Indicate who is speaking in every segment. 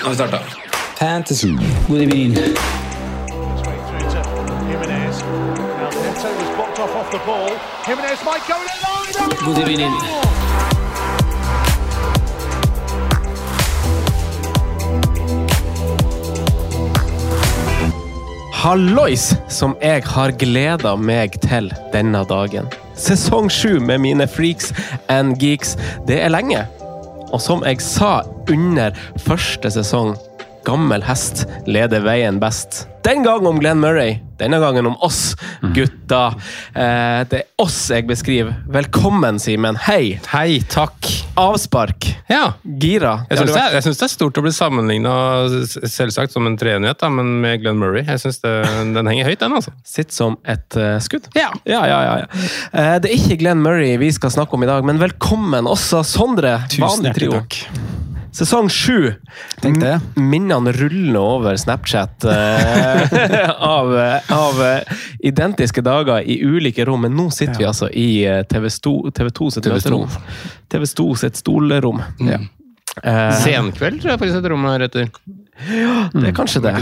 Speaker 1: Nå har vi starta.
Speaker 2: Fantasy. God evening. God evening.
Speaker 3: Hallois, som jeg har gleda meg til denne dagen. Sesong sju med mine freaks and geeks. Det er lenge. Og som jeg sa under første sesong, gammel hest leder veien best. Den gang om Glenn Murray, denne gangen om oss gutta. Eh, det er oss jeg beskriver. Velkommen, Simen. Hei.
Speaker 4: Hei, takk.
Speaker 3: Avspark.
Speaker 4: Ja,
Speaker 3: Gira.
Speaker 4: jeg syns det, er- jeg det er stort å bli sammenligna, selvsagt som en treenighet, da, men med Glenn Murray. Jeg synes det, Den henger høyt, den, altså.
Speaker 3: Sitt som et eh, skudd.
Speaker 4: Ja.
Speaker 3: Ja, ja, ja, ja. Eh, det er ikke Glenn Murray vi skal snakke om i dag, men velkommen også, Sondre.
Speaker 1: Tusen
Speaker 3: Vanlig
Speaker 1: hjertelig
Speaker 3: trio.
Speaker 1: takk.
Speaker 3: Sesong sju. Minnene ruller over Snapchat eh, av, av eh, identiske dager i ulike rom, men nå sitter vi altså i eh, TV2, TV2 sitt møterom. TV2 sitt stolerom.
Speaker 1: Ja.
Speaker 3: Eh,
Speaker 4: Senkveld, tror jeg faktisk et rom her etter.
Speaker 3: det er kanskje det.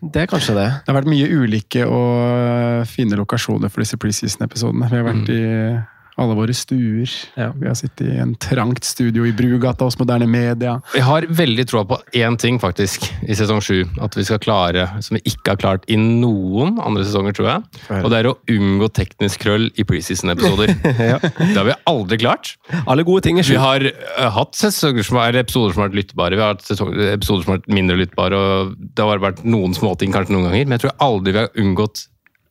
Speaker 3: Det er kanskje det.
Speaker 1: Det har vært mye ulike og fine lokasjoner for disse preseason-episodene. Vi har vært i alle våre stuer.
Speaker 3: Ja.
Speaker 1: Vi har sittet i en trangt studio i Brugata hos Moderne Media.
Speaker 4: Jeg har veldig troa på én ting, faktisk, i sesong sju. At vi skal klare, som vi ikke har klart i noen andre sesonger, tror jeg. Og det er å unngå teknisk krøll i preseason-episoder. Det har vi aldri klart.
Speaker 3: Alle gode ting er
Speaker 4: Vi har eh, hatt sesonger som er, episoder som har vært lyttbare, vi har hatt episoder som har vært mindre lyttbare, og det har vært noen småting kanskje noen ganger, men jeg tror aldri vi har unngått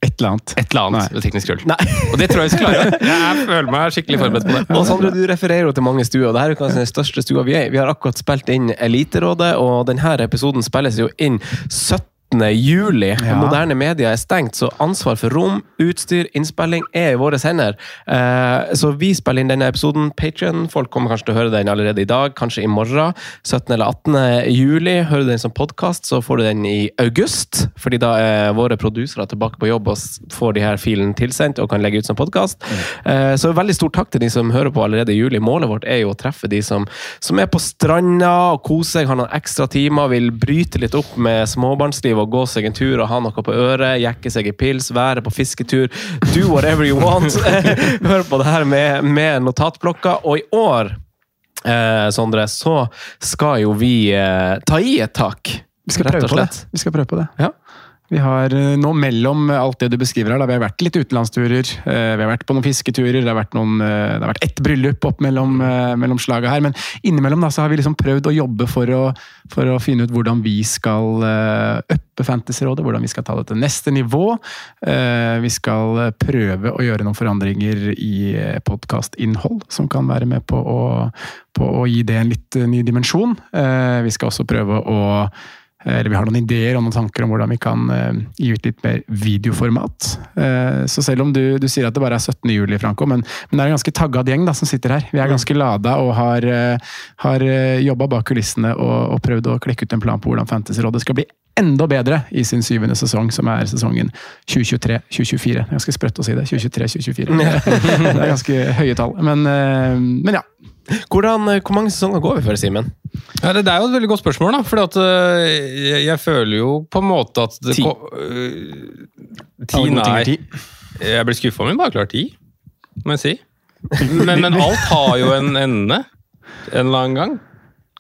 Speaker 1: Et eller annet.
Speaker 4: et eller annet
Speaker 1: Nei.
Speaker 4: teknisk krøll. Og det tror jeg vi skal klare. Jeg føler meg skikkelig forberedt på det.
Speaker 3: Og Sandre, du refererer jo til mange stuer. og Dette er kanskje den største stua vi er i. Vi har akkurat spilt inn Eliterådet, og denne episoden spilles jo inn 17. juli.
Speaker 1: Ja.
Speaker 3: Moderne media er stengt, så ansvar for rom, utstyr, innspilling er i våre hender. Eh, så vi spiller inn denne episoden. Patreon, folk kommer kanskje til å høre den allerede i dag, kanskje i morgen. 17. eller 18. juli. Hører du den som podkast, så får du den i august. Fordi da er våre produsere tilbake på jobb og får de her filene tilsendt og kan legge ut som podkast. Eh, så veldig stor takk til de som hører på allerede i juli. Målet vårt er jo å treffe de som, som er på stranda og koser seg, har noen ekstra timer, vil bryte litt opp med småbarnsliv og gå seg en tur og ha noe på øret, jekke seg i pils, være på fisketur. Do whatever you want. Hør på det her med, med notatblokka. Og i år, eh, Sondre, så skal jo vi eh, ta i et tak.
Speaker 1: Vi skal prøve på det. Vi skal prøve på det.
Speaker 3: Ja.
Speaker 1: Vi har eh, nå mellom alt det du beskriver her, da, vi har vært litt utenlandsturer, eh, vi har vært på noen fisketurer, det har vært, noen, eh, det har vært ett bryllup opp mellom, mellom slaga her, men innimellom da, så har vi liksom prøvd å jobbe for å, for å finne ut hvordan vi skal uppe Fantasyrådet, hvordan vi skal ta det til neste nivå. Vi skal prøve å gjøre noen forandringer i podkastinnhold som kan være med på å, på å gi det en litt ny dimensjon. Vi skal også prøve å eller vi har noen ideer og noen tanker om hvordan vi kan eh, gi ut litt mer videoformat. Eh, så selv om du, du sier at det bare er 17. juli, Franco, men, men det er en ganske taggad gjeng da, som sitter her. Vi er ganske lada og har, har jobba bak kulissene og, og prøvd å klekke ut en plan på hvordan Fantasyrådet skal bli enda bedre i sin syvende sesong, som er sesongen 2023-2024. Det er ganske sprøtt å si det. 2023-2024. det er ganske høye tall. Men, eh, men ja.
Speaker 3: Hvordan, eh, hvor mange sesonger går vi for, Simen?
Speaker 4: Ja, det, det er jo et veldig godt spørsmål, da. For jeg, jeg føler jo på en måte at det
Speaker 3: Ti.
Speaker 4: øh, Ti, nei.
Speaker 1: ti.
Speaker 4: Jeg blir skuffa om vi bare klarer ti, må jeg si. Men, men alt har jo en ende en eller annen gang.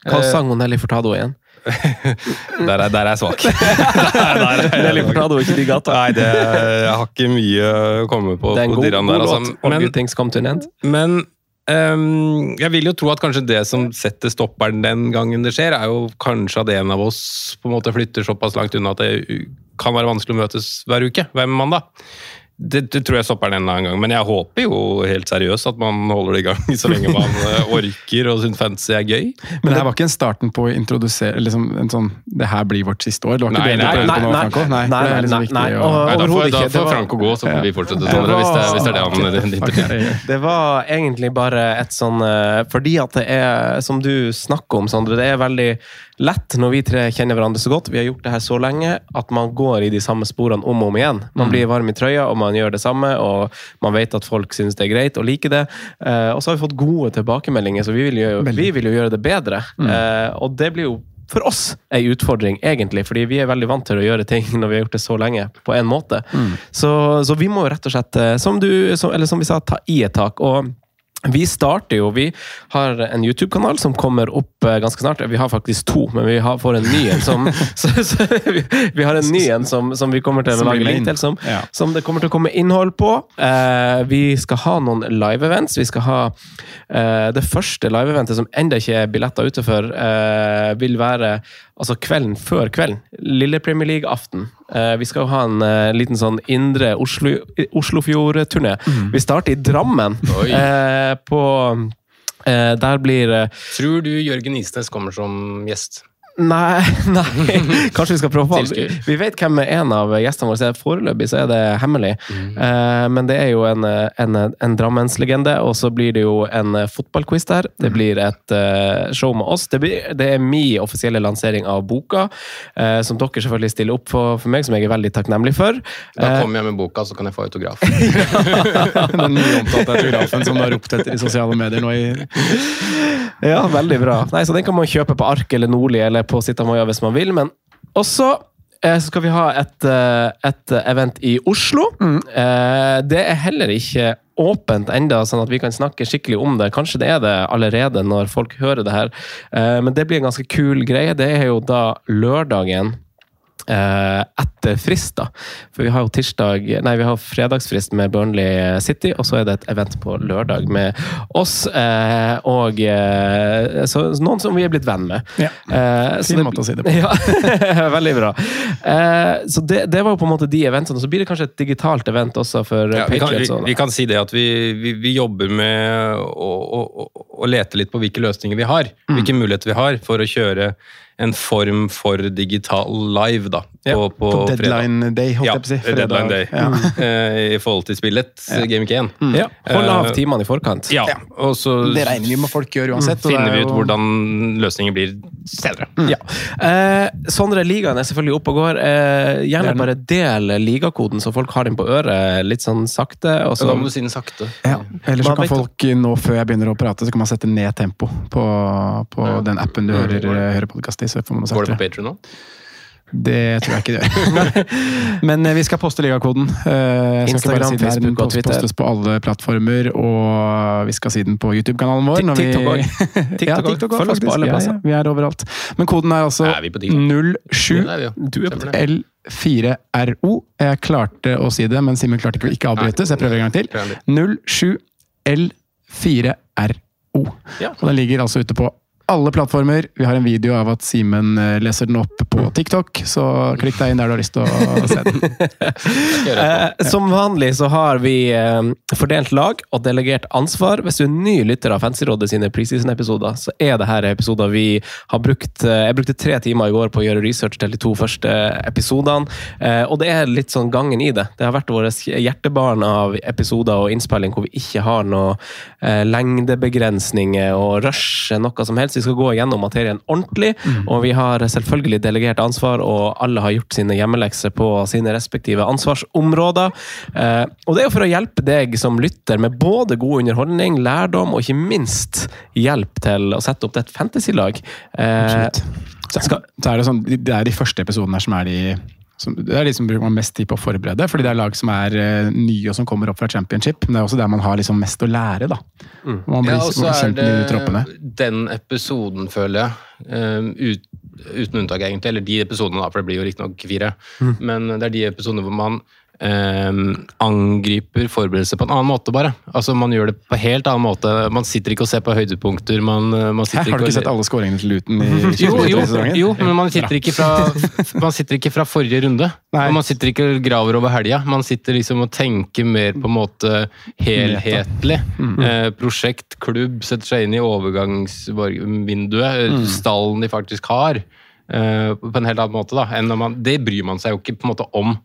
Speaker 3: Hva
Speaker 4: Eh,
Speaker 3: sang hun Nelly Furtado igjen?
Speaker 4: der, er, der er jeg svak. der, der,
Speaker 3: Nelly Furtado ikke de gata.
Speaker 4: Nei, det, jeg har ikke mye å komme på.
Speaker 3: Det er en
Speaker 4: på
Speaker 3: god, god
Speaker 4: der, altså. Men, men ehm, jeg vil jo tro at kanskje det som setter stopperen den gangen det skjer, er jo kanskje at en av oss på en måte flytter såpass langt unna at det kan være vanskelig å møtes hver uke, hver mandag. Det, det tror jeg stopper den en eller annen gang, men jeg håper jo helt seriøst at man holder det i gang så lenge man eh, orker og syns fantasy er gøy.
Speaker 1: Men det her var ikke en starten på å introdusere liksom, en sånn Det her blir vårt siste år. Det var ikke
Speaker 4: Nei,
Speaker 1: det du
Speaker 4: nei,
Speaker 1: prøvde
Speaker 3: nei,
Speaker 1: på nå,
Speaker 3: nei.
Speaker 1: Franco? Nei,
Speaker 3: Nei,
Speaker 1: det er liksom
Speaker 3: nei, nei, og-
Speaker 4: Nei, da får, da får Franco gå, så får vi fortsette sånn, hvis, det, hvis det er det han interesserer.
Speaker 3: Det var egentlig bare et sånn eh, Fordi at det er, som du snakker om, Sondre, det er veldig lett når vi tre kjenner hverandre så godt, vi har gjort det her så lenge, at man går i de samme sporene om og om igjen. Man blir varm i trøya, og man gjør det samme, og man vet at folk syns det er greit og liker det. Eh, og så har vi fått gode tilbakemeldinger, så vi vil jo, vi vil jo gjøre det bedre. Eh, og det blir jo for oss ei utfordring, egentlig, fordi vi er veldig vant til å gjøre ting når vi har gjort det så lenge, på en måte. Så, så vi må jo rett og slett, eh, som, du, som, eller som vi sa, ta i et tak. og vi starter jo, vi har en YouTube-kanal som kommer opp eh, ganske snart. Vi har faktisk to, men vi har, får en ny en som så, så, vi, vi har en ny en som, som vi kommer til å lage link til, som,
Speaker 1: Ja.
Speaker 3: som det kommer til å komme innhold på. Eh, vi skal ha noen live-events. Vi skal ha eh, det første live-eventet som enda ikke er billetter ute for, eh, vil være altså kvelden før kvelden. Lille Premier League-aften. Eh, vi skal jo ha en eh, liten sånn indre Oslo, Oslofjord-turné. Vi starter i Drammen. Eh, på Der blir
Speaker 4: Tror du Jørgen Isnes kommer som gjest?
Speaker 3: Nei, nei. kanskje vi skal prøve
Speaker 4: på
Speaker 3: Vi vet hvem er en av gjestene våre. er. Foreløpig så er det hemmelig. Eh, men det er jo en, en, en Drammenslegende, og så blir det jo en fotballquiz der. Det blir et eh, show med oss. Det, blir, det er min offisielle lansering av boka, eh, som dere selvfølgelig stiller opp for, for meg, som jeg er veldig takknemlig for.
Speaker 4: Da kommer jeg med boka, så kan jeg få autograf.
Speaker 1: Den mye omtalte autografen som du har ropt etter i sosiale medier nå i
Speaker 3: Ja, veldig bra. Nei, så Den kan man kjøpe på Ark eller Nordli eller på Sitamoya hvis man vil. Men også eh, så skal vi ha et, eh, et event i Oslo. Eh, Det er heller ikke åpent enda, sånn at vi kan snakke skikkelig om det. Kanskje det er det allerede når folk hører det her. Eh, Men det blir en ganske kul greie. Det er jo da lørdagen etter frist, da. For vi har jo tirsdag Nei, vi har fredagsfrist med Burnley City, og så er det et event på lørdag med oss eh, og eh, så, noen som vi er blitt venn med.
Speaker 1: Ja.
Speaker 3: Eh, så
Speaker 1: Fin
Speaker 3: det-
Speaker 1: måte å si det på.
Speaker 3: Ja, veldig bra. Eh, så det, det var jo på en måte de eventene. Så blir det kanskje et digitalt event også for
Speaker 4: Ja, vi, kan, vi, vi kan si det at vi, vi, vi jobber med å, å, å, å lete litt på hvilke løsninger vi har.
Speaker 3: Mm.
Speaker 4: Hvilke muligheter vi har for å kjøre en form for digital live da, på,
Speaker 3: Ja,
Speaker 4: på,
Speaker 1: På
Speaker 4: fredag.
Speaker 1: deadline day, holdt
Speaker 4: Ja,
Speaker 1: jeg på å si.
Speaker 4: deadline day.
Speaker 1: Ja.
Speaker 4: Eh, I forhold til spillet, Game Week 1.
Speaker 3: ja, Hold av
Speaker 4: Eh,
Speaker 3: timene i forkant.
Speaker 4: Ja, og så
Speaker 1: Det regner vi med folk gjør uansett. Så
Speaker 4: finner
Speaker 1: er
Speaker 4: vi ut hvordan løsningen blir senere.
Speaker 3: Ja. Eh, Sondre, ligaen er selvfølgelig oppe og går. Eh, gjerne
Speaker 1: er
Speaker 3: bare del ligakoden, så folk har den på øret litt sånn sakte. Og
Speaker 4: Så
Speaker 3: så,
Speaker 4: da må du si den sakte.
Speaker 1: Ja. Eller så kan folk nå, før jeg begynner å prate, så kan man sette ned tempo på, på den appen du hører, hører podkast i. Så får man
Speaker 4: Går det på. Patreon nå?
Speaker 1: Det tror jeg ikke det gjør. Men eh, vi skal poste ligakoden. Eh, jeg
Speaker 3: Instagram,
Speaker 1: si
Speaker 3: Facebook og Twitter.
Speaker 1: postes på alle plattformer, og vi skal si den på YouTube-kanalen vår. når vi-
Speaker 3: TikTok
Speaker 1: ja.
Speaker 3: TikTok også, Følg oss på alle plasser.
Speaker 1: ja, vi er overalt. Men koden er altså
Speaker 4: Er vi på TikTok? Det er vi jo.
Speaker 3: Du er på det.
Speaker 1: L4RO. Jeg klarte å si det, men Simen klarte ikke å ikke avbryte, så jeg prøver en gang til. 07L4RO. Og den ligger altså ute på alle plattformer. Vi har en video av at Simen eh, leser den opp på TikTok, så klikk deg inn der du har lyst til å se den.
Speaker 3: Eh, som vanlig så har vi eh, fordelt lag og delegert ansvar. Hvis du er ny lytter av Fancyrådet sine preseason-episoder, så er det her episoder vi har brukt eh, Jeg brukte tre timer i går på å gjøre research til de to første episodene, eh, og det er litt sånn gangen i det. Det har vært vårt hjertebarn av episoder og innspilling hvor vi ikke har noe lengdebegrensninger og rush noe som helst. Vi skal gå gjennom materien ordentlig, og vi har selvfølgelig delegert ansvar, og alle har gjort sine hjemmelekser på sine respektive ansvarsområder. Eh, og det er jo for å hjelpe deg som lytter med både god underholdning, lærdom og ikke minst hjelp til å sette opp ditt fantasy-lag. Eh,
Speaker 1: Så, så er det, sånn, det er de første episodene her som er de som, det er de som bruker man mest tid på å forberede, fordi det er lag som er uh, nye og som kommer opp fra championship. Men det er også der man har liksom mest å lære, da. Man blir
Speaker 4: Ja, og så er
Speaker 1: troppene.
Speaker 4: det den episoden, føler jeg. Um, ut, uten unntak egentlig, eller de episodene, da, for det blir jo riktignok fire,
Speaker 3: Mm.
Speaker 4: men det er de episodene hvor man eh, angriper forberedelser på en annen måte, bare. Altså Man gjør det på helt annen måte. Man sitter ikke og ser på høydepunkter. Man, man Her,
Speaker 1: har du
Speaker 4: og-
Speaker 1: ikke sett alle skåringene til Luton
Speaker 4: jo, jo, jo, men man sitter, fra, man sitter ikke fra forrige runde. Og man sitter ikke og graver over helga. Man sitter liksom og tenker mer på en måte helhetlig. Eh, prosjekt, klubb, setter seg inn i overgangsvinduet.
Speaker 1: Mm.
Speaker 4: Stallen de faktisk har. eh, på en helt annen måte da, man, Det bryr man seg jo ikke på en måte om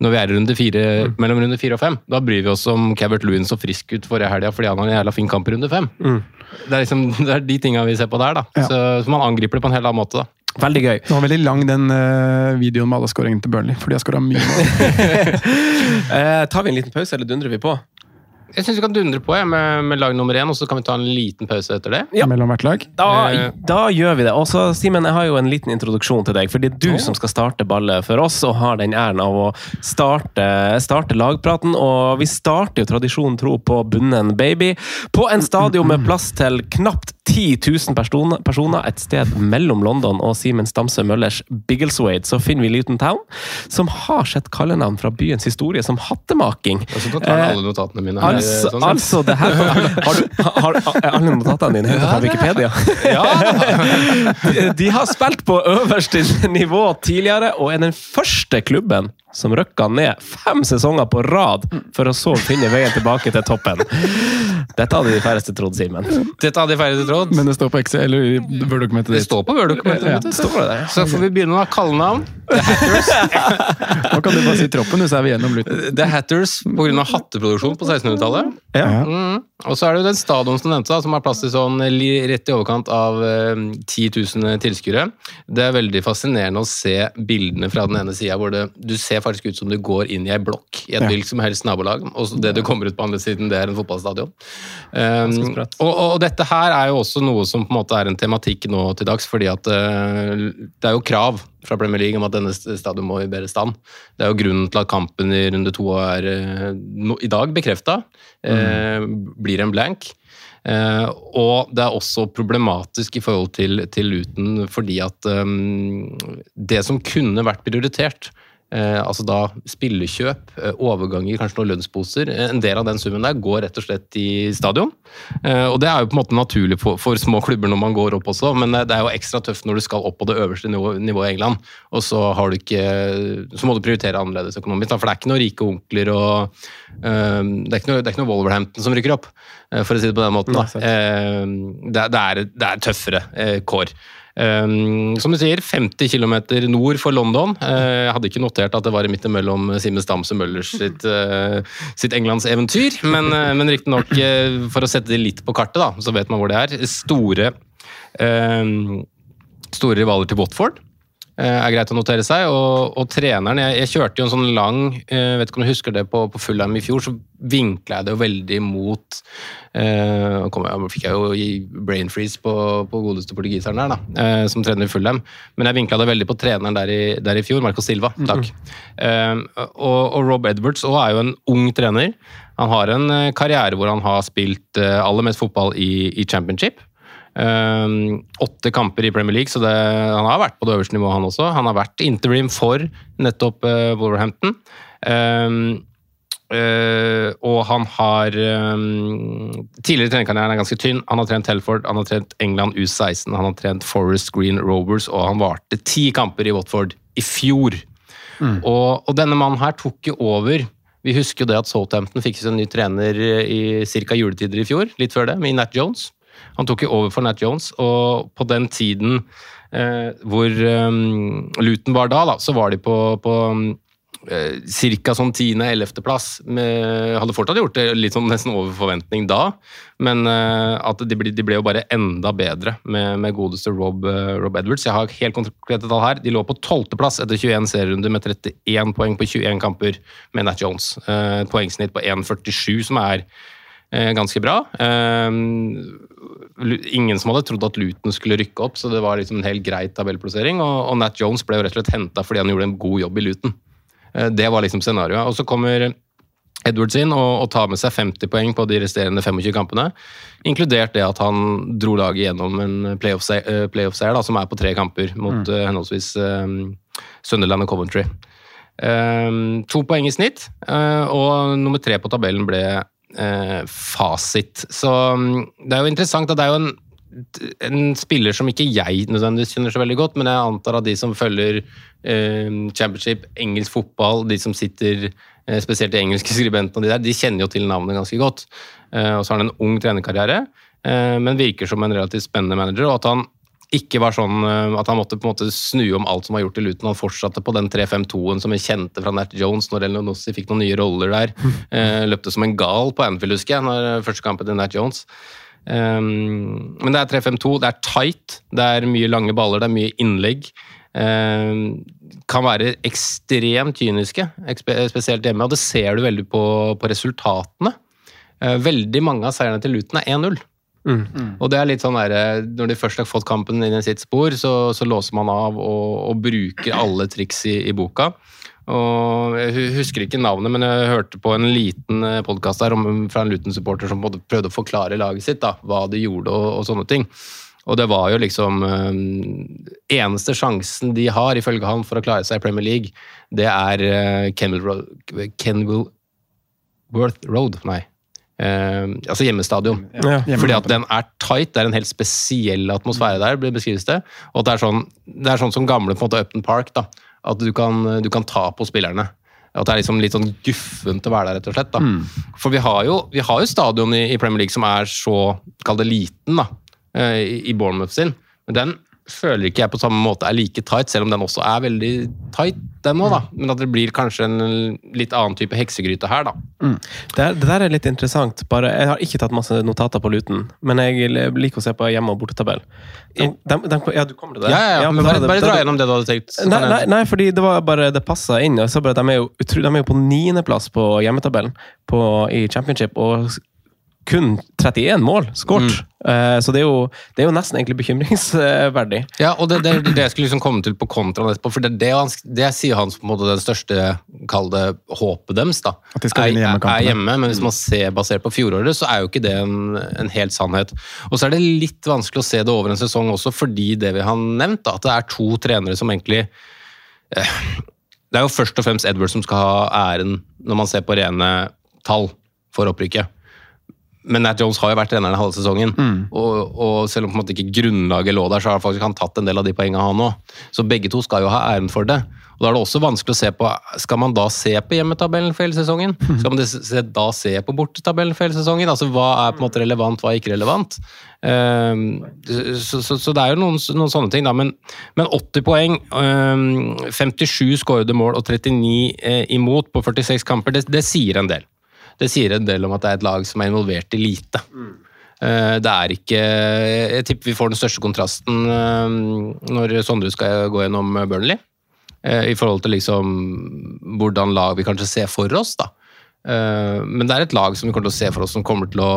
Speaker 4: når vi er i runde fire,
Speaker 1: Mm.
Speaker 4: mellom runde fire og fem. Da bryr vi oss om Cavert Lewin så frisk ut forrige helga fordi han har en jævla fin kamp i runde fem. Det, er liksom, det er de tinga vi ser på der. da.
Speaker 1: Mm. Ja.
Speaker 4: Så, så man angriper det på en helt annen måte. da.
Speaker 3: Veldig gøy.
Speaker 1: Det var veldig lang den uh, videoen med alle skåringene til Burnley, for de har skåra mye mål.
Speaker 3: Eh, tar vi en liten pause, eller dundrer vi på?
Speaker 4: Jeg syns vi kan dundre på jeg, med, med lag nummer én, og så kan vi ta en liten pause etter det.
Speaker 3: Ja.
Speaker 1: mellom hvert lag.
Speaker 3: Da,
Speaker 4: Eh.
Speaker 3: da gjør vi det. Og så, Simen, jeg har jo en liten introduksjon til deg. For det er du som skal starte ballet for oss, og har den æren av å starte, starte lagpraten. Og vi starter jo tradisjonen tro på Bunnen Baby. På en stadion med plass til knapt 10 000 personer, personer et sted mellom London og Simen Stamse Møllers Biggleswade, så finner vi Luton Town, som har sett kallenavn fra byens historie som hattemaking.
Speaker 4: Og så tar jeg alle notatene mine. her,
Speaker 3: Altså,
Speaker 4: sånn
Speaker 3: altså det her har du, har, Er alle notatene dine hentet fra Wikipedia? de, de har spilt på øverste nivå tidligere, og er den første klubben som røkka ned fem sesonger på rad, for å så finne veien tilbake til toppen. Dette hadde de færreste trodd, Simen.
Speaker 4: Dette hadde de færreste trodd.
Speaker 1: Men det står på Excel, eller Word-dokumentet
Speaker 4: Det står på Word-dokumentet.
Speaker 1: Ja.
Speaker 3: ja.
Speaker 4: Så får vi begynne med kallenavn. The Hatters.
Speaker 1: Nå kan du bare si troppen, så er vi gjennom Luton.
Speaker 4: The Hatters pga. hatteproduksjon på 1600-tallet.
Speaker 1: Ja.
Speaker 4: Mm. Og så er det jo den stadion som du nevnte, som har plass til sånn rett i overkant av eh, 10 000 tilskuere. Det er veldig fascinerende å se bildene fra den ene sida, hvor det, du ser faktisk ut som du går inn i ei blokk i et
Speaker 1: Ja.
Speaker 4: hvilket som helst nabolag, og det du kommer ut på andre siden, det er en fotballstadion. Um, og, og dette her er jo også noe som på en måte er en tematikk nå til dags, fordi at uh, det er jo krav fra Premier League om at denne stadion må i bedre stand. Det er jo grunnen til at kampen i runde to er uh, no, i dag bekrefta. Eh, blir en blank. Uh, og det er også problematisk i forhold til, til Luton, fordi at um, det som kunne vært prioritert, Eh, altså da spillekjøp, eh, overganger, kanskje noen lønnsposer. eh, En del av den summen der går rett og slett i stadion. Eh, og det er jo på en måte naturlig for, for små klubber når man går opp også, men eh, det er jo ekstra tøft når du skal opp på det øverste nivå- nivået i England, og så har du ikke Så må du prioritere annerledes økonomisk, da, for det er ikke noen rike onkler og eh, det, er ikke noe, det er ikke noe Wolverhampton som rykker opp, for å si det på den måten. Da. Det, det, er, det er tøffere kår. Um, som du sier, 50 km nord for London. Uh, jeg hadde ikke notert at det var midt imellom Simen Stamse Møllers sitt, uh, sitt englandseventyr, men, uh, men riktignok, for å sette det litt på kartet, da, så vet man hvor det er. Store, um, store rivaler til Watford. Uh, er greit å notere seg, og, og treneren jeg, jeg kjørte jo en sånn lang jeg vet ikke om du husker det på, på Fullheim i fjor, så vinkla jeg det jo veldig mot eh, kom jeg, fikk jeg jo i brain freeze på, på godeste portugiseren der, da, eh, som trener i Fullheim. Men jeg vinkla det veldig på treneren der i, der i fjor, Marco Silva. Takk. Uh, og, og Rob Edwards òg er jo en ung trener. Han har en uh, karriere hvor han har spilt aller mest fotball i, i championship. Um, åtte kamper i Premier League, så det, han har vært på det øverste nivået, han også. Han har vært interim for nettopp uh, Wolverhampton. Um, uh, og han har um, Tidligere trenerkarrieren er ganske tynn. Han har trent Telford, han har trent England U16, han har trent Forest Green Rovers, og han varte ti kamper i Watford i fjor. Og, og denne mannen her tok jo over Vi husker jo det at Southampton fikk seg en ny trener i ca. juletider i fjor, litt før det, med Nat Jones. Han tok jo over for Nat Jones, og på den tiden eh, hvor um, Luton var da, da, så var de på, på eh, ca. sånn 10.-11.-plass. Hadde fortsatt gjort det litt sånn nesten over forventning da, men eh, at de ble, de ble jo bare enda bedre med, med godeste Rob, Rob Edwards. Jeg har helt konkrete tall her. De lå på 12.-plass etter 21 serierunder med 31 poeng på 21 kamper med Nat Jones. Et poengsnitt på 1,47, som er ganske bra. Eh, ingen som hadde trodd at Luton skulle rykke opp, så det var liksom en helt grei tabellplassering. Og, Nat Jones ble jo rett og slett henta fordi han gjorde en god jobb i Luton. Eh, Det var liksom scenarioet. Og så kommer Edwards inn og, og tar med seg 50 poeng på de resterende 25 kampene. Inkludert det at han dro laget gjennom en playoff-seier, playoff som er på tre kamper, mot mm. uh, henholdsvis um, Sunderland og Coventry. Um, to poeng i snitt, og nummer tre på tabellen ble fasit. Så um, det er jo interessant at det er jo en en spiller som ikke jeg nødvendigvis kjenner så veldig godt, men jeg antar at de som følger eh, championship, engelsk fotball, de som sitter eh, spesielt de engelske skribentene, de der, de kjenner jo til navnet ganske godt. Eh, og så har han en ung trenerkarriere, eh, men virker som en relativt spennende manager. og at han ikke var sånn eh, at han måtte på en måte snu om alt som var gjort i Luton. Han fortsatte på den 3-5-2-en som vi kjente fra Nat Jones når Elionossi fikk noen nye roller der. Eh, løpte som en gal på Anfield, husker jeg, når første kampen til Nat Jones. Um, men det er 3-5-2, det er tight, det er mye lange baller, det er mye innlegg. Um, kan være ekstremt kyniske, spesielt hjemme, og det ser du veldig på, på resultatene. Veldig mange av seierne til Luton er 1-0. Mm. Mm. Og det er litt sånn der, Når de først har fått kampen inn i sitt spor, så, så låser man av og, og bruker alle triks i, i boka. Og jeg husker ikke navnet, men jeg hørte på en liten eh, podkast fra en Luton-supporter som prøvde å forklare laget sitt, da, hva de gjorde og, og, sånne ting. Og det var jo liksom øh, Eneste sjansen de har, ifølge han, for å klare seg i Premier League, det er øh, Kenville, Kenville Worth Road, nei. Uh, altså hjemmestadion. Ja, Fordi at den er tight, det er en helt spesiell atmosfære der, beskrives det. Og det er sånn, det er sånn som gamle på en måte Upton Park. da at du kan, du kan ta på spillerne. At det er liksom litt sånn guffent å være der, rett og slett. Mm. For vi har jo, vi har jo stadion i, i, Premier League som er så, kall det liten, da, eh, i, i Bournemouth sin. Men den føler ikke jeg på samme måte er like tight, selv om den også er veldig tight, den òg, da. Men at det blir kanskje en litt annen type heksegryte her, da.
Speaker 3: Mm. Det, det, der er litt interessant. Bare, jeg har ikke tatt masse notater på Luton, men jeg liker å se på hjemme- og bortetabell. De, de, de, ja, du kommer til det?
Speaker 4: Ja, ja, ja. men bare, bare dra gjennom det du hadde tenkt.
Speaker 3: Nei, nei, nei, fordi det var bare det passa inn. Jeg så bare, de, er jo, de er jo på niendeplass på hjemmetabellen på, i championship. og kun 31 mål skåret. Mm. Uh, så det er, jo, det er, jo, nesten egentlig bekymringsverdig.
Speaker 4: Ja, og det, det, det jeg skulle liksom komme til på kontraen etterpå, for det, det, det sier han på en måte den største kall det håpet deres. da.
Speaker 1: At de skal vinne
Speaker 4: hjemmekampene. Er hjemme, men hvis man ser basert på fjoråret, så er jo ikke det en, en helt sannhet. Og så er det litt vanskelig å se det over en sesong også, fordi det vi har nevnt, da, at det er to trenere som egentlig eh, Det er jo først og fremst Edward som skal ha æren når man ser på rene tall for opprykket. Men Nat Jones har jo vært treneren halve sesongen. Mm. Og, og, selv om på en måte ikke grunnlaget lå der, så har faktisk han tatt en del av de poengene, han òg. Så begge to skal jo ha æren for det. Og Da er det også vanskelig å se på Skal man da se på hjemmetabellen for hele sesongen? Mm. Skal man da se på bortetabellen for hele sesongen? Altså Hva er på en måte relevant, hva er ikke relevant? Um, så, så, så, det er jo noen, noen sånne ting, da. Men, men 80 poeng, um, 57 skårede mål og 39 eh, imot på 46 kamper, det, det sier en del det sier en del om at det er et lag som er involvert i lite. Mm. Det er ikke Jeg tipper vi får den største kontrasten eh, når Sondre skal gå gjennom Burnley. Eh, I forhold til liksom hvordan lag vi kanskje ser for oss, da. Men det er et lag som vi kommer til å se for oss som kommer til å,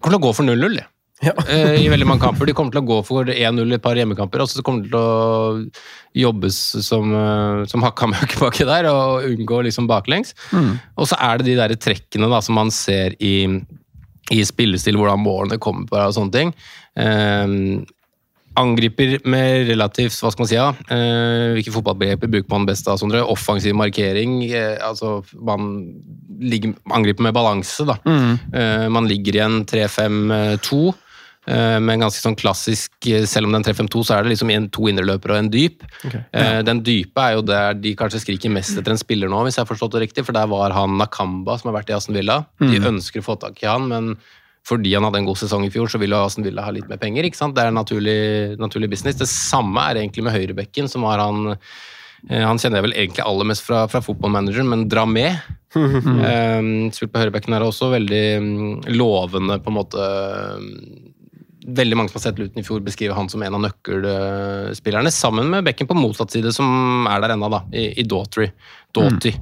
Speaker 4: kommer til å gå for 0-0. Ja. Eh, i veldig mange kamper. De kommer til å gå for 1-0 i et par hjemmekamper, og så kommer det til å jobbes som, eh, som hakka møkk baki der, og unngå liksom baklengs. Mm. Og så er det de der trekkene da, som man ser i, i spillestil, hvordan målene kommer på og sånne ting. Eh, angriper med relativt Hva skal man si? Ja? Eh, hvilke fotballbegreper bruker man best da, Sondre? Offensiv markering. Eh, altså Man ligger, angriper med balanse, da. Mm. Eh, man ligger igjen 3-5-2. Eh, med en ganske sånn klassisk Selv om det er en 3-5-2, så er det liksom en, to indreløpere og en dyp. Okay. Ja. Den dype er jo der de kanskje skriker mest etter en spiller nå, hvis jeg har forstått det riktig. For der var han Nakamba, som har vært i Aston Villa. De mm. ønsker å få tak i han, men fordi han hadde en god sesong i fjor, så vil Aston Villa ha litt mer penger. ikke sant? Det er naturlig, naturlig business. Det samme er egentlig med høyrebekken, som var han han kjenner jeg vel egentlig aller mest fra, fra fotballmanageren, men dra med. Mm. um, Spilt på høyrebekken er også veldig um, lovende, på en måte. Veldig mange som har sett Luton i fjor, beskriver han som en av nøkkelspillerne, sammen med bekken på motsatt side, som er der ennå, da, i, i Daughtry. Doughty.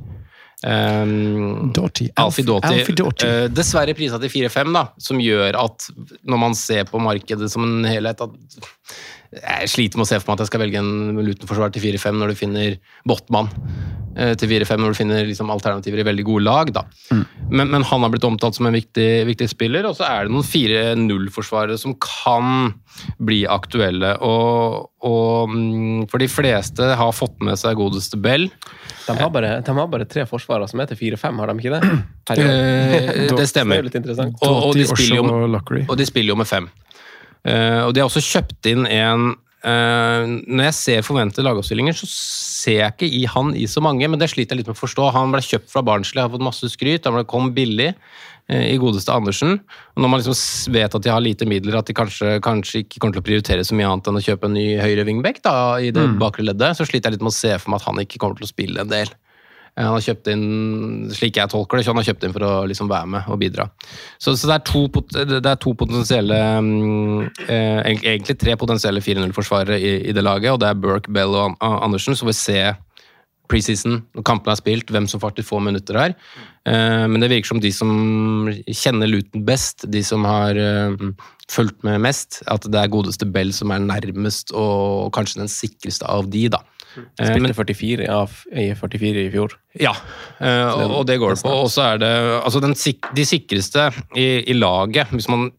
Speaker 1: Um,
Speaker 4: Doughty. Alfie Doughty. Uh, dessverre prisa til 4-5, da, som gjør at når man ser på markedet som en helhet at Jeg sliter med å se for meg at jeg skal velge en Luton-forsvarer til 4-5 når du finner Botman til 4-5 når du finner liksom alternativer i veldig gode lag. Da. Men, men han har blitt omtalt som en viktig, viktig spiller, og så er det noen 4-0-forsvarere som kan bli aktuelle. Og, og mm, for de fleste har fått med seg godeste Bell.
Speaker 3: De har bare, de har bare tre forsvarere som heter 4-5, har de ikke det?
Speaker 4: Eh, det
Speaker 3: er
Speaker 4: stemmer. Og, og, de spiller jo,
Speaker 1: og
Speaker 4: de spiller jo med fem. Eh, og de har også kjøpt inn en eh, Når jeg ser forventede lagoppstillinger, så ser jeg ikke i han i så mange, men det sliter jeg litt med å forstå. Han ble kjøpt fra Barnsley, har fått masse skryt, han ble kom billig eh, i godeste Andersen. Og når man liksom vet at de har lite midler, at de kanskje, kanskje ikke kommer til å prioritere så mye annet enn å kjøpe en ny høyre wingback da, i det bakre leddet, så sliter jeg litt med å se for meg at han ikke kommer til å spille en del. Han har kjøpt inn, slik jeg tolker det, så han har kjøpt inn for å liksom være med og bidra. Så, så det, er to, det er to potensielle mm, eh, Egentlig tre potensielle 4-0-forsvarere i, i det laget, og det er Burke, Bell og An- An- Andersen. Så vi se preseason, når kampene er spilt, hvem som faktisk får minutter her. Eh, men det virker som de som kjenner Luton best, de som har eh, fulgt med mest, at det er godeste Bell som er nærmest og kanskje den sikreste av de, da. Eh,
Speaker 3: Spilte 44 av i 44 i fjor.
Speaker 4: ja, eh, og, det går det på. Og så er det altså den, de sikreste i, i laget, hvis man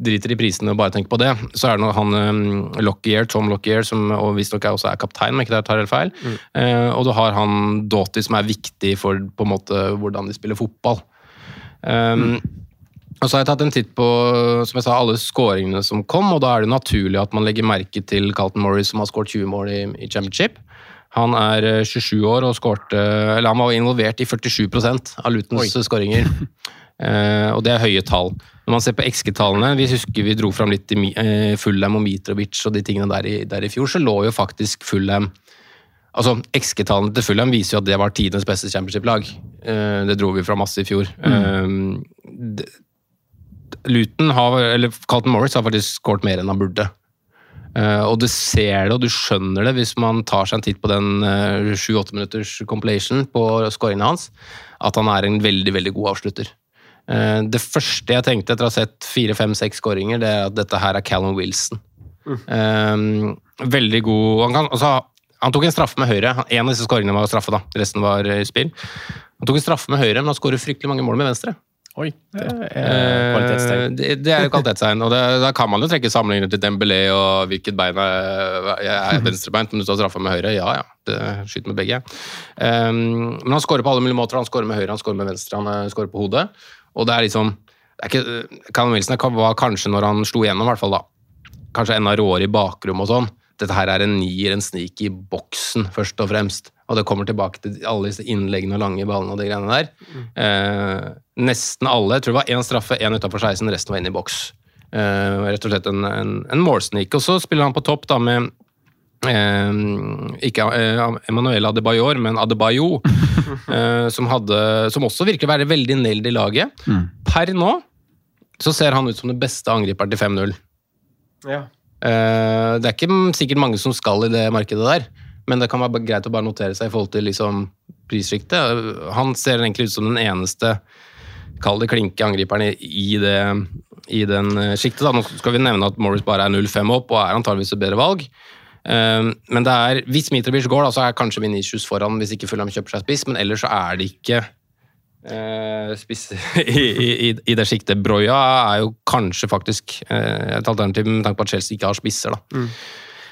Speaker 4: driter i prisene og bare tenker på det, så er det han um, Lockyer, Tom Lockyer, som og visstnok også er kaptein, om ikke det tar helt feil. Eh, og du har han Doughty, som er viktig for på en måte hvordan de spiller fotball. Um, og så har jeg tatt en titt på som jeg sa, alle skåringene som kom, og da er det naturlig at man legger merke til Carlton Morris, som har skåret 20 mål i, i championship. Han er eh, 27 år og skårte Eller han var involvert i 47 av Lutens skåringer. Eh, og det er høye tall. Når man ser på XG-tallene, vi husker vi dro fram litt i eh, Fulham og Mitrovic og de tingene der i, der i fjor, så lå jo faktisk Fulham Altså, XG-tallene til Fulham viser jo at det var tidenes beste championship-lag. Eh, det dro vi fra masse i fjor. Eh, det, Luton har, eller Carlton Morris har faktisk skåret mer enn han burde. Uh, og du ser det, og du skjønner det hvis man tar seg en titt på den sju-åtte minutters compilation på skåringene hans, at han er en veldig, veldig god avslutter. Uh, det første jeg tenkte etter å ha sett fire, fem, seks skåringer, det er at dette her er Callum Wilson. Eh, veldig god han, kan, altså, han tok en straffe med høyre. En av disse skåringene var straffe, da. Resten var spill. Han tok en straffe med høyre, men han skårer fryktelig mange mål med venstre.
Speaker 3: Oi, det er
Speaker 4: Eh,
Speaker 3: kvalitetstegn.
Speaker 4: Det, det er jo kvalitetstegn, og det, da kan man jo trekke sammenligninger til Dembélé og hvilket bein er, jeg er venstrebeint, men du står straffa med høyre. Ja ja, det skyter med begge. Um, men han skårer på alle mulige måter. Han skårer med høyre, han skårer med venstre, han eh, skårer på hodet. Og det er liksom Callum Wilson var kanskje når han slo igjennom, i hvert fall da. Kanskje enda råere i bakrommet og sånn. Dette her er en nier, en snik i boksen, først og fremst. Og det kommer tilbake til alle disse innleggene og lange ballene og de greiene der. Eh, nesten alle. Jeg tror det var én straffe, én utafor 16, resten var inne i boks. Eh, rett og slett en, en, en målsnik. Og så spiller han på topp da med eh, ikke eh, Emanuel Adebayor, men Adebayo, eh, som, hadde, som også virker å være veldig nailed i laget. Per nå så ser han ut som den beste angriperen til 5-0.
Speaker 3: Ja.
Speaker 4: Eh, det er ikke sikkert mange som skal i det markedet der, men det kan være greit å bare notere seg i forhold til liksom prissjiktet. Han ser egentlig ut som den eneste kall det klinke angriperen i, det, i den eh, sjiktet. Nå skal vi nevne at Morris bare er 0-5 opp og er antageligvis et bedre valg. Eh, men det er, hvis Mitrovic går, da, så er kanskje Vinicius foran hvis ikke Fulham kjøper seg spiss, men ellers så er det ikke eh, spiss i, i, i det sjiktet. Broya er jo kanskje faktisk et alternativ med tanke på at Chelsea ikke har spisser. da.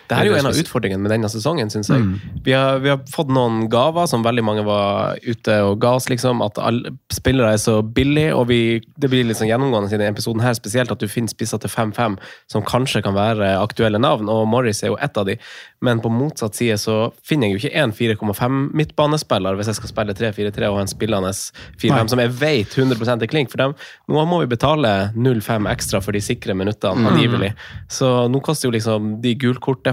Speaker 3: Det er jo en av utfordringene med denne sesongen, syns jeg. Vi, har, vi har fått noen gaver som veldig mange var ute og ga oss, liksom. At alle spillere er så billige, og vi, det blir liksom gjennomgående i denne episoden her spesielt at du finner spisser til 5-5 som kanskje kan være aktuelle navn, og Morris er jo ett av de. Men på motsatt side så finner jeg jo ikke en 4,5 midtbanespiller hvis jeg skal spille 3-4-3 og en spillende 4-5 som jeg vet 100 er klink. For dem, nå må vi betale 0-5 ekstra for de sikre minuttene, angivelig. Så nå koster jo liksom de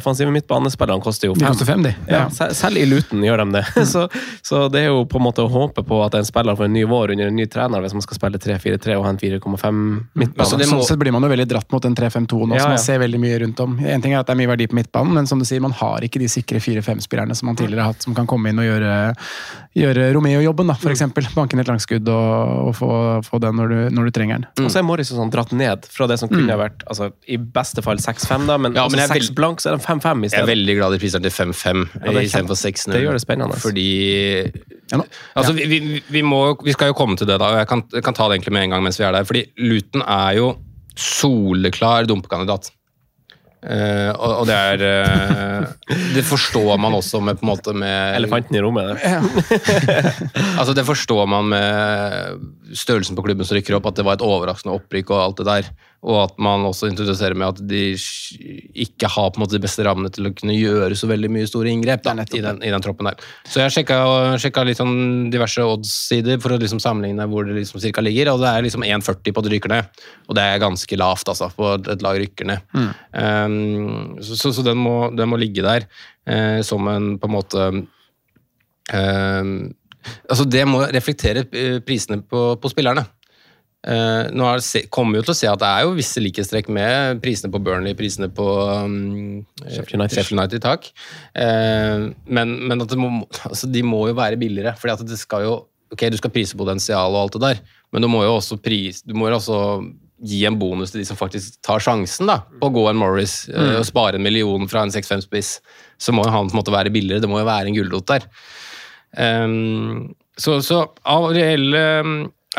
Speaker 3: gulkortdefensive midtbanespillerne koster jo fem.
Speaker 1: koster fem.
Speaker 3: Ja, selv i Luton gjør de det. Så, så det er jo på en måte å håpe på at en spiller får en ny vår under en ny trener hvis man skal spille 3-4-3 og ha en 4,5 midtbane.
Speaker 4: Så det må-
Speaker 1: Sånn sett blir man jo veldig dratt mot en 3-5-2 nå,
Speaker 3: Ja,
Speaker 1: som man ser veldig mye rundt om. En ting er at det er mye verdi på midtbanen, men som du sier, man har ikke de sikre 4-5-spillerne som man tidligere har hatt, som kan komme inn og gjøre, gjøre Romeo-jobben, da, for
Speaker 3: Mm.
Speaker 1: Banke ned et langskudd og, og få, få den når du, når du trenger den.
Speaker 3: Og så er Morris sånn dratt ned fra det som kunne mm. vært altså, i beste fall 6-5, da, men,
Speaker 4: Ja,
Speaker 3: altså,
Speaker 4: men jeg
Speaker 3: 6
Speaker 4: vil-
Speaker 3: blank, så er de 5-5 i
Speaker 4: Jeg er veldig glad de priser den til 5-5
Speaker 3: Ja,
Speaker 4: istedenfor 6-0.
Speaker 3: det gjør det spennende.
Speaker 4: Fordi
Speaker 1: Ja,
Speaker 4: Altså, vi, vi, vi, må, vi skal jo komme til det, da. og Jeg kan, jeg kan ta det egentlig med en gang mens vi er der. Fordi Luton er jo soleklar dumpekandidat. Uh, og, og det er uh, Det forstår man også med på en måte med
Speaker 3: Elefanten i rommet. der.
Speaker 4: Altså Det forstår man med størrelsen på klubben som rykker opp, at det var et overraskende opprykk og alt det der. Og at man også introduserer med at de ikke har på en måte de beste rammene til å kunne gjøre så veldig mye store inngrep da, i, den, i den troppen der. Så jeg sjekka, sjekka litt sånn diverse odds-sider for å liksom sammenligne hvor det liksom cirka ligger, og det er liksom 1,40 på at det rykker ned. Og det er ganske lavt altså, på at et lag rykker ned. Um, så, så, så den, må, den må ligge der uh, som en på en måte um, altså Det må reflektere eh, prisene på, på spillerne. Eh, nå er, kommer vi jo til å se at det er jo visse likhetstrekk med prisene på Burnley, prisene på um,
Speaker 3: Sheffield United.
Speaker 4: Sheffield United, takk. Uh, men men må, altså de må jo være billigere. fordi at det skal jo Ok, du skal prise potensial og alt det der, men du må jo også, pris, du må jo også gi en bonus til de som faktisk tar sjansen da, på å gå en Morris eh, og spare en million fra en 6-5-spiss. Så må jo han på en måte være billigere. Det må jo være en gulrot der. Um, så, så av reelle,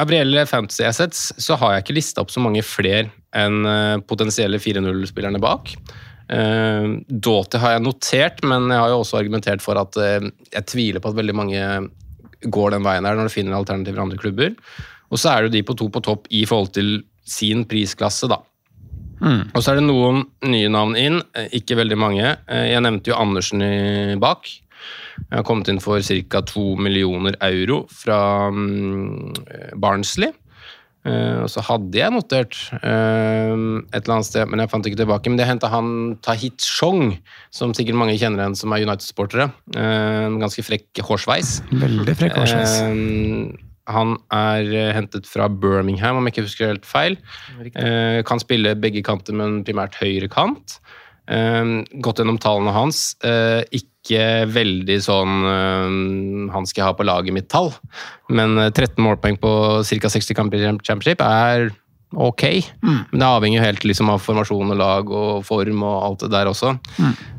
Speaker 4: av reelle fantasy assets så har jeg ikke lista opp så mange flere enn eh, potensielle 4-0-spillerne bak. Uh, Doughty har jeg notert, men jeg har jo også argumentert for at uh, jeg tviler på at veldig mange går den veien her når de finner alternativer i andre klubber. Og så er det jo de på to på topp i forhold til sin prisklasse, da. Og så er det noen nye navn inn, eh, ikke veldig mange. Uh, Jeg nevnte jo Andersen i bak. Jeg har kommet inn for ca. 2 millioner euro fra mm, Barnsley. Eh, og så hadde jeg notert eh, et eller annet sted, men jeg fant ikke tilbake. Men det henta han Tahit Chong, som sikkert mange kjenner igjen som er United-sportere. Eh, en ganske frekk hårsveis.
Speaker 1: Veldig frekk hårsveis.
Speaker 4: Eh, han er eh, hentet fra Birmingham, om jeg ikke husker helt feil. Eh, kan spille begge kanter, men primært høyre kant. Eh, gått gjennom tallene hans. Eh, ikke veldig sånn eh, han skal jeg ha på laget mitt-tall, men eh, 13 målpoeng på ca. 60 kamper i championship er ok. Men det avhenger jo helt liksom av formasjon og lag og form og alt det der også.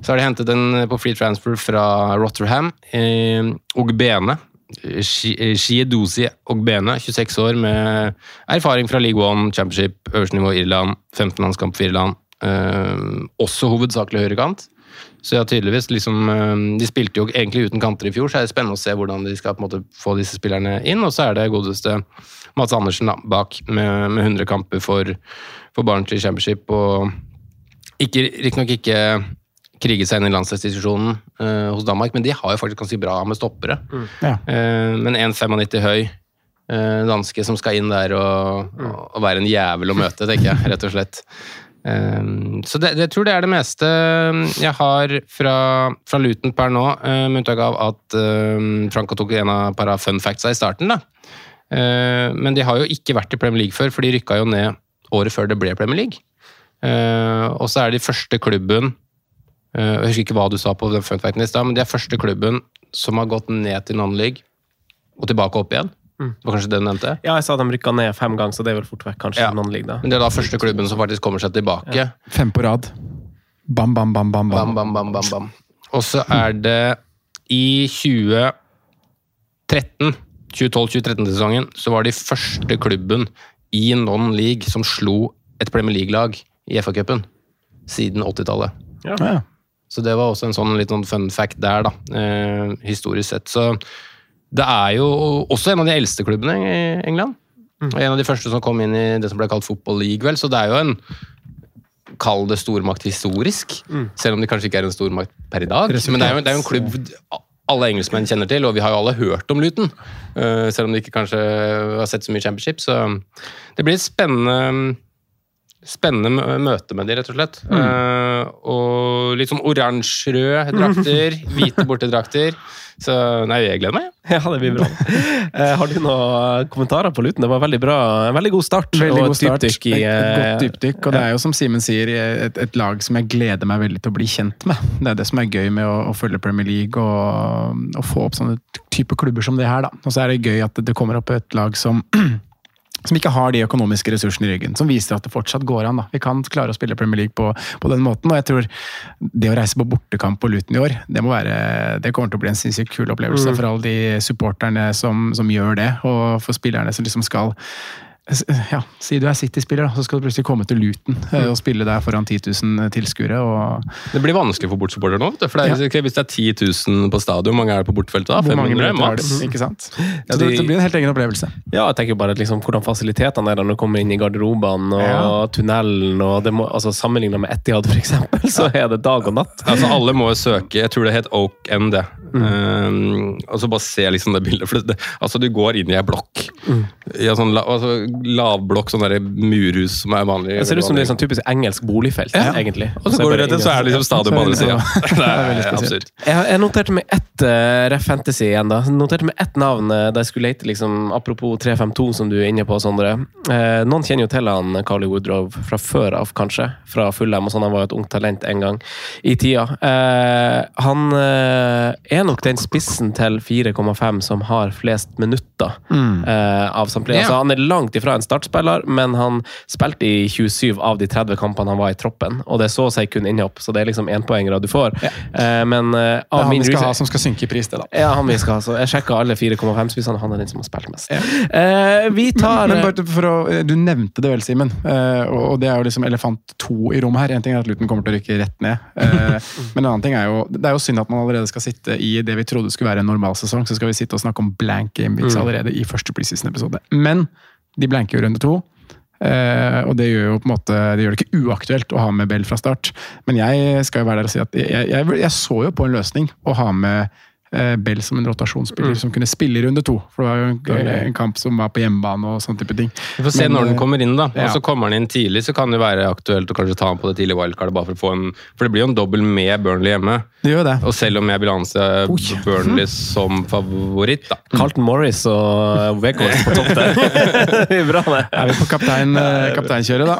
Speaker 4: Så har de hentet en på free transfer fra Rotterham. Eh, Ogbene. Shiedozi Ogbene, 26 år, med erfaring fra League One, Championship, øverste nivå Irland, 15 landskamp for Irland. Eh, også hovedsakelig høyrekant. Så ja, tydeligvis liksom eh, De spilte jo egentlig uten kanter i fjor, så er det spennende å se hvordan de skal på en måte få disse spillerne inn. Og så er det godeste Mats Andersen da, bak, med, med 100 kamper for, for Barnsley Championship. Og ikke, riktignok ikke kriget seg inn i landslagsdiskusjonen uh, hos Danmark, men de har jo faktisk ganske bra med stoppere.
Speaker 1: Ja.
Speaker 4: Uh, men 1,95 høy uh, danske som skal inn der og, og, og være en jævel å møte, tenker jeg, rett og slett. Eh, så det, jeg tror det er det meste jeg har fra, fra Luton per nå, eh, med unntak av at eh, Franco tok en av para fun factsa i starten. da. Men de har jo ikke vært i Premier League før, for de rykka jo ned året før det ble Premier League. Og så er de første klubben Jeg husker ikke hva du sa på den fun facten i stad, men de er første klubben som har gått ned til non-league og tilbake opp igjen. Det var kanskje det du nevnte?
Speaker 3: Ja, jeg sa at de rykka ned fem ganger, så det er vel fort vekk kanskje
Speaker 4: Ja.
Speaker 3: non-ligg da.
Speaker 4: Men det er da første klubben som faktisk kommer seg tilbake.
Speaker 1: Fem på rad. Bam, bam, bam, bam.
Speaker 4: Bam,
Speaker 1: bam.
Speaker 4: bam, bam, bam, bam. Og så er det i 2013, 2012-2013-sesongen, så var de første klubben i non-league som slo et Premier League-lag i FA-cupen siden 80-tallet.
Speaker 1: Ja.
Speaker 4: Så det var også en sånn litt sånn fun fact der, da. Eh, historisk sett. Så det er jo også en av de eldste klubbene i England. Mm. en av de første som kom inn i det som ble kalt Football League, vel. Så det er jo en Kall det stormakt historisk, selv om det kanskje ikke er en stormakt per i dag. Men det er jo, det er jo en klubb alle engelskmenn kjenner til, og vi har jo alle hørt om Luton. Uh, selv om de ikke kanskje har sett så mye championship. Så det blir et spennende spennende møte med de, rett og slett. Eh, og litt sånn oransje-røde drakter, hvite bortedrakter. Så nei, jeg gleder meg.
Speaker 3: Ja, det blir bra. Eh, har du noen kommentarer på luten? Det var veldig bra. En veldig god start.
Speaker 1: Veldig god start.
Speaker 3: dypdykk i
Speaker 1: Et, et
Speaker 3: eh,
Speaker 1: godt dypdykk. Og det er jo som Simen sier, et, et lag som jeg gleder meg veldig til å bli kjent med. Det er det som er gøy med å, å følge Premier League og, og få opp sånne type klubber som det her. da. Og så er det gøy at det kommer opp et lag som som ikke har de økonomiske ressursene i ryggen. Som viser at det fortsatt går an. da. Vi kan klare å spille Premier League på, på den måten. Og jeg tror det å reise på bortekamp på Luton i år, det, må være, det kommer til å bli en sinnssykt kul opplevelse
Speaker 3: Mm.
Speaker 1: for alle de supporterne som, som gjør det, og for spillerne som liksom skal ja, Si du er City-spiller, så skal du plutselig komme til Luton eh, og spille der foran 10 000 tilskuere. og
Speaker 4: Det blir vanskelig for bortsupporter nå. For det er, Hvis det er 10 000 på stadion, hvor mange er det på bortefeltet da?
Speaker 1: Hvor mange
Speaker 4: 500
Speaker 1: minutter har
Speaker 4: maks?
Speaker 1: det? Ikke sant?
Speaker 3: Ja,
Speaker 1: det,
Speaker 3: de-
Speaker 1: det blir en helt egen opplevelse.
Speaker 3: Ja, jeg tenker bare liksom, hvordan fasilitetene er da når du kommer inn i garderobene og
Speaker 1: Ja.
Speaker 3: tunnelen. og det må, altså Sammenlignet med Etihad, eksempel, så er det dag og natt.
Speaker 4: Altså Alle må søke Jeg tror det het Oak End. det. Um, og så bare se liksom det bildet. For det, altså Du går inn i ei blokk. I en sånn altså, lavblokk, sånn der murhus som er vanlig.
Speaker 3: Det ser ut som det er sånn typisk engelsk boligfelt,
Speaker 4: Ja.
Speaker 3: egentlig.
Speaker 4: Og så går du rett inn, så er det liksom stadion på andre sida.
Speaker 1: det er
Speaker 4: absurd.
Speaker 3: Jeg, noterte meg ett uh, Ref Fantasy igjen. da. Noterte meg ett navn uh, da jeg skulle lete, liksom, apropos 352, som du er inne på, Sondre. Uh, noen kjenner jo til han Carly Woodrow fra før av, kanskje. Fra Fulham og sånn. Han var jo et ungt talent en gang i tida. Eh, han eh, er nok den spissen til 4,5 som har flest minutter eh, av samtlige. Altså, han er langt ifra en startspiller, men han spilte i 27 av de 30 kampene han var i troppen. Og det er så å si kun innhopp, så det er liksom énpoengere du får. Eh, men eh,
Speaker 1: Det er han vi skal ha som skal synke i pris, det, da.
Speaker 3: ja, han vi skal ha. Så jeg sjekka alle 4,5-spissene. Han er den som har spilt mest. Eh, vi tar
Speaker 1: Men men for å, Du nevnte det vel, Simen. eh, og det er jo liksom elefant to i rommet her. En ting er at Luton kommer til å rykke rett ned. eh, men en annen ting er jo Det er jo synd at man allerede skal sitte i det vi trodde skulle være en normalsesong. Så skal vi sitte og snakke om blank game weeks
Speaker 3: Mm.
Speaker 1: allerede i første preseason-episode. Men de blanker jo runde to. eh, og det gjør jo på en måte Det gjør det ikke uaktuelt å ha med Bell fra start. Men jeg skal jo være der og si at jeg, jeg, jeg så jo på en løsning å ha med Bell som en rotasjonsspiller
Speaker 3: Mm.
Speaker 1: som kunne spille i runde to. For det var jo en, en kamp som var på hjemmebane og sånne type ting.
Speaker 4: Vi får se
Speaker 1: Men,
Speaker 4: når den
Speaker 1: eh,
Speaker 4: kommer inn, da.
Speaker 1: ja.
Speaker 4: Og så kommer den inn tidlig, så kan det være aktuelt å kanskje ta den på det tidlige wildcardet. bare For å få en, for det blir jo en dobbel med Burnley hjemme.
Speaker 1: Det gjør det.
Speaker 4: Og selv om jeg vil anse Burnley som favoritt, da.
Speaker 3: Carlton Morris og Weghorst på topp der. det er bra, det.
Speaker 1: Er vi på kaptein, eh, kapteinkjøret, da?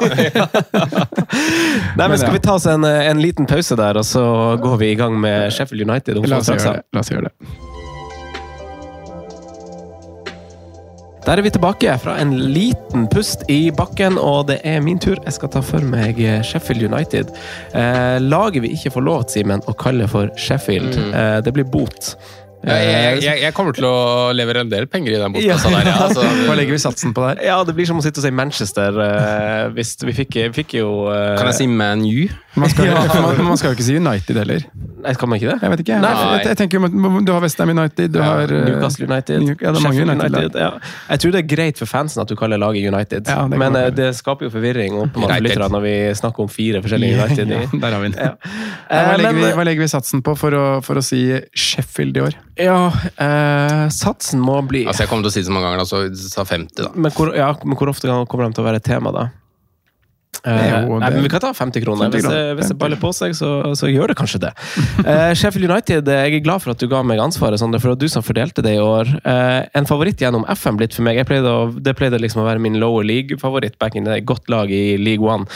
Speaker 3: Nei, men Skal vi ta oss en, en liten pause der, og så går vi i gang med Sheffield United? om få straks.
Speaker 1: La oss gjøre det.
Speaker 3: Der er vi tilbake fra en liten pust i bakken, og det er min tur. Jeg skal ta for meg Sheffield United. Eh, laget vi ikke får lov, Simen, å kalle for Sheffield. Eh, det blir bot.
Speaker 4: Jeg, jeg, jeg, jeg kommer til å levere en del penger i den botkassa der. Ja. Altså,
Speaker 1: Hva legger vi satsen på der?
Speaker 3: Ja, det blir som å sitte og si Manchester. eh, hvis vi fikk, vi fikk jo eh,
Speaker 4: kan jeg si Man U?
Speaker 1: Man skal,
Speaker 3: Ja.
Speaker 1: man, man skal jo ikke si United heller.
Speaker 3: Nei, Skal man ikke det?
Speaker 1: Jeg vet ikke.
Speaker 3: Nei,
Speaker 1: jeg, jeg tenker Du har Westham United, du har eh,
Speaker 3: Newcastle United,
Speaker 1: New- ja, det er mange United,
Speaker 3: United. Ja. Jeg tror det er greit for fansen at du kaller laget United,
Speaker 1: Ja, det
Speaker 3: men
Speaker 1: være.
Speaker 3: eh, det skaper jo forvirring lytterne når vi snakker om fire forskjellige United. i-
Speaker 1: Ja, der har vi den.
Speaker 3: Ja.
Speaker 1: Hva,
Speaker 3: Eh,
Speaker 1: legger vi, hva legger vi satsen på for å, for å si Sheffield i år?
Speaker 3: Ja, eh, satsen må bli
Speaker 4: Altså, jeg kommer til å si det så mange ganger, da, så sa 50, da.
Speaker 3: men, hvor, ja, men hvor ofte kommer de til å være et tema, da? Eh,
Speaker 1: jo
Speaker 3: nei, men vi kan ta 50 kroner.
Speaker 1: 50
Speaker 3: Hvis, det,
Speaker 1: kroner.
Speaker 3: hvis det baller på seg, så, så gjør det kanskje det. uh, Sheffield United, eh, jeg er glad for at du ga meg ansvaret, Sander, for det var du som fordelte det i år. Uh, en favoritt gjennom FM blitt for meg. Pleide å, det pleide liksom å være min lower league-favoritt back in the day. Godt lag i League One.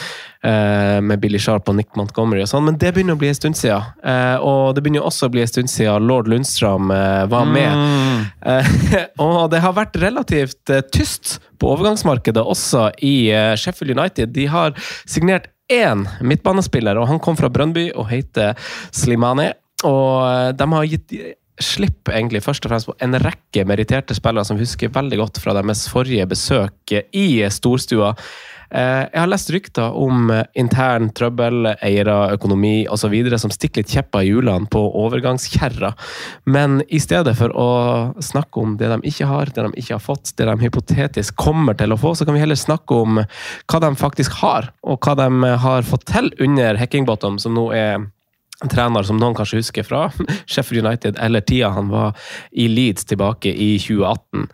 Speaker 3: Eh, med Billy Sharp og Nick Montgomery og sånn, men det begynner å bli en stund siden. Eh, og det begynner også å bli en stund siden lord Lundstrøm eh, var med. Eh, og det har vært relativt tyst på overgangsmarkedet også i Sheffield United. De har signert én midtbanespiller, og han kom fra Brøndby og heter Slimane. Og de har gitt slipp egentlig først og fremst på en rekke meritterte spillere som husker veldig godt fra deres forrige besøk i storstua. Eh, Jeg har lest rykter om eh, intern trøbbel, eiere, økonomi osv. som stikker litt kjepper i hjulene på overgangskjerra. Men i stedet for å snakke om det de ikke har, det de ikke har fått, det de hypotetisk kommer til å få, så kan vi heller snakke om hva de faktisk har, og hva de har fått til under Hackingbottom, som nå er trener som noen kanskje husker fra Sheffield United, eller tida han var i Leeds tilbake i 2018.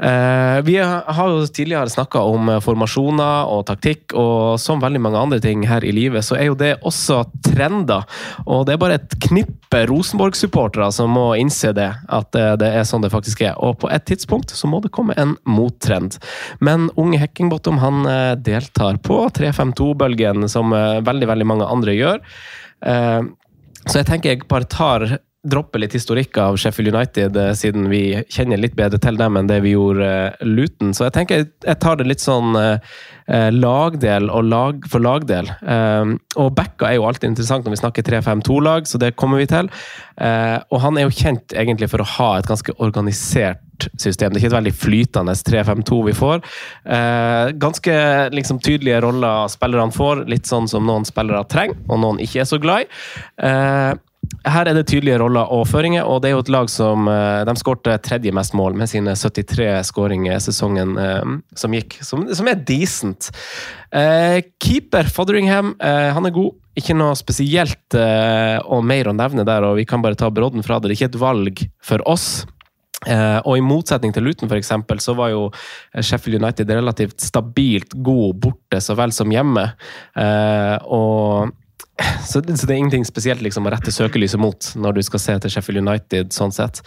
Speaker 3: Eh, vi har jo tidligere snakka om formasjoner og taktikk, og som veldig mange andre ting her i livet, så er jo det også trender. Og det er bare et knippe Rosenborg-supportere som må innse det, at eh, det er sånn det faktisk er. Og på et tidspunkt så må det komme en mottrend. Men unge Heckingbottom han eh, deltar på 3-5-2-bølgen, som veldig, veldig mange andre gjør. Eh, Så jeg tenker jeg bare tar droppe litt historikk av Sheffield United, eh, siden vi kjenner litt bedre til dem enn det vi gjorde eh, Luton. Så jeg tenker jeg tar det litt sånn eh, lagdel og lag for lagdel. Og backa er jo alltid interessant når vi snakker 3-5-2-lag, så det kommer vi til. Og han er jo kjent egentlig for å ha et ganske organisert system. Det er ikke et veldig flytende 3-5-2 vi får. ganske liksom, tydelige roller spillerne får, litt sånn som noen spillere trenger, og noen ikke er så glad i. Her er det tydelige roller og føringer, og det er jo et lag som eh, de skårte tredje mest mål med sine 73 skåringer sesongen eh, som gikk, som, som er decent. Eh, keeper Fotheringham, han er god. Ikke noe spesielt og mer å nevne der, og vi kan bare ta brodden fra det. Det er ikke et valg for oss. Og I motsetning til Luton eksempel, så var jo Sheffield United relativt stabilt god borte så vel som hjemme. Og så, så, det er ingenting spesielt liksom, å rette søkelyset mot når du skal se til Sheffield United. sånn sett.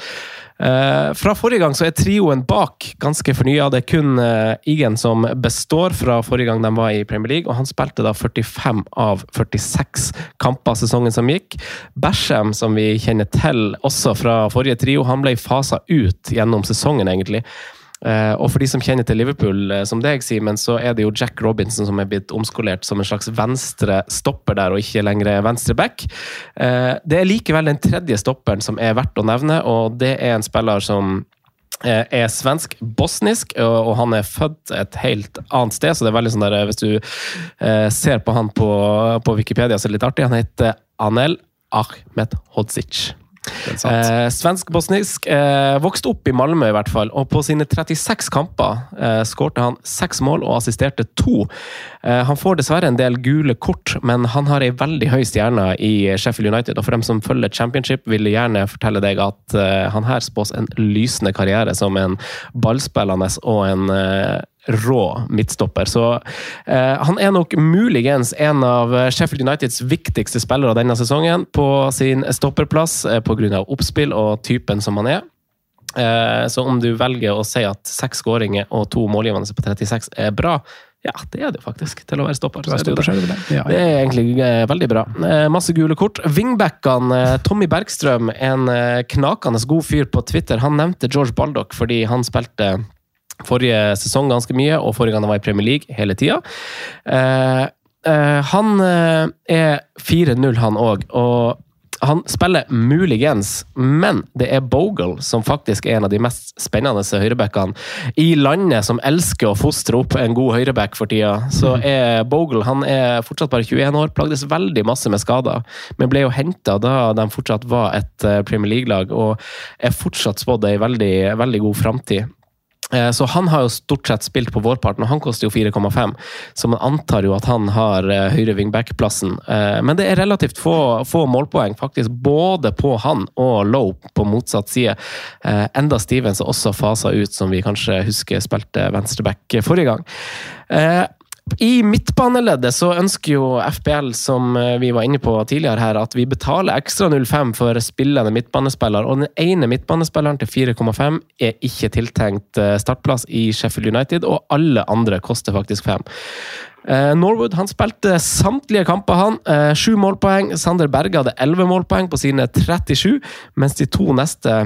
Speaker 3: Uh, fra forrige gang så er trioen bak ganske fornya. Det er kun uh, Igen som består fra forrige gang de var i Premier League, og han spilte da 45 av 46 kamper sesongen som gikk. Basham, som vi kjenner til også fra forrige trio, han ble fasa ut gjennom sesongen, egentlig. Uh, og for de som kjenner til Liverpool, uh, som deg, Simen, så er det jo Jack Robinson som er blitt omskolert som en slags venstre stopper der, og ikke lenger venstre back. Uh, det er likevel den tredje stopperen som er verdt å nevne, og det er en spiller som er svensk-bosnisk, og han er født et helt annet sted. Så det er veldig sånn der, hvis du ser på han på, på Wikipedia, så er det litt artig. Han heter Anel Ahmed Hodzic. Eh, Svensk-bosnisk. Eh, vokste opp i Malmö, i hvert fall. Og på sine 36 kamper eh, skårte han seks mål og assisterte to. Eh, han får dessverre en del gule kort, men han har ei veldig høy stjerne i Sheffield United. Og for dem som følger championship, vil gjerne fortelle deg at eh, han her spås en lysende karriere som en ballspillende og en eh, rå midtstopper. Så eh, han er nok muligens en av Sheffield Uniteds viktigste spillere denne sesongen på sin stopperplass eh, pga. oppspill og typen som han er. Eh, så om du velger å si at seks skåringer og to målgivende på 36 er bra, ja, det er det jo faktisk, til å være stopper.
Speaker 1: Er det, det.
Speaker 3: Det, er egentlig eh, veldig bra. Eh, masse gule kort. Wingbackene, eh, Tommy Bergstrøm, en eh, knakende god fyr på Twitter, han nevnte George Baldock fordi han spilte forrige sesong ganske mye, og forrige gang han var i Premier League hele tida. Eh, eh, han uh, er 4-0, han òg. Og han spiller muligens, men det er Bogle som faktisk er en av de mest spennende høyrebackene i landet, som elsker å fostre opp en god høyreback for tida. Så mm. er Bogle han er fortsatt bare 21 år, plagdes veldig masse med skader, men ble jo henta da de fortsatt var et Premier League-lag, og er fortsatt spådd ei veldig, veldig god framtid. Eh, så han har jo stort sett spilt på vårparten, og han koster jo 4,5. Så man antar jo at han har eh, høyre wingback-plassen. Eh, men det er relativt få, få, målpoeng, faktisk, både på han og Low på motsatt side. Enda Stevens er også fasa ut, som vi kanskje husker spilte venstreback forrige gang. I midtbaneleddet så ønsker jo FPL, som eh, vi var inne på tidligere her, at vi betaler ekstra 0,5 for spillende midtbanespiller. Og den ene midtbanespilleren til 4,5 er ikke tiltenkt eh, startplass i Sheffield United, og alle andre koster faktisk 5. Eh, Norwood han spilte samtlige kamper, han. Sju målpoeng. Sander Berge hadde elleve målpoeng på sine 37, mens de to neste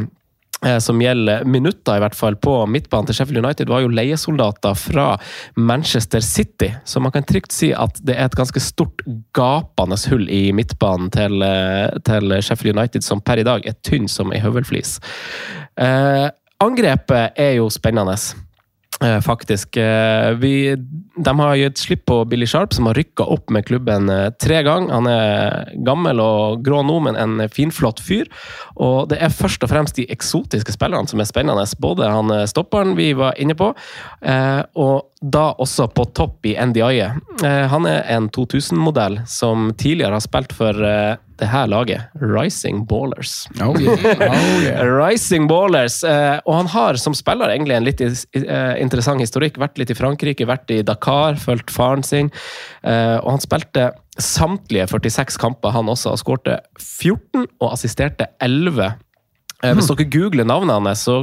Speaker 3: som gjelder minutter, i hvert fall, på midtbanen til Sheffield United, var jo leiesoldater fra Manchester City. Så man kan trygt si at det er et ganske stort, gapende hull i midtbanen til, eh, til Sheffield United, som per i dag er tynn som ei høvelflis. Eh, angrepet er jo spennende. Eh, faktisk. Eh, vi, de har gitt slipp på Billy Sharp, som har rykka opp med klubben eh, tre ganger. Han er gammel og grå nå, men en finflott fyr. Og det er først og fremst de eksotiske spillerne som er spennende. Både han stopperen vi var inne på, og da også på topp i NDI-et. Han er en 2000-modell som tidligere har spilt for det her laget. Rising Ballers.
Speaker 1: Oh yeah. Oh yeah.
Speaker 3: Rising Ballers. Eh, og han har som spiller egentlig en litt eh, interessant historikk. Vært litt i Frankrike, vært i Dakar, fulgt faren sin. Eh, og han spilte samtlige 46 kamper, han også. Skårte 14 og assisterte 11 Eh, Hvis dere googler navnet hans, så,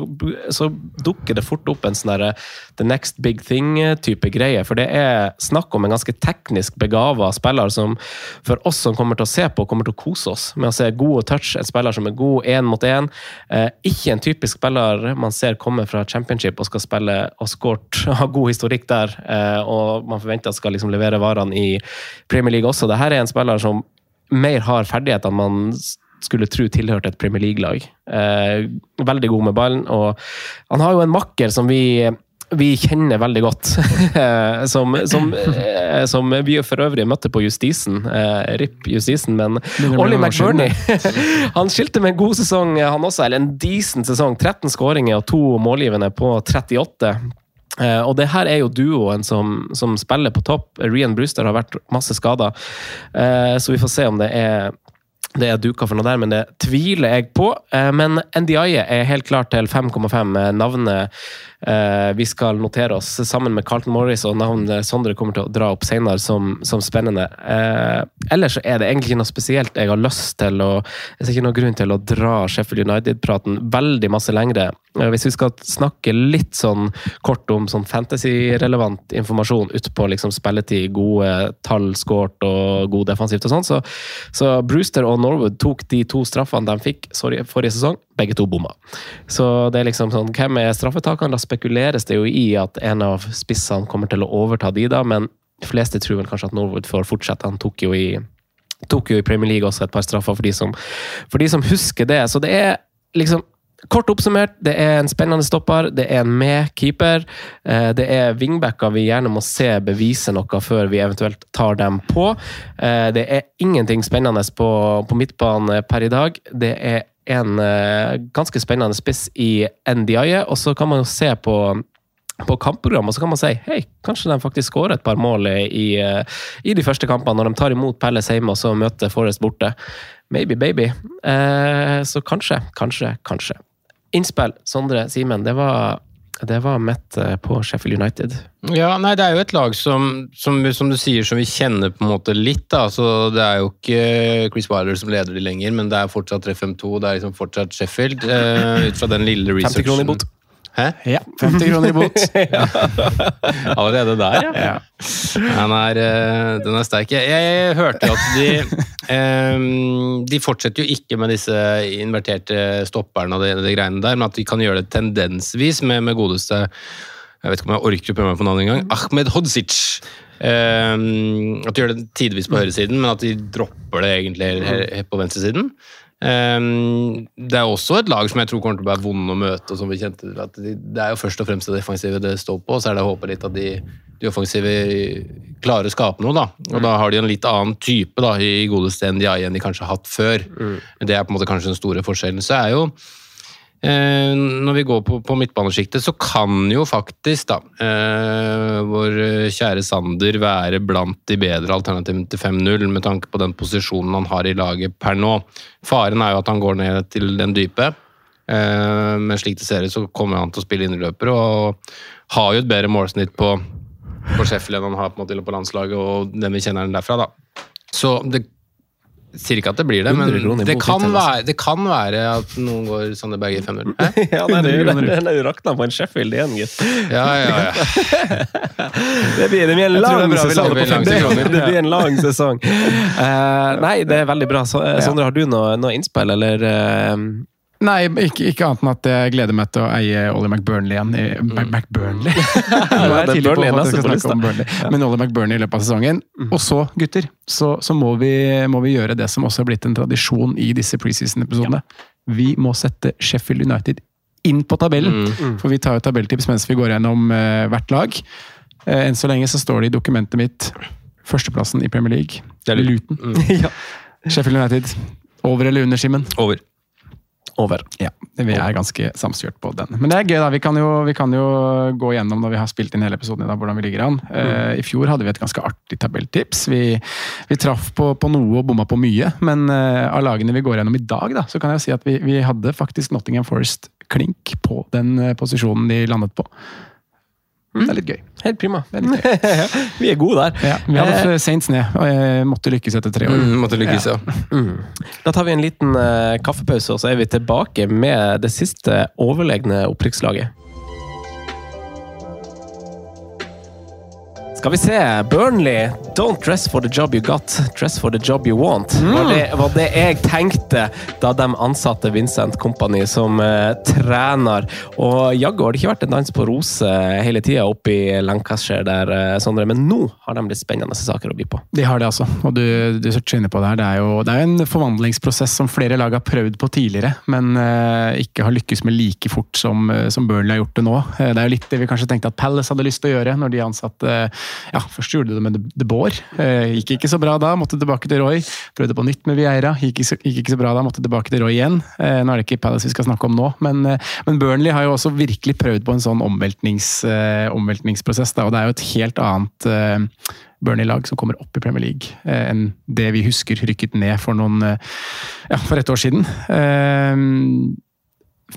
Speaker 3: så dukker det fort opp en sånn der, The Next Big Thing-type greie. For det er snakk om en ganske teknisk begava spiller som for oss som kommer til å se på, kommer til å kose oss med å se gode touch. En spiller som er god én mot én. Eh, ikke en typisk spiller man ser komme fra championship og skal spille og skåret, ha god historikk der. Eh, og man forventer at skal liksom levere varene i Premier League også. Dette er en spiller som mer har ferdigheter man skulle tro tilhørte et Premier League-lag. Eh, veldig god med ballen, og han har jo en makker som vi vi kjenner veldig godt. som, som, eh, som, vi for øvrig møtte på Justisen. Eh, RIP Justisen, men Ollie McBurney Han skilte med en god sesong, han også. Eller en decent sesong. 13 skåringer og to målgivende på 38. Uh, og det her er jo duoen som, som spiller på topp. Rian Brewster har vært masse skada, uh, så vi får se om det er det er duka for noe der, men det tviler jeg på. Uh, men NDI er helt klart til 5,5. Navnet vi skal notere oss sammen med Carlton Morris og navnet Sondre kommer til å dra opp senere som, som spennende. ellers er det egentlig ikke noe spesielt jeg har lyst til å Jeg ser ikke noen grunn til å dra Sheffield United-praten veldig masse lengre. Hvis vi skal snakke litt sånn kort om sånn fantasy-relevant informasjon utpå liksom spilletid, gode tall skåret og god defensivt og sånn, så, så, Brewster og Norwood tok de to straffene de fikk sorry, forrige sesong. Begge to bomma. Så det er liksom sånn, hvem er straffetakerne? Da spekuleres det jo i at en av spissene kommer til å overta de, da, men de fleste tror vel kanskje at Norwood får fortsette. Han tok jo i tok jo i Premier League også et par straffer for de som, for de som husker det. Så det er liksom Kort oppsummert, det er en spennende stopper, det er en med keeper. Eh, det er wingbacker vi gjerne må se bevise noe før vi eventuelt tar dem på. Eh, det er ingenting spennende på, på midtbanen per i dag. Det er en eh, ganske spennende spiss i NDI, og så kan man jo se på på kampprogram, og så kan man si hei, kanskje de faktisk skårer et par mål i, i, de første kampene, når de tar imot Pelles hjemme og så møter Forest borte. Maybe, baby. Eh, så kanskje, kanskje, kanskje. Innspill, Sondre, Simen. Det var, det var mitt eh, på Sheffield United.
Speaker 4: Ja, nei, det er jo et lag som, som, som, du sier, som vi kjenner på en måte litt. da, så Det er jo ikke Chris Wilder som leder de lenger, men det er fortsatt 3-5-2. Det er liksom fortsatt Sheffield. Uh, ut fra den lille researchen.
Speaker 3: 50 kroner i bot.
Speaker 4: Hæ?
Speaker 1: Ja. 50 kroner i bot. ja.
Speaker 4: Allerede der, ja. ja. Den, er, eh, den er sterk. Jeg, jeg hørte at de um, De fortsetter jo ikke med disse inverterte stopperne og de, de, greiene der, men at de kan gjøre det tendensvis med, med godeste Jeg vet ikke om jeg orker å prøve meg på navnet engang. Ahmed Hodzic. Um, at de gjør det tidvis på høyresiden, men at de dropper det egentlig helt på venstresiden. Um, det er også et lag som jeg tror kommer til å være vonde å møte. og som vi kjente at de, Det er jo først og fremst det defensive det står på, og så er det å håpe litt at de, de offensive klarer å skape noe. da, Og da har de en litt annen type da, i godeste enn de har igjen de kanskje har hatt før. Mm. Det er på en måte kanskje den store forskjellen. Så er jo når vi går på, på midtbanesjiktet, så kan jo faktisk da eh, vår kjære Sander være blant de bedre alternativene til 5-0, med tanke på den posisjonen han har i laget per nå. Faren er jo at han går ned til den dype, eh, men slik det ser ut, så kommer han til å spille innløper, og har jo et bedre målsnitt på, på Sheffield enn han har på, på landslaget, og den vi kjenner den derfra. da. Så det Sier ikke at det blir det, men det kan, være, det kan være at noen går Sander Berge 5-0.
Speaker 3: ja, nei, det, det, det, det rakna på en Sheffield igjen, gitt.
Speaker 4: Ja, ja, ja.
Speaker 3: det, blir, det blir en lang sesong. Det blir en lang sesong. Uh, nei, det er veldig bra. Sondre, har du noe, noe innspill, eller? Uh,
Speaker 1: Nei, ikke, ikke, annet enn at jeg gleder meg til å eie Ollie McBurnley igjen. I, mm. McBurnley?
Speaker 3: Nå er tidlig på at jeg skal snakke om
Speaker 1: Burnley. Men Ollie McBurnley i løpet av sesongen. Mm. Og så, gutter, så, så må, vi, må, vi, gjøre det som også er blitt en tradisjon i disse preseason-episodene. Vi må sette Sheffield United inn på tabellen. Mm. For vi tar jo tabelltips mens vi går gjennom uh, hvert lag. Uh, enn så lenge så står det i dokumentet mitt førsteplassen i Premier League. Det er Luton. Mm. ja. Sheffield United. Over eller under, Simen?
Speaker 4: Over
Speaker 3: over.
Speaker 1: Ja, vi er ganske samstyrt på den. Men det er gøy, da. Vi kan, jo, vi kan jo gå gjennom når vi har spilt inn hele episoden i dag, hvordan vi ligger an. Mm. Uh, I fjor hadde vi et ganske artig tabelltips. Vi, vi traff på, på, noe og bomma på mye. Men uh, av lagene vi går gjennom i dag, da, så kan jeg si at vi, vi hadde faktisk Nottingham Forest klink på den uh, posisjonen de landet på. Det er litt gøy.
Speaker 3: Helt prima.
Speaker 1: Er litt gøy.
Speaker 3: Vi er gode der.
Speaker 1: Ja, vi hadde seint sne, og jeg måtte lykkes etter tre år.
Speaker 4: Mm, måtte lykkes, ja.
Speaker 3: Da tar vi en liten uh, kaffepause, og så er vi tilbake med det siste overlegne opprykkslaget. Skal vi se. Burnley, don't dress for the job you got, dress for the job you want. Var, det, var det jeg tenkte da de ansatte Vincent Company som uh, trener. Og jaggu har det ikke vært en dans på roser hele tida oppe i Lancashire der, uh, Sondre, men nå har de litt spennende saker å by på.
Speaker 1: De har det, altså. Og du, du toucher inne på det her. Det er jo det er en forvandlingsprosess som flere lag har prøvd på tidligere, men uh, ikke har lykkes med like fort som, eh, som Burnley har gjort det nå. Eh, det er jo litt det vi kanskje tenkte at Palace hadde lyst til å gjøre når de ansatte Ja, først gjorde de det med De- Boer. Eh, gikk ikke så bra da, måtte tilbake til Roy. Prøvde på nytt med Vieira, gikk gikk ikke så bra da, måtte tilbake til Roy igjen. Eh, nå er det ikke Palace vi skal snakke om nå, men, eh, men Burnley har jo også virkelig prøvd på en sånn omveltnings, omveltningsprosess, da, og det er jo et helt annet Burnley-lag som kommer opp i Premier League enn det vi husker rykket ned for noen ja, for et år siden.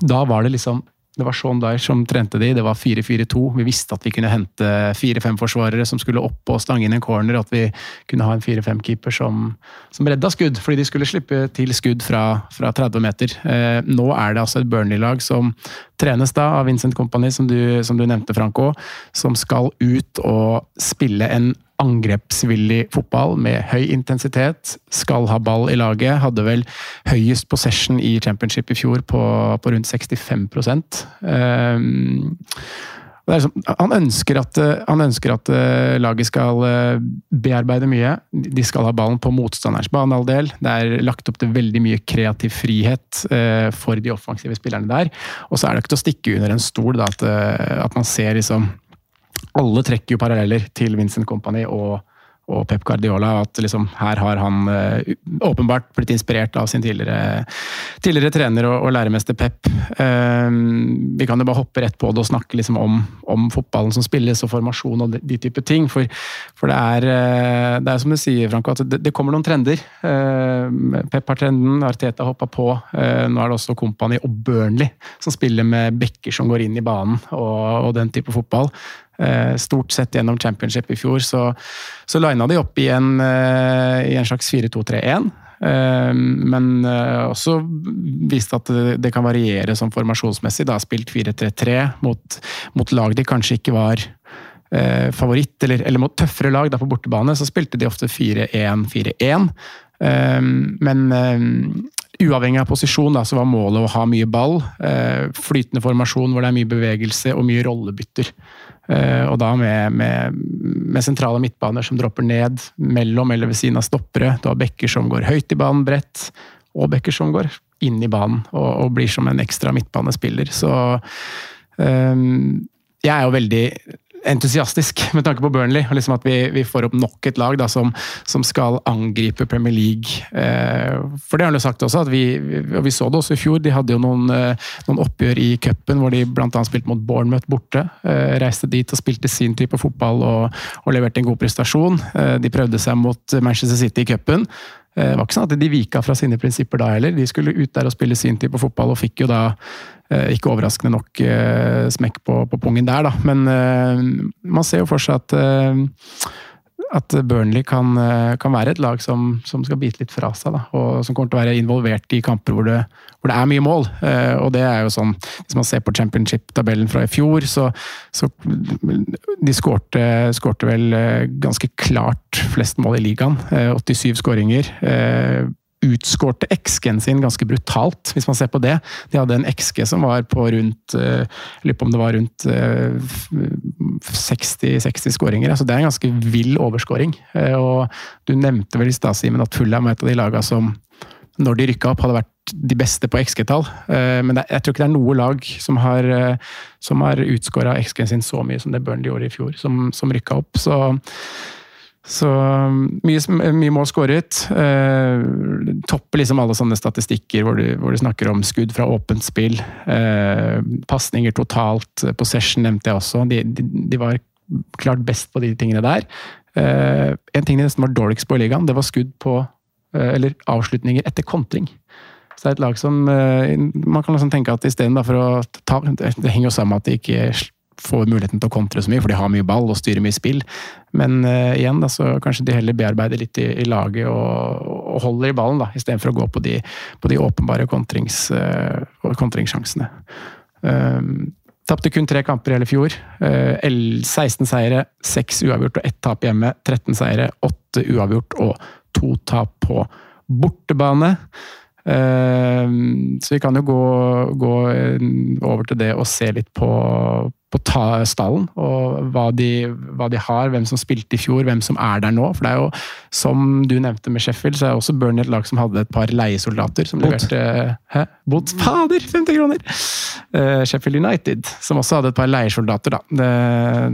Speaker 1: Da var det liksom det var Sean Dyer som trente de, det var 4-4-2. Vi visste at vi kunne hente fire-fem forsvarere som skulle opp og stange inn en corner, at vi kunne ha en 4-5-keeper som, som redda skudd, fordi de skulle slippe til skudd fra, fra 30 meter. Eh, nå er det altså et Burnley-lag som trenes da av Vincent Company, som du, som du nevnte, Franco, som skal ut og spille en angrepsvillig fotball med høy intensitet. Skal ha ball i laget. Hadde vel høyest possession i championship i fjor på, på rundt 65 um, liksom, han ønsker at, han ønsker at eh, laget skal eh, bearbeide mye. De skal ha ballen på motstanderens banehalvdel. Det er lagt opp til veldig mye kreativ frihet uh, for de offensive spillerne der. Og så er det ikke til å stikke under en stol da, at, at man ser liksom alle trekker jo paralleller til Vincent Company og, og Pep Guardiola. At liksom, her har han uh, åpenbart blitt inspirert av sin tidligere, tidligere trener og, og læremester Pep. Uh, vi kan jo bare hoppe rett på det og snakke liksom om, om fotballen som spilles og formasjon og de, de type ting. For, for det, er, uh, det er som du sier, Franco, at det, det kommer noen trender. Pep har trenden, Arteta hoppa på. nå er det også Company og Burnley som spiller med bekker som går inn i banen og, og den type fotball. Eh, stort sett gjennom championship i fjor så, så lina de opp i en, eh, i en slags 4-2-3-1. Eh, Men også viste at det, kan variere som formasjonsmessig. Da spilt 4-3-3 mot, mot lag de kanskje ikke var favoritt, eller, eller mot tøffere lag da på bortebane, så spilte de ofte 4-1-4-1. Eh, men uavhengig av posisjon da, så var målet å ha mye ball. Flytende formasjon hvor det er mye bevegelse og mye rollebytter. Eh, og da med, med, med sentrale midtbaner som dropper ned mellom eller ved siden av stoppere. Du har bekker som går høyt i banen, bredt, og bekker som går inn i banen og, og blir som en ekstra midtbanespiller. Så um, jeg er jo veldig entusiastisk med tanke på Burnley. og liksom At vi, vi får opp nok et lag da, som, som skal angripe Premier League. Eh, for det har han jo sagt også, at vi, og vi så det også i fjor. De hadde jo noen, eh, noen oppgjør i cupen hvor de bl.a. spilte mot Bournemouth borte. Eh, reiste dit og spilte sin type fotball og, og leverte en god prestasjon. Eh, de prøvde seg mot Manchester City i cupen. Det var ikke sånn at de vika fra sine prinsipper da heller. De skulle ut der og spille sin type fotball, og fikk jo da eh, ikke overraskende nok eh, smekk på, på pungen der, da. Men eh, man ser jo for seg at at Burnley kan, kan, være et lag som, som, skal bite litt fra seg. Da, og som kommer til å være involvert i kamper hvor det, hvor det er mye mål. og det er jo sånn, Hvis man ser på championship-tabellen fra i fjor, så, så De skårte, skårte, vel ganske klart flest mål i ligaen. 87 skåringer utskårte XG-en sin ganske brutalt, hvis man ser på det. De hadde en XG som var på rundt Jeg lurer på om det var rundt 60-60 skåringer. Altså det er en ganske vill overskåring. Og du nevnte vel i stad, Simen, at Fulham er et av de lagene som når de rykka opp, hadde vært de beste på XG-tall. Men jeg tror ikke det er noe lag som har, som har utskåra XG-en sin så mye som det Burnley gjorde i fjor, som, som rykka opp. Så så mye, mye mål skåret. Eh, topper liksom alle sånne statistikker hvor du, hvor du, snakker om skudd fra åpent spill. Eh, Pasninger totalt. Possession nevnte jeg også. De, de, de, var klart best på de tingene der. Eh, en ting de nesten var dårligst på i ligaen, det var skudd på eh, Eller avslutninger etter kontring. Så det er et lag som eh, Man kan liksom tenke at istedenfor å ta Det henger jo sammen med at de ikke får muligheten til å kontre så mye, for de har mye ball og styrer mye spill. Men uh, igjen, da, så kanskje de heller bearbeider litt i, i laget og, og, holder i ballen, da, istedenfor å gå på de, på de åpenbare kontrings, uh, kontringssjansene. Um, Tapte kun tre kamper i hele fjor. Uh, 16 seire, 6 uavgjort og 1 tap hjemme. 13 seire, 8 uavgjort og 2 tap på bortebane. Ehm, så vi kan jo gå, gå, over til det og se litt på, på stallen. Og hva de, hva de, har, hvem som spilte i fjor, hvem som er der nå. For det er jo, som du nevnte med Sheffield, så er også Burnley et lag som hadde et par leiesoldater. som
Speaker 3: Bot.
Speaker 1: leverte Hæ? Bot? Fader! 50 kroner! Uh, Sheffield United, som også hadde et par leiesoldater, da. Det,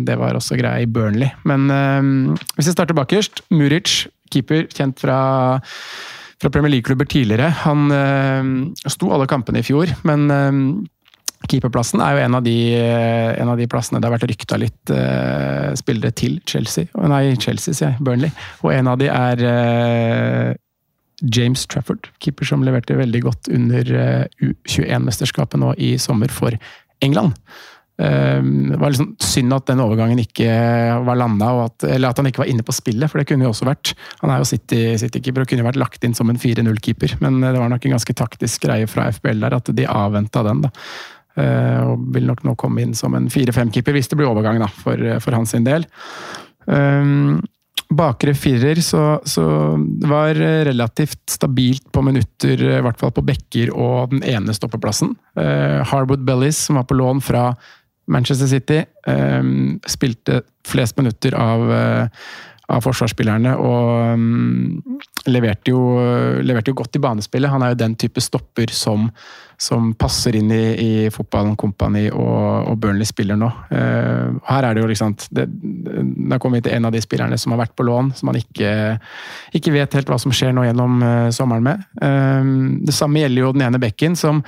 Speaker 1: det var også greia i Burnley. Men uh, hvis vi starter bakerst, Muric, keeper, kjent fra fra Premier League-klubber tidligere. Han øh, sto alle kampene i fjor, men øh, keeperplassen er jo en av de, en av de plassene det har vært rykta litt øh, spillere til Chelsea. Nei, Chelsea, sier jeg. Burnley. Og en av de er James Trafford, keeper som leverte veldig godt under U21-mesterskapet nå i sommer for England. Ehm, det var liksom synd at den overgangen ikke var landa, eller at han ikke var inne på spillet, for det kunne jo også vært. Han er jo City-keeper og kunne vært lagt inn som en 4-0-keeper, men det var nok en ganske taktisk greie fra FBL der at de avventa den. da. Ehm, og vil nok nå komme inn som en 4-5-keeper hvis det blir overgang da, for, for hans del. Um, bakre firer så, så var relativt stabilt på minutter, i hvert fall på bekker og den ene stoppeplassen. Uh, Harwood Bellis, som var på lån fra Manchester City um, spilte flest minutter av, uh, av forsvarsspillerne og um, leverte, jo, leverte, jo, godt i banespillet. Han er jo den type stopper som, som passer inn i, i fotballen Company og, og, Burnley spiller nå. Uh, her er det jo liksom det, det er kommet til en av de spillerne som har vært på lån, som man ikke, ikke vet helt hva som skjer nå gjennom uh, sommeren med. Um, det samme gjelder jo den ene bekken, som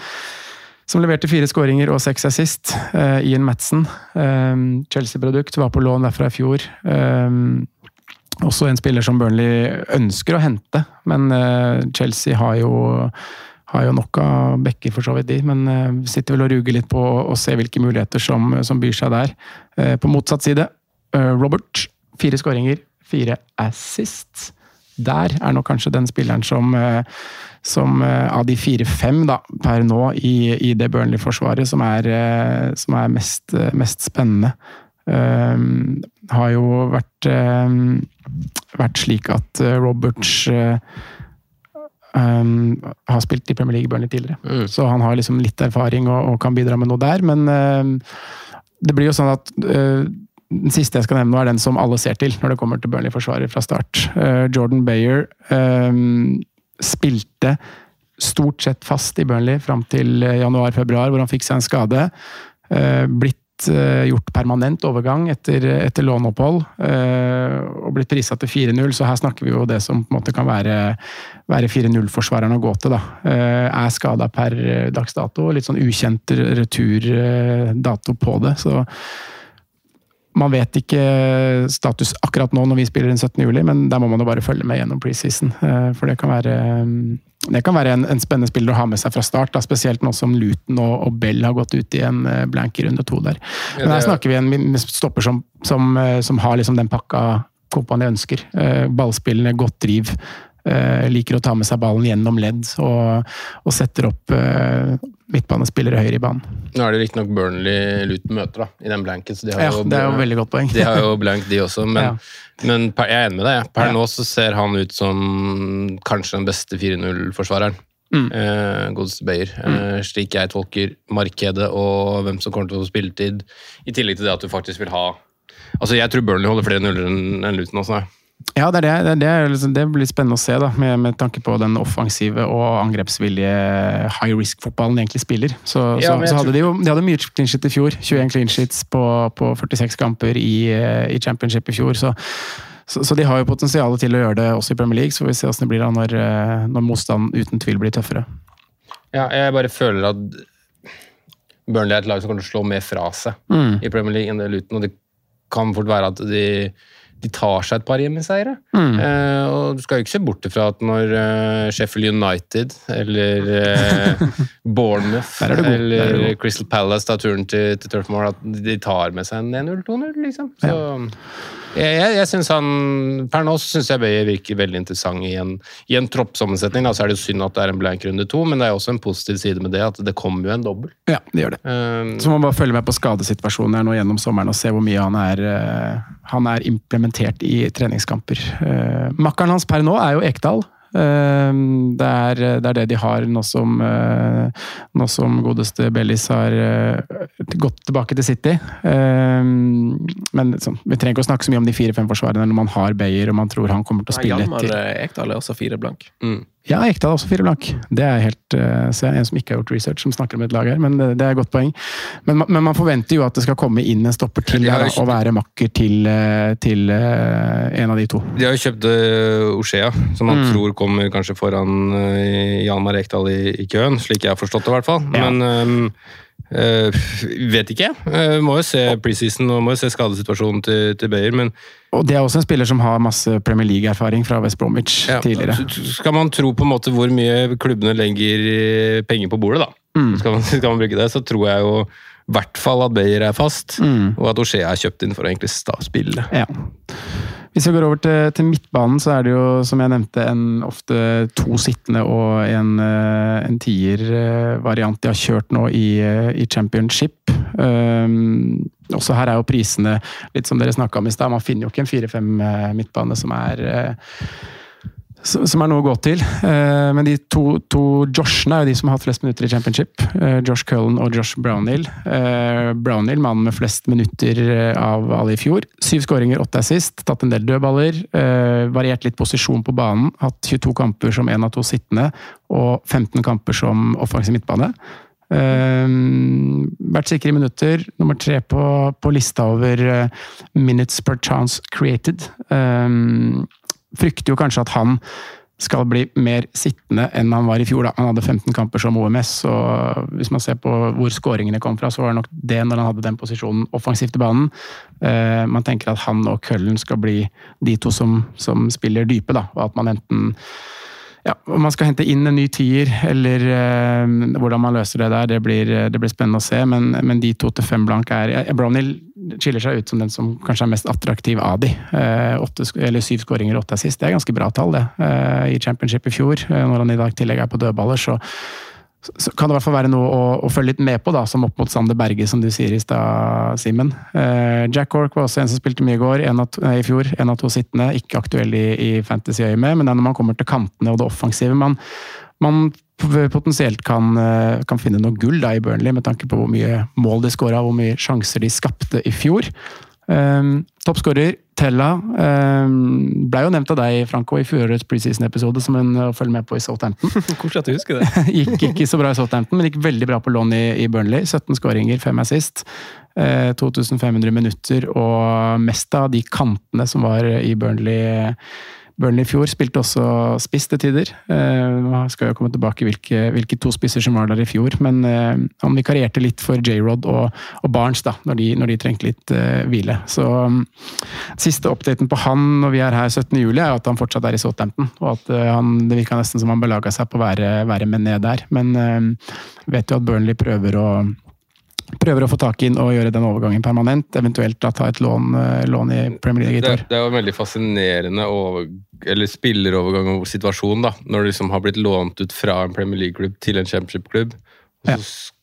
Speaker 1: som leverte fire skåringer og seks assist. Uh, Ian Madsen, um, Chelsea-produkt, var på lån derfra i fjor. Um, også en spiller som Burnley ønsker å hente, men uh, Chelsea har jo, har jo nok av bekker, for så vidt, de. Men uh, sitter vel og ruger litt på å se hvilke muligheter som, som byr seg der. på motsatt side, Robert. Fire skåringer, fire assist. Der er nok kanskje den spilleren som som eh, av de fire-fem per nå i, i det Burnley-forsvaret som er, eh, som er mest, eh, mest, spennende. Um, har jo vært, um, vært slik at Roberts uh, um, har spilt i Premier League Burnley tidligere. Mm. Så han har liksom litt erfaring og, og, kan bidra med noe der, men det blir jo sånn at uh, den siste jeg skal nevne, er den som alle ser til når det kommer til Burnley-forsvaret fra start. Jordan Bayer spilte stort sett fast i Burnley fram til eh, januar-februar, hvor han fikk seg en skade. Eh, blitt eh, gjort permanent overgang etter, etter låneopphold, og blitt prisa til 4-0, så her snakker vi jo det som på en måte kan være, være 4-0-forsvareren å gå til. da. Er skada per dags dato, litt sånn ukjent returdato på det. så man vet ikke status akkurat nå når vi spiller den 17. juli, men der må man jo bare følge med gjennom preseason. Eh, for det kan være, mm, det kan være en, en, spennende spiller å ha med seg fra start, da, spesielt nå som Luton og, og, Bell har gått ut i en eh, blank i runde to der. Men her snakker vi en stopper som, som, eh, som har liksom den pakka Kompani ønsker. Ballspillende, godt driv. Liker å ta med seg ballen gjennom ledd og, og setter opp midtbanespillere høyere i banen.
Speaker 4: Nå er det riktignok Burnley Luton møter da, i den blanken. så de
Speaker 1: ja,
Speaker 4: jo,
Speaker 1: det er jo veldig godt poeng.
Speaker 4: de har jo blank, de også. Men, ja. men per, jeg er enig med deg. Per ja. nå så ser han ut som kanskje den beste 4-0-forsvareren. Mm. Eh, Godeste Beyer. Mm. Eh, slik jeg tolker markedet og hvem som kommer til å få spilletid. I tillegg til det at du faktisk vil ha Altså, Jeg tror Burnley holder flere nuller enn Luton også.
Speaker 1: Ja, det, er det, det, er liksom, det, blir spennende å se, da, med, med, tanke på den offensive og angrepsvillige high risk-fotballen de egentlig spiller. Så, ja, så, så hadde de jo de hadde mye clean shit i fjor. 21 clean sheets på, på 46 kamper i, i, championship i fjor. Så, så, de har jo potensial til å gjøre det også i Premier League. Så får vi se hvordan det blir da når, når motstanden uten tvil blir tøffere.
Speaker 4: Ja, jeg bare føler at Burnley er et lag som kommer til å slå mer fra seg mm. i Premier League enn det Luton. Og det kan fort være at de de tar seg et par hjemmeseiere.
Speaker 1: Mm.
Speaker 4: Eh, og du skal jo ikke se bort ifra at når uh, Sheffield United eller uh, Bournemouth
Speaker 1: er er
Speaker 4: eller. Crystal Palace tar turen til, til Turf Moor, at de tar med seg en 1-0-2-0, liksom. Så jeg, jeg, jeg synes han Per nå syns jeg Bøye virker veldig interessant i en, i en troppssammensetning. Da, så er det synd at det er en blank runde to, men det er også en positiv side med det at det kommer jo en dobbel.
Speaker 1: Ja, det gjør det.
Speaker 4: Um,
Speaker 1: Så må man bare følge med på skadesituasjonen her nå gjennom sommeren og se hvor mye han er, eh, han er implementert i treningskamper. Uh, Makkeren hans per nå er jo Ekdal. Eh, Det er, det er det de har nå som, eh, nå som godeste Bellis har eh, gått tilbake til City. Eh, Men liksom, vi trenger ikke å snakke så mye om de fire-fem forsvarerne når man har Bayer og man tror han kommer til å spille
Speaker 3: Hjalmar
Speaker 1: etter.
Speaker 3: eh, Ekdal er også fire blank.
Speaker 1: Ja, Ekdal er også fire blank. Det er helt, eh, så jeg er en som ikke har gjort research, som snakker om et lag her, men det, det er et godt poeng. Men, men man forventer jo at det skal komme inn en stopper til her, og være makker til, eh, til eh, en av de to.
Speaker 4: De har jo kjøpt Oshea, som man
Speaker 1: Mm.
Speaker 4: tror kommer kanskje foran uh, Hjalmar Ekdal i, i køen, slik jeg har forstått det i hvert fall.
Speaker 1: Ja.
Speaker 4: Men um, uh, vet ikke. Uh, må jo se preseason og må jo se skadesituasjonen til, til Bayer, men
Speaker 1: Og det er også en spiller som har masse Premier League-erfaring fra West Bromwich
Speaker 4: ja,
Speaker 1: tidligere.
Speaker 4: skal man tro på en måte hvor mye klubbene legger eh, penger på bordet, da.
Speaker 1: Mm.
Speaker 4: Skal, man, skal man bruke det, så tror jeg jo i hvert fall at Bayer er fast,
Speaker 1: Mm.
Speaker 4: og at Oshea er kjøpt inn for å egentlig spille.
Speaker 1: Ja. Hvis vi går over til, til midtbanen, så er det jo, som jeg nevnte, en, ofte to sittende og en, eh, en tier-variant de har kjørt nå i, eh, i championship. Um, også her er jo prisene litt som dere snakka om i stad. Man finner jo ikke en fire-fem eh, midtbane som er eh, som er noe å gå til. Eh, Men de to, to Joshene er jo de som har hatt flest minutter i championship. Eh, Josh Cullen og Josh Brownhill. Eh, Brownhill, mannen med flest minutter av alle i fjor. Syv skåringer, åtte assist. Tatt en del dødballer. Variert litt posisjon på banen. Hatt 22 kamper som én av to sittende, og 15 kamper som offensiv midtbane. Uh, vært sikre i minutter. Nummer tre på, på lista over uh, minutes per chance created. Eh, frykter jo kanskje at han skal bli mer sittende enn han var i fjor. Da. Han hadde 15 kamper som OMS, og hvis man ser på hvor skåringene kom fra, så var det nok det når han hadde den posisjonen offensivt i banen. Eh, man tenker at han og Køllen skal bli de to som, som spiller dype, da, og at man enten ja, om man skal hente inn en ny tier, eller eh, hvordan man løser det der, det blir, det blir spennende å se. Men, men de to til fem blank er ja, Brownhill skiller seg ut som den som kanskje er mest attraktiv av de. Eh, åtte, eller syv skåringer, åtte assist. Det er ganske bra tall, det. Eh, I championship i fjor, eh, når han i dag tillegg er på dødballer, så så kan det i hvert fall være noe å, å følge litt med på, da, som opp mot Sander Berge, som du sier i stad, Simen. Eh, Jack Cork var også en som spilte mye i går, av nei, i fjor. En av to sittende. Ikke aktuell i, i fantasy-øyet men det er når man kommer til kantene og det offensive man, man potensielt kan, eh, kan finne noe gull da, i Burnley, med tanke på hvor mye mål de skåra, hvor mye sjanser de skapte i fjor. Um, Toppskårer Tella um, ble jo nevnt av deg, Franco, i fjorårets preseason-episode som en å følge med på i Southampton.
Speaker 3: Koselig at du husker det.
Speaker 1: gikk ikke så bra i Southampton, men gikk veldig bra på lån i, i Burnley. 17 skåringer, 5 assist. Eh, 2500 minutter, og mest av de kantene som var i Burnley Burnley i fjor spilte også spiss til tider. Eh, Nå skal jeg komme tilbake til hvilke, hvilke to spisser som var der i fjor, men eh, han vikarierte litt for J-Rod og, og Barnes da, når de, når de trengte litt eh, hvile. Så um, Siste updaten på han når vi er her 17. juli, er at han fortsatt er i Southampton. og at eh, han, Det virka nesten som han belaga seg på å være, være med ned der. Men eh, vet jo at Burnley prøver å prøver å få tak inn og gjøre den overgangen permanent. Eventuelt da ta et lån, eh, lån i Premier League
Speaker 4: Det, det er jo en veldig fascinerende over, eller spillerovergang og situasjon, da. Når du liksom har blitt lånt ut fra en Premier League-klubb til en championship-klubb. Så ja.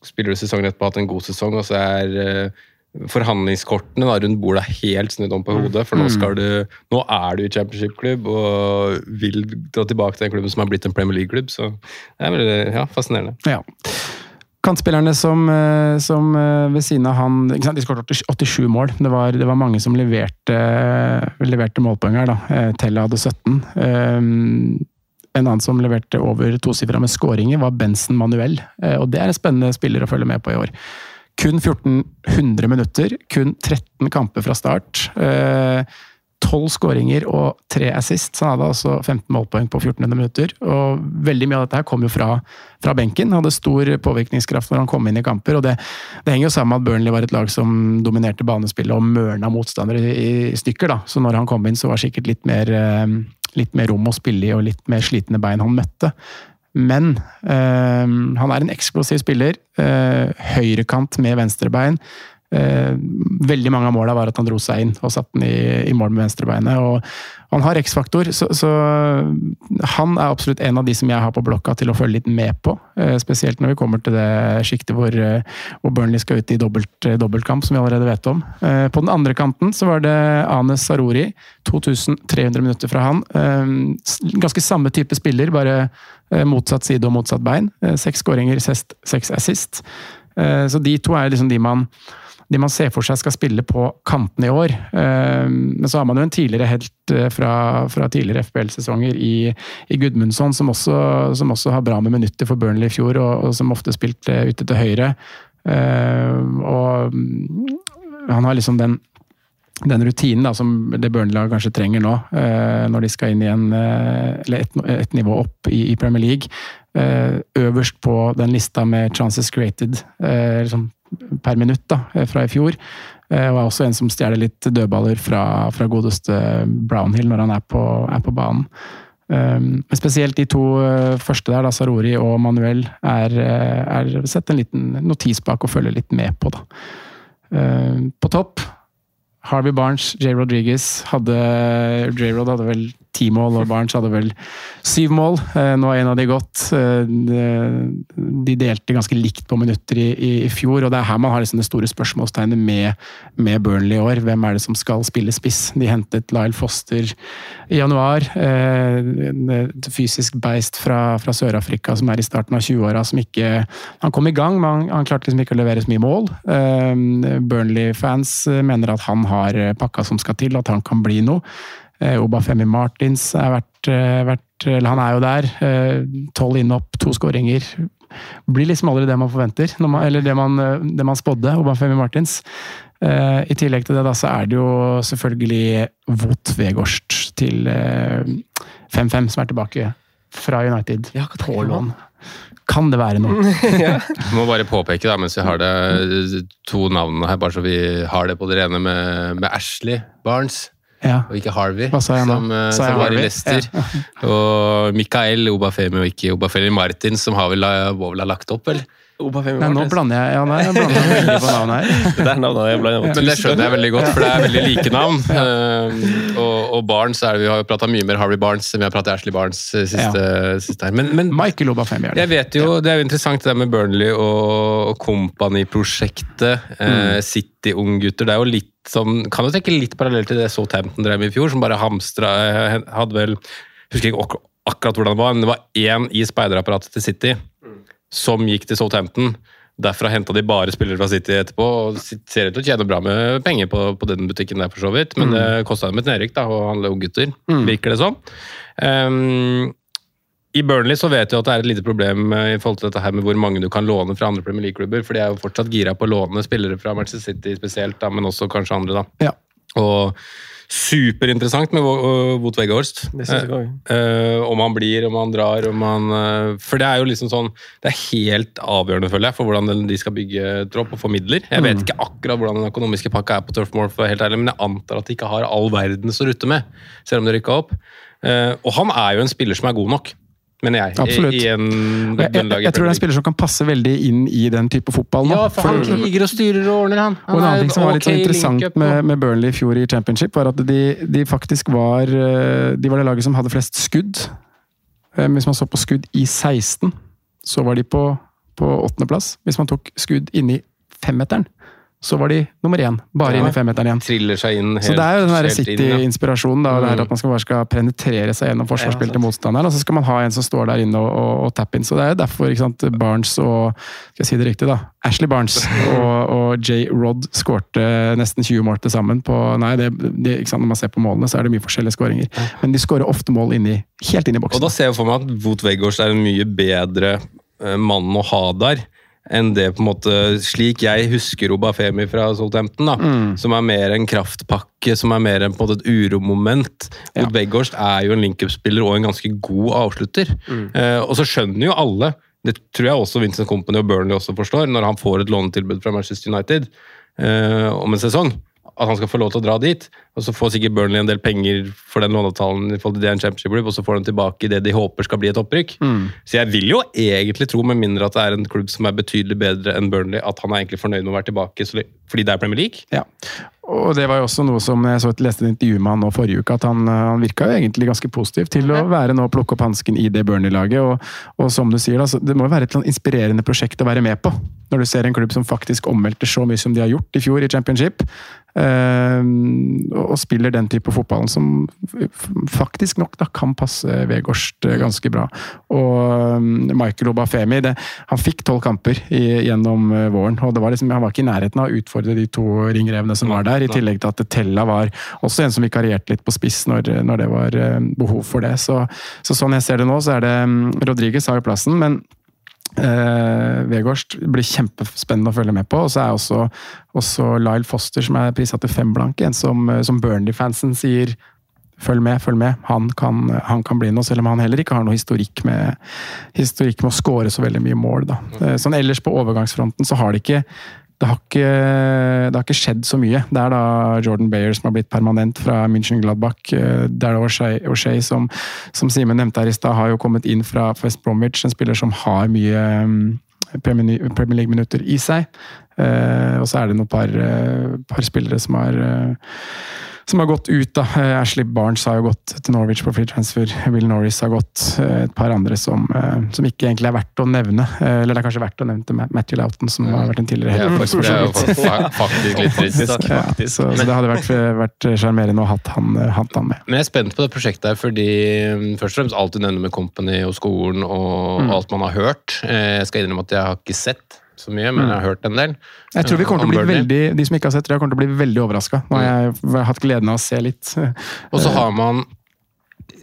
Speaker 4: spiller du sesongen etterpå hatt en god sesong, og så er eh, forhandlingskortene da, rundt bordet helt snudd om på hodet. For nå, skal du, nå er du i championship-klubb og vil dra tilbake til den klubben som har blitt en Premier League-klubb. Så det er veldig ja, fascinerende.
Speaker 1: Ja. Kantspillerne som, eh, som eh, ved siden av han? De skåret 87 mål. Det var, det var mange som leverte, leverte målpoeng her. Eh, Tella hadde 17. Um, en annen som leverte over tosifra med skåringer, var Benson Manuel. Og Det er en spennende spiller å følge med på i år. Kun 1400 minutter, kun 13 kamper fra start. Eh, 12 skåringer og 3 assist, så han hadde altså 15 målpoeng på 1400 minutter. Og veldig mye av dette her kom jo fra, fra benken. Hadde stor påvirkningskraft når han kom inn i kamper. og det, det henger jo sammen med at Burnley var et lag som dominerte banespillet og mørna motstandere i, i stykker. da, Så når han kom inn, så var det sikkert litt mer, eh, litt mer rom å spille i og litt mer slitne bein han møtte. Men øh, han er en eksplosiv spiller. Øh, høyrekant med venstrebein. Eh, veldig mange av måla var at han dro seg inn og satte den i, i mål med venstrebeinet. og Han har X-faktor, så, så, han er absolutt en av de som jeg har på blokka til å følge litt med på. Eh, spesielt når vi kommer til det sjiktet hvor, eh, hvor, Burnley skal ut i dobbelt, dobbeltkamp, som vi allerede vet om. På den andre kanten så var det Anes Sarori. 2300 minutter fra han. Ganske samme type spiller, bare motsatt side og motsatt bein. Seks skåringer, seks assist. Så de to er liksom de man de man ser for seg skal spille på kantene i år. Eh, men så har man jo en tidligere helt eh, fra, fra tidligere FBL-sesonger i, i Gudmundsson, som også, som også, har bra med minutter for Burnley i fjor, og, og som ofte spilte ute til høyre. Og mm, han har liksom den den rutinen da, som det Burnley kanskje trenger nå, når de skal inn i en, eller et, et nivå opp i, i Premier League. øverst på den lista med chances created, liksom per minutt da, eh, fra i fjor. Eh, og er også en som stjeler litt dødballer fra, fra godeste Brownhill når han er på, er på banen. Um, spesielt de to uh, første der, Sarori og Manuel, er, er sett en liten notis bak og følger litt med på. da. Uh, på topp Harvey Barnes, J. Rodriguez hadde J-Rod hadde vel ti mål, og Barnes hadde vel syv mål. Eh, nå har en av de gått. Eh, de delte ganske likt på minutter i, i fjor, og det er her man har liksom det store spørsmålstegnet med, med, Burnley i år. Hvem er det som skal spille spiss? De hentet Lyle Foster i januar. Eh, et fysisk beist fra, fra Sør-Afrika som er i starten av 20-åra, som ikke Han kom i gang, men han, han klarte liksom ikke å levere så mye mål. Burnley-fans mener at han har pakka som skal til, at han kan bli noe. Eh, Obafemi Martins er vært, eh, vært, eller han er jo der. Eh, tolv innhopp, to skåringer. Blir liksom aldri det man forventer, man, eller det man, det man spådde. Obafemi Martins. I tillegg til det da, så er det jo selvfølgelig Wot Vegårst til 5-5 som er tilbake fra United
Speaker 3: ja,
Speaker 1: på lån. Kan det være noe?
Speaker 4: ja. Må bare påpeke da, mens vi har det, to navnene her, bare så vi har det på det rene med, med Ashley Barnes.
Speaker 1: Ja.
Speaker 4: og ikke Harvey,
Speaker 1: som,
Speaker 4: uh, som var i Leicester. Ja. og Mikael Obafemi og ikke Obafemi Martin, som har vel, vel har lagt opp, vel?
Speaker 1: Nei, nå blander jeg ja, nei, jeg blander veldig på navnet her.
Speaker 3: det er navnet jeg blander
Speaker 4: Men det skjønner jeg veldig godt, for det er veldig like navn. Uh, og, og, Barnes er det, Vi har jo prata mye mer Harvey Barnes enn vi har pratet Ashley Barnes eh, siste, ja. siste her. Men, men,
Speaker 1: Michael Obafemi
Speaker 4: er det. Jeg vet jo, Det er jo interessant det der med Burnley og, og Company-prosjektet. Uh, mm. City unggutter. Det er jo litt som Kan jo tenke litt parallelt til det Southampton drev med i fjor, som bare hamstra Hadde vel Husker ikke akkurat hvordan det var, men det var én i speiderapparatet til City som gikk til Southampton. Derfra henta de bare spillere fra City etterpå, og ser ut til å tjene bra med penger på, på den butikken der, for så vidt. Men mm. det kosta dem et nedrykk å handle unggutter, mm. virker det sånn. Um, I Burnley så vet jeg at det er et lite problem i forhold til dette her med hvor mange du kan låne fra andre Premier League-klubber, for de er jo fortsatt gira på å låne spillere fra Manchester City spesielt, da, men også kanskje andre. da.
Speaker 1: Ja.
Speaker 4: Og superinteressant med Wout Weghorst. Uh, om han blir, om han drar, om han For det er jo liksom sånn Det er helt avgjørende, føler jeg, for hvordan de skal bygge tropp og formidler. Jeg vet mm. ikke akkurat hvordan den økonomiske pakka er på Turfmore, for helt ærlig, men jeg antar at de ikke har all verdens å rutte med, selv om de rykka opp. Og han er jo en spiller som er god nok mener jeg.
Speaker 1: Absolutt.
Speaker 4: I, i en,
Speaker 1: jeg, jeg, jeg, tror det er en spiller som kan passe veldig inn i den type fotball.
Speaker 4: Nå. Ja, for, for han kriger og styrer og ordner, han. han
Speaker 1: og En annen ting som var litt okay, interessant med, med, Burnley i fjor i championship, var at de, de, faktisk var eh, De var det laget som hadde flest skudd. Eh, hvis man så på skudd i 16, så var de på, på åttendeplass. Hvis man tok skudd inni femmeteren, så var de nummer én. Bare ja, inn i femmeteren igjen.
Speaker 4: Triller seg inn helt,
Speaker 1: så det er jo den City-inspirasjonen. Ja. Mm. At man skal bare skal penetrere seg gjennom forsvarsspillet til motstanderen. Og så skal man ha en som står der inne og, og, og tappe inn. Så det er jo derfor ikke sant, Barnes og skal jeg si det riktig da, Ashley Barnes og, og J. Rod skårte nesten 20 mål til sammen. På, nei, det, det, ikke sant, Når man ser på målene, så er det mye forskjellige skåringer. Men de skårer ofte mål inni, helt inn i boksen.
Speaker 4: Og da ser jeg for meg at Wout Weghorst er en mye bedre eh, mann å ha der enn det på en måte slik jeg husker Obafemi fra Southampton. da,
Speaker 1: Mm.
Speaker 4: Som er mer en kraftpakke, som er mer en, på en måte et uromoment. Ja. Weghorst er jo en link-up-spiller og en ganske god avslutter. Eh, og så skjønner jo alle, det tror jeg også Vincent Company og Burnley også forstår, når han får et lånetilbud fra Manchester United eh, om en sesong, at han skal få lov til å dra dit. Og så får sikkert Burnley en del penger for den låneavtalen, i forhold til det en championship-klubb, og så får de tilbake i det de håper skal bli et opprykk.
Speaker 1: Mm.
Speaker 4: Så jeg vil jo egentlig tro, med mindre at det er en klubb som er betydelig bedre enn Burnley, at han er egentlig fornøyd med å være tilbake fordi det er Premier League.
Speaker 1: Ja. Og det var jo også noe som jeg så et leste et intervju med han nå forrige uke, at han, han virka jo egentlig ganske positiv til å være nå plukke opp hansken i det Burnley-laget. Og, og som du sier, da, så det må jo være et inspirerende prosjekt å være med på. Når du ser en klubb som faktisk omvelter så mye som de har gjort i fjor i championship. Eh, og spiller den type fotballen som faktisk nok da kan passe Vegårst eh, ganske bra. Og um, Michael Obafemi, det, han fikk tolv kamper i, gjennom eh, våren. og det var liksom, Han var ikke i nærheten av å utfordre de to ringrevene som var der, i tillegg til at Tella var også en som vikarierte litt på spiss når, når det var eh, behov for det. Så, så sånn jeg ser det nå, så er det um, Rodriguez har jo plassen, men Uh, Vegårst blir kjempespennende å følge med på. Og så er også, også Lyle Foster, som er prisa til fem blanke, en som, eh, som Burnley-fansen sier Følg med, følg med. Han kan, han kan bli noe, selv om han heller ikke har noe historikk med, historikk med å skåre så veldig mye mål. Da. Uh, sånn ellers på overgangsfronten så har det ikke det har, ikke, det har ikke skjedd så mye. Det er da Jordan Bayer som har blitt permanent fra München Gladbach. Det er O'Shea som, som Simen nevnte her i stad, har jo kommet inn fra West Bromwich. En spiller som har mye Premier Premier League-minutter i seg. Eh, og så er det noen par, eh, par spillere som har eh, som har gått ut. da. Eh, Ashley Barnes har jo gått til Norwich på free transfer. Will Norris har gått. eh, Et par andre som, eh, som ikke egentlig er verdt å nevne. Eller det er kanskje verdt å nevne Matthew Loughton, som har vært en tidligere
Speaker 4: Ja,
Speaker 1: helt
Speaker 4: faktisk, det er jo faktisk litt trist.
Speaker 1: Ja, så, så det hadde vært, sjarmerende å ha hatt han, hatt han med.
Speaker 4: Men jeg er spent på det prosjektet her, fordi mm, først og fremst alt du nevner med Company og skolen og
Speaker 1: Mm.
Speaker 4: alt man har hørt. Eh, Jeg skal innrømme at jeg har ikke sett så mye, men
Speaker 1: Mm.
Speaker 4: jeg har hørt en del.
Speaker 1: Jeg tror vi kommer til å bli veldig, De som ikke har sett, jeg kommer til å bli veldig overraska. Nå har jeg hatt gleden av å se litt.
Speaker 4: Og så har man,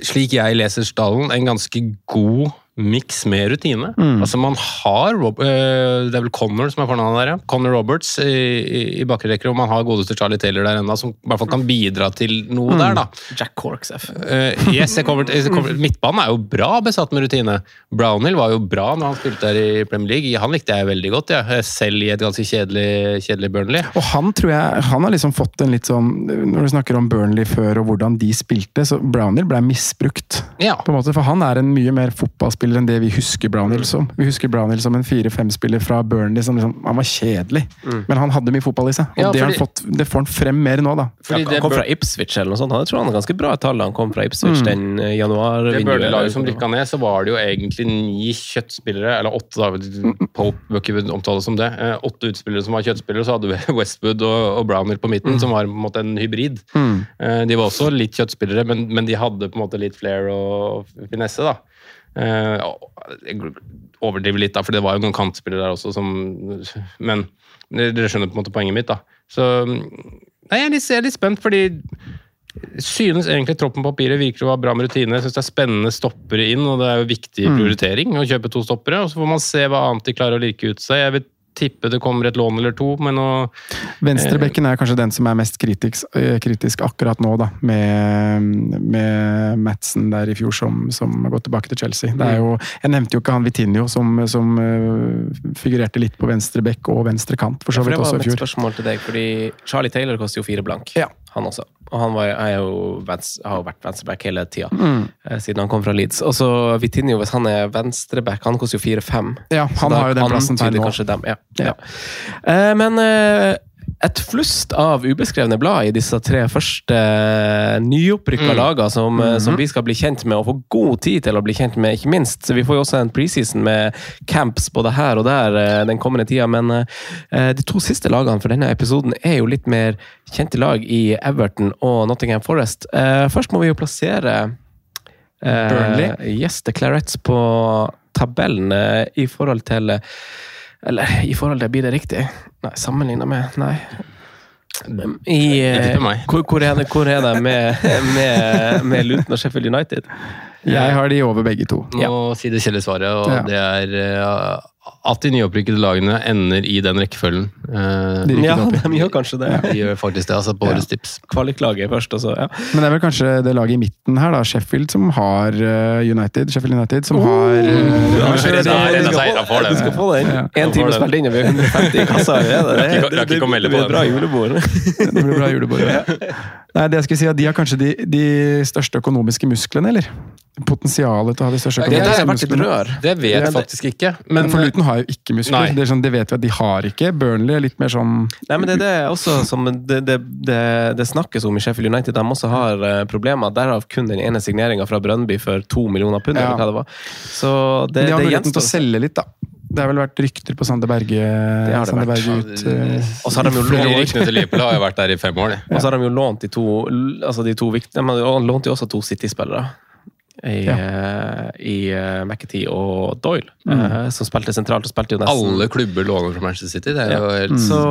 Speaker 4: slik jeg leser stallen, en ganske god miks med rutine.
Speaker 1: Mm.
Speaker 4: Altså Man har Rob, eh, Det er vel Connor som er fornavnet der, ja. Connor Roberts i, i, i bakkerekker, og man har godeste Charlie Taylor der ennå, som i hvert fall kan bidra til noe
Speaker 1: Mm.
Speaker 4: der, da.
Speaker 3: Jack Corks F.
Speaker 4: Eh, yes, jeg kommer, jeg kommer, Midtbanen er jo bra besatt med rutine. Brownhill var jo bra når han spilte der i Premier League. Han likte jeg veldig godt, ja. selv i et ganske kjedelig, kjedelig Burnley.
Speaker 1: Og han tror jeg han har liksom fått en litt sånn Når du snakker om Burnley før og hvordan de spilte, så Brownhill ble misbrukt.
Speaker 4: Ja.
Speaker 1: På en måte, For han er en mye mer fotballspiller enn det vi husker Brownhill som. Vi husker Brownhill som en fire-fem-spiller fra Burnley som liksom, han var kjedelig. Men han hadde mye fotball i seg, og
Speaker 3: Ja,
Speaker 1: det,
Speaker 3: fordi-
Speaker 1: han fått, det får han frem mer nå, da.
Speaker 3: Han kom fra Ipswich eller noe sånt. Jeg tror han har ganske bra tall da han kom fra Ipswich
Speaker 1: Mm.
Speaker 3: den eh, januar
Speaker 4: Det Burnley-laget som rykka ned, så var det jo egentlig ni kjøttspillere, eller åtte, da, Pope ikke omtales som det. eh, Åtte utspillere som var kjøttspillere, så hadde vi Westwood og, og Brownhill på midten,
Speaker 1: Mm.
Speaker 4: som var på en måte en hybrid.
Speaker 1: Mm.
Speaker 4: Eh, De var også litt kjøttspillere, men, men de hadde på en måte litt flair og finesse, da. Eh, Jeg overdriver litt, da, for det var jo noen kantspillere der også som Men dere skjønner på en måte poenget mitt, da. Så Nei, jeg er litt, jeg er litt spent, fordi synes egentlig troppen på papiret virker å ha bra med rutine. Jeg synes det er spennende stoppere inn, og det er jo viktig
Speaker 1: Mm.
Speaker 4: prioritering å kjøpe to stoppere. og Så får man se hva annet de klarer å lirke ut seg. Jeg vil tippe det kommer et lån eller to, men å
Speaker 1: Venstrebekken er kanskje den som er mest kritisk, eh, kritisk akkurat nå, da. Med, med Madsen der i fjor som, som har gått tilbake til Chelsea. Det er jo, jeg nevnte jo ikke han Vitinho som, som eh, figurerte litt på venstre bekk og venstre kant, for så
Speaker 3: vidt også i
Speaker 1: vidt
Speaker 3: det var mitt
Speaker 1: fjor.
Speaker 3: spørsmål til deg, fordi Charlie Taylor koster jo fire blank. Han også. Og han var, jo venstre, har jo vært venstreback hele tida,
Speaker 1: Mm.
Speaker 3: eh, siden han kom fra Leeds. Og så Vitinho, hvis han er venstreback, han koster jo fire-fem.
Speaker 1: Ja, han har jo den plassen til nå.
Speaker 3: Dem, ja. ja. Uh, men eh, et flust av ubeskrevne blad i disse tre første eh, nyopprykka
Speaker 4: Mm.
Speaker 3: lagene som, eh, som
Speaker 1: Mhm.
Speaker 3: vi skal bli kjent med, og få god tid til å bli kjent med, ikke minst. Så vi får jo også en preseason med camps både her og der eh, den kommende tida. Men de to siste lagene for denne episoden er jo litt mer kjente lag i Everton og Nottingham Forest. Først må vi jo plassere
Speaker 1: Burnley.
Speaker 3: Yes, The Clarets på tabellen i forhold til Eller i forhold til, blir det riktig? Nei, sammenligna med Nei. I, eh, hvor, hvor, er det, hvor er det med, med, med Luton og Sheffield United?
Speaker 1: Jeg har de over begge to.
Speaker 4: Nå sier det kjedelige svaret, og
Speaker 1: Ja.
Speaker 4: det er eh, at de nyopprykkede lagene ender i den rekkefølgen. Eh,
Speaker 1: De
Speaker 3: Ja, de gjør kanskje det.
Speaker 4: de gjør faktisk det, altså på årets tips.
Speaker 3: Kvaliklaget først, altså. ja.
Speaker 1: Men det er vel kanskje det laget i midten her, da, Sheffield, som har eh, United. Sheffield United, som har
Speaker 4: Ja, det
Speaker 1: det-
Speaker 3: Du skal få-
Speaker 4: den.
Speaker 1: Ja.
Speaker 3: En time spilt inn, og vi har 150 i kassa allerede. Det,
Speaker 4: rakk det, å melde på
Speaker 3: blir bra julebord.
Speaker 1: Det blir bra julebord. Ja. Nei, det jeg skulle si at De har kanskje de, de største økonomiske musklene, eller? Potensialet til å ha de største
Speaker 3: Det
Speaker 1: økonomiske
Speaker 3: har vært et
Speaker 1: musklene.
Speaker 3: rør.
Speaker 4: Det vet jeg
Speaker 1: det-
Speaker 4: faktisk ikke.
Speaker 1: Men
Speaker 4: Men
Speaker 1: for Luton har jo ikke muskler.
Speaker 4: Nei.
Speaker 1: Det, er sånn, det vet vi at de har ikke. Burnley er litt mer sånn
Speaker 3: Nei, men det er også som det, det, det, det snakkes om i Sheffield United. De også har uh, problemer. Derav kun den ene signeringa fra Brøndby for to millioner pund.
Speaker 1: Ja.
Speaker 3: eller hva det var. Så det,
Speaker 1: de har
Speaker 3: det
Speaker 1: muligheten til å selge litt, da. Det har vel vært rykter på Sander Berge,
Speaker 3: har det
Speaker 1: Sander. Berge ut uh,
Speaker 3: Og så har de jo lånt
Speaker 4: ryktene til Liverpool har jo vært der i fem år. Ja.
Speaker 3: Og så har de jo lånt de to altså de to viktige De lånte lånt jo også to City-spillere. I, i eh, McAtee og Doyle, eh, som spilte sentralt. og spilte jo nesten
Speaker 4: Alle klubber låner fra Manchester City. Det er jo helt
Speaker 3: Så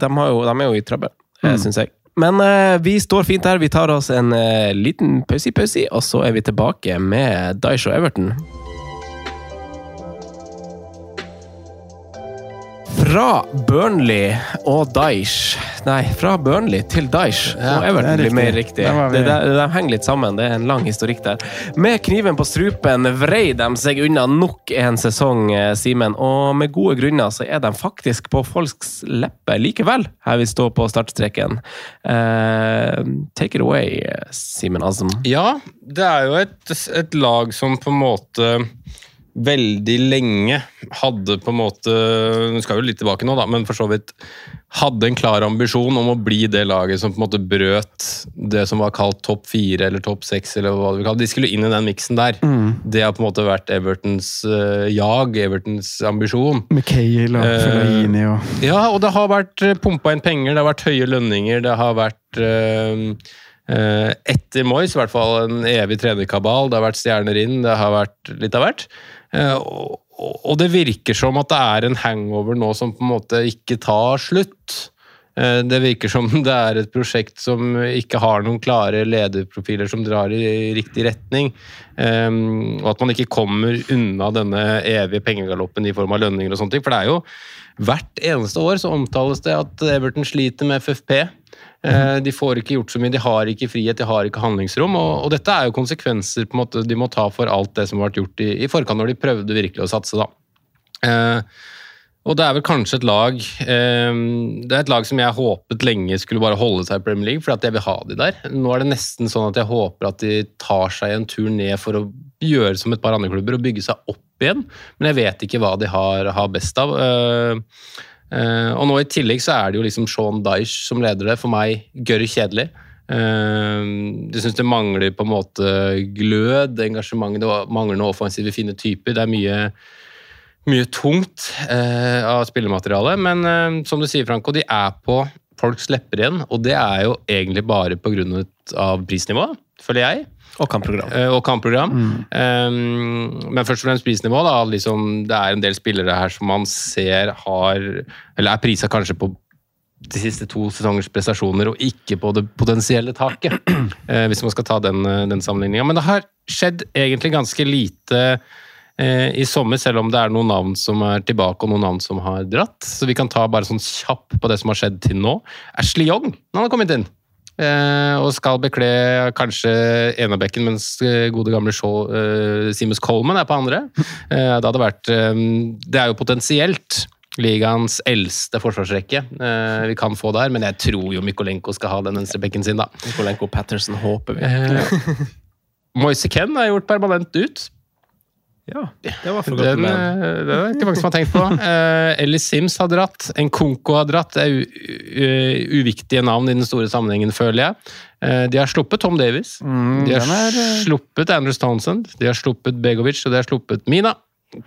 Speaker 3: de, har jo, de er jo i trøbbel, mm. syns jeg. Men uh, vi står fint her. Vi tar oss en liten pause-pause, og så er vi tilbake med Daish og Everton. Fra Burnley og Dyche Nei, fra Burnley til Dyche
Speaker 1: Ja,
Speaker 3: og Everton
Speaker 1: det er
Speaker 3: blir mer
Speaker 1: riktig.
Speaker 3: Det, de, de henger litt sammen. Det er en lang historikk der. Med kniven på strupen vrei de seg unna nok en sesong, eh, Simen. Og med gode grunner så er de faktisk på folks lepper likevel, her vi står på startstreken. Uh, take it away, Simen Asm.
Speaker 4: Ja, det er jo et, et lag som på en måte veldig lenge hadde på en måte Nå skal jo litt tilbake nå, da, men for så vidt hadde en klar ambisjon om å bli det laget som på en måte brøt det som var kalt topp fire eller topp seks. eller hva det vi kaller. De skulle inn i den miksen der. Det har på en måte vært Evertons uh, jag, Evertons ambisjon.
Speaker 1: McHale og Fellaini uh, og
Speaker 4: Ja, og det har vært pumpa inn penger, det har vært høye lønninger, det har vært eh, eh, etter Moyes i hvert fall en evig trenerkabal, det har vært stjerner inn, det har vært litt av hvert. Eh, og, det virker som at det er en hangover nå som på en måte ikke tar slutt. Eh, Det virker som det er et prosjekt som ikke har noen klare lederprofiler som drar i riktig retning. Um, og at man ikke kommer unna denne evige pengegaloppen i form av lønninger og sånne ting. For det er jo hvert eneste år så omtales det at Everton sliter med FFP. Eh, De får ikke gjort så mye, de har ikke frihet, de har ikke handlingsrom. Og, og dette er jo konsekvenser måte de må ta for alt det som har vært gjort i, i forkant, når de prøvde virkelig å satse. da. Eh, og det er vel kanskje et lag eh, Det er et lag som jeg håpet lenge skulle bare holde seg i Premier League, for at jeg vil ha de der. Nå er det nesten sånn at jeg håper at de tar seg en tur ned for å gjøre som et par andre klubber og bygge seg opp igjen. Men jeg vet ikke hva de har, har best av. Eh, eh, og nå i tillegg så er det jo liksom Sean Dyche som leder det. For meg gørr kjedelig. Uh, jeg syns det mangler på en måte glød, engasjement, det mangler noe offensive, fine typer. Det er mye mye tungt uh, av spillemateriale, men uh, som du sier, Franco, de er på folks lepper igjen, og det er jo egentlig bare pga. prisnivået, føler jeg.
Speaker 3: Og kampprogram.
Speaker 4: Eh, og kampprogram. Um, men først og fremst prisnivå. Da, liksom, det er en del spillere her som man ser har Eller er prisa kanskje på de siste to sesongers prestasjoner, og ikke på det potensielle taket. Uh, hvis man skal ta den, eh, den sammenligninga. Men det har skjedd egentlig ganske lite uh, i sommer, selv om det er noen navn som er tilbake og noen navn som har dratt. Så vi kan ta bare sånn kjapp på det som har skjedd til nå. Ashley Young han har kommet inn. Eh, og skal bekle kanskje enebekken, mens eh, gode gamle Shaw, Simus Coleman er på andre. Eh, det hadde vært eh, Det er jo potensielt ligaens eldste forsvarsrekke eh, vi kan få der, men jeg tror jo Mykolenko skal ha den venstrebekken sin, da.
Speaker 3: Mykolenko Patterson håper vi.
Speaker 4: Eh, Moise Ken er gjort permanent ut.
Speaker 3: Ja, det var for godt
Speaker 4: Den,
Speaker 3: med.
Speaker 4: eh, det er det ikke mange som har tenkt på. Uh, Ellis Sims har dratt. Nkonko har dratt. Det er uviktige navn i den store sammenhengen, føler jeg. Uh, de har sluppet Tom Davies.
Speaker 1: Mm,
Speaker 4: de har
Speaker 1: er,
Speaker 4: sluppet Andrew Townsend. De har sluppet Begovic, og de har sluppet Mina.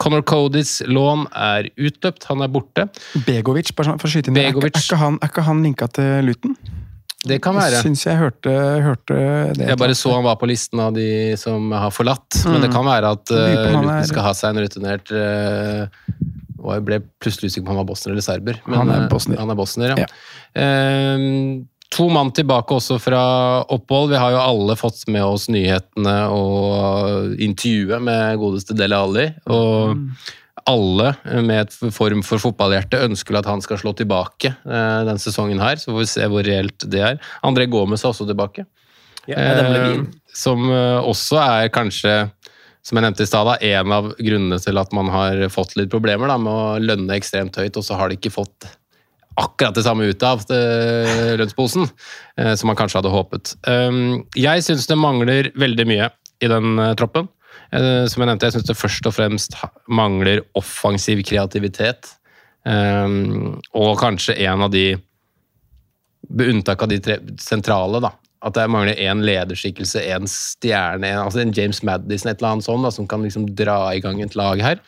Speaker 4: Conor Codys lån er utløpt, han er borte.
Speaker 1: Begovic, bare sånn, for å skyte inn. Er, er, ikke han, er ikke han linka til Luton?
Speaker 4: Det kan være.
Speaker 1: Syns jeg hørte, hørte det.
Speaker 4: Jeg bare så han var på listen av de som har forlatt, men
Speaker 1: Mm.
Speaker 4: det kan være at uh, Luton skal ha seg en rutinert uh, og Jeg ble plutselig usikker på om han var bosner eller serber. Men,
Speaker 1: Han er
Speaker 4: eh,
Speaker 1: bosner.
Speaker 4: Han er bosner, ja.
Speaker 1: Ja.
Speaker 4: Eh, to mann tilbake også fra opphold. Vi har jo alle fått med oss nyhetene og intervjuet med godeste Dele Alli. Og alle med et form for fotballhjerte ønsker at han skal slå tilbake eh, denne sesongen her, så får vi se hvor reelt det er. André Gomez er også tilbake.
Speaker 3: Ja.
Speaker 4: Eh, som eh, også er kanskje, som jeg nevnte i stad, en av grunnene til at man har fått litt problemer da, med å lønne ekstremt høyt, og så har de ikke fått akkurat det samme ut av eh, lønnsposen eh, som man kanskje hadde håpet. Um, jeg syns det mangler veldig mye i den troppen. Eh, som jeg nevnte, jeg syns det først og fremst mangler offensiv kreativitet. Um, og kanskje en av de Med unntak av de tre sentrale, da. At det mangler én lederskikkelse, én stjerne, en, altså en James Madison, et eller annet sånt, da, som kan liksom dra i gang et lag her.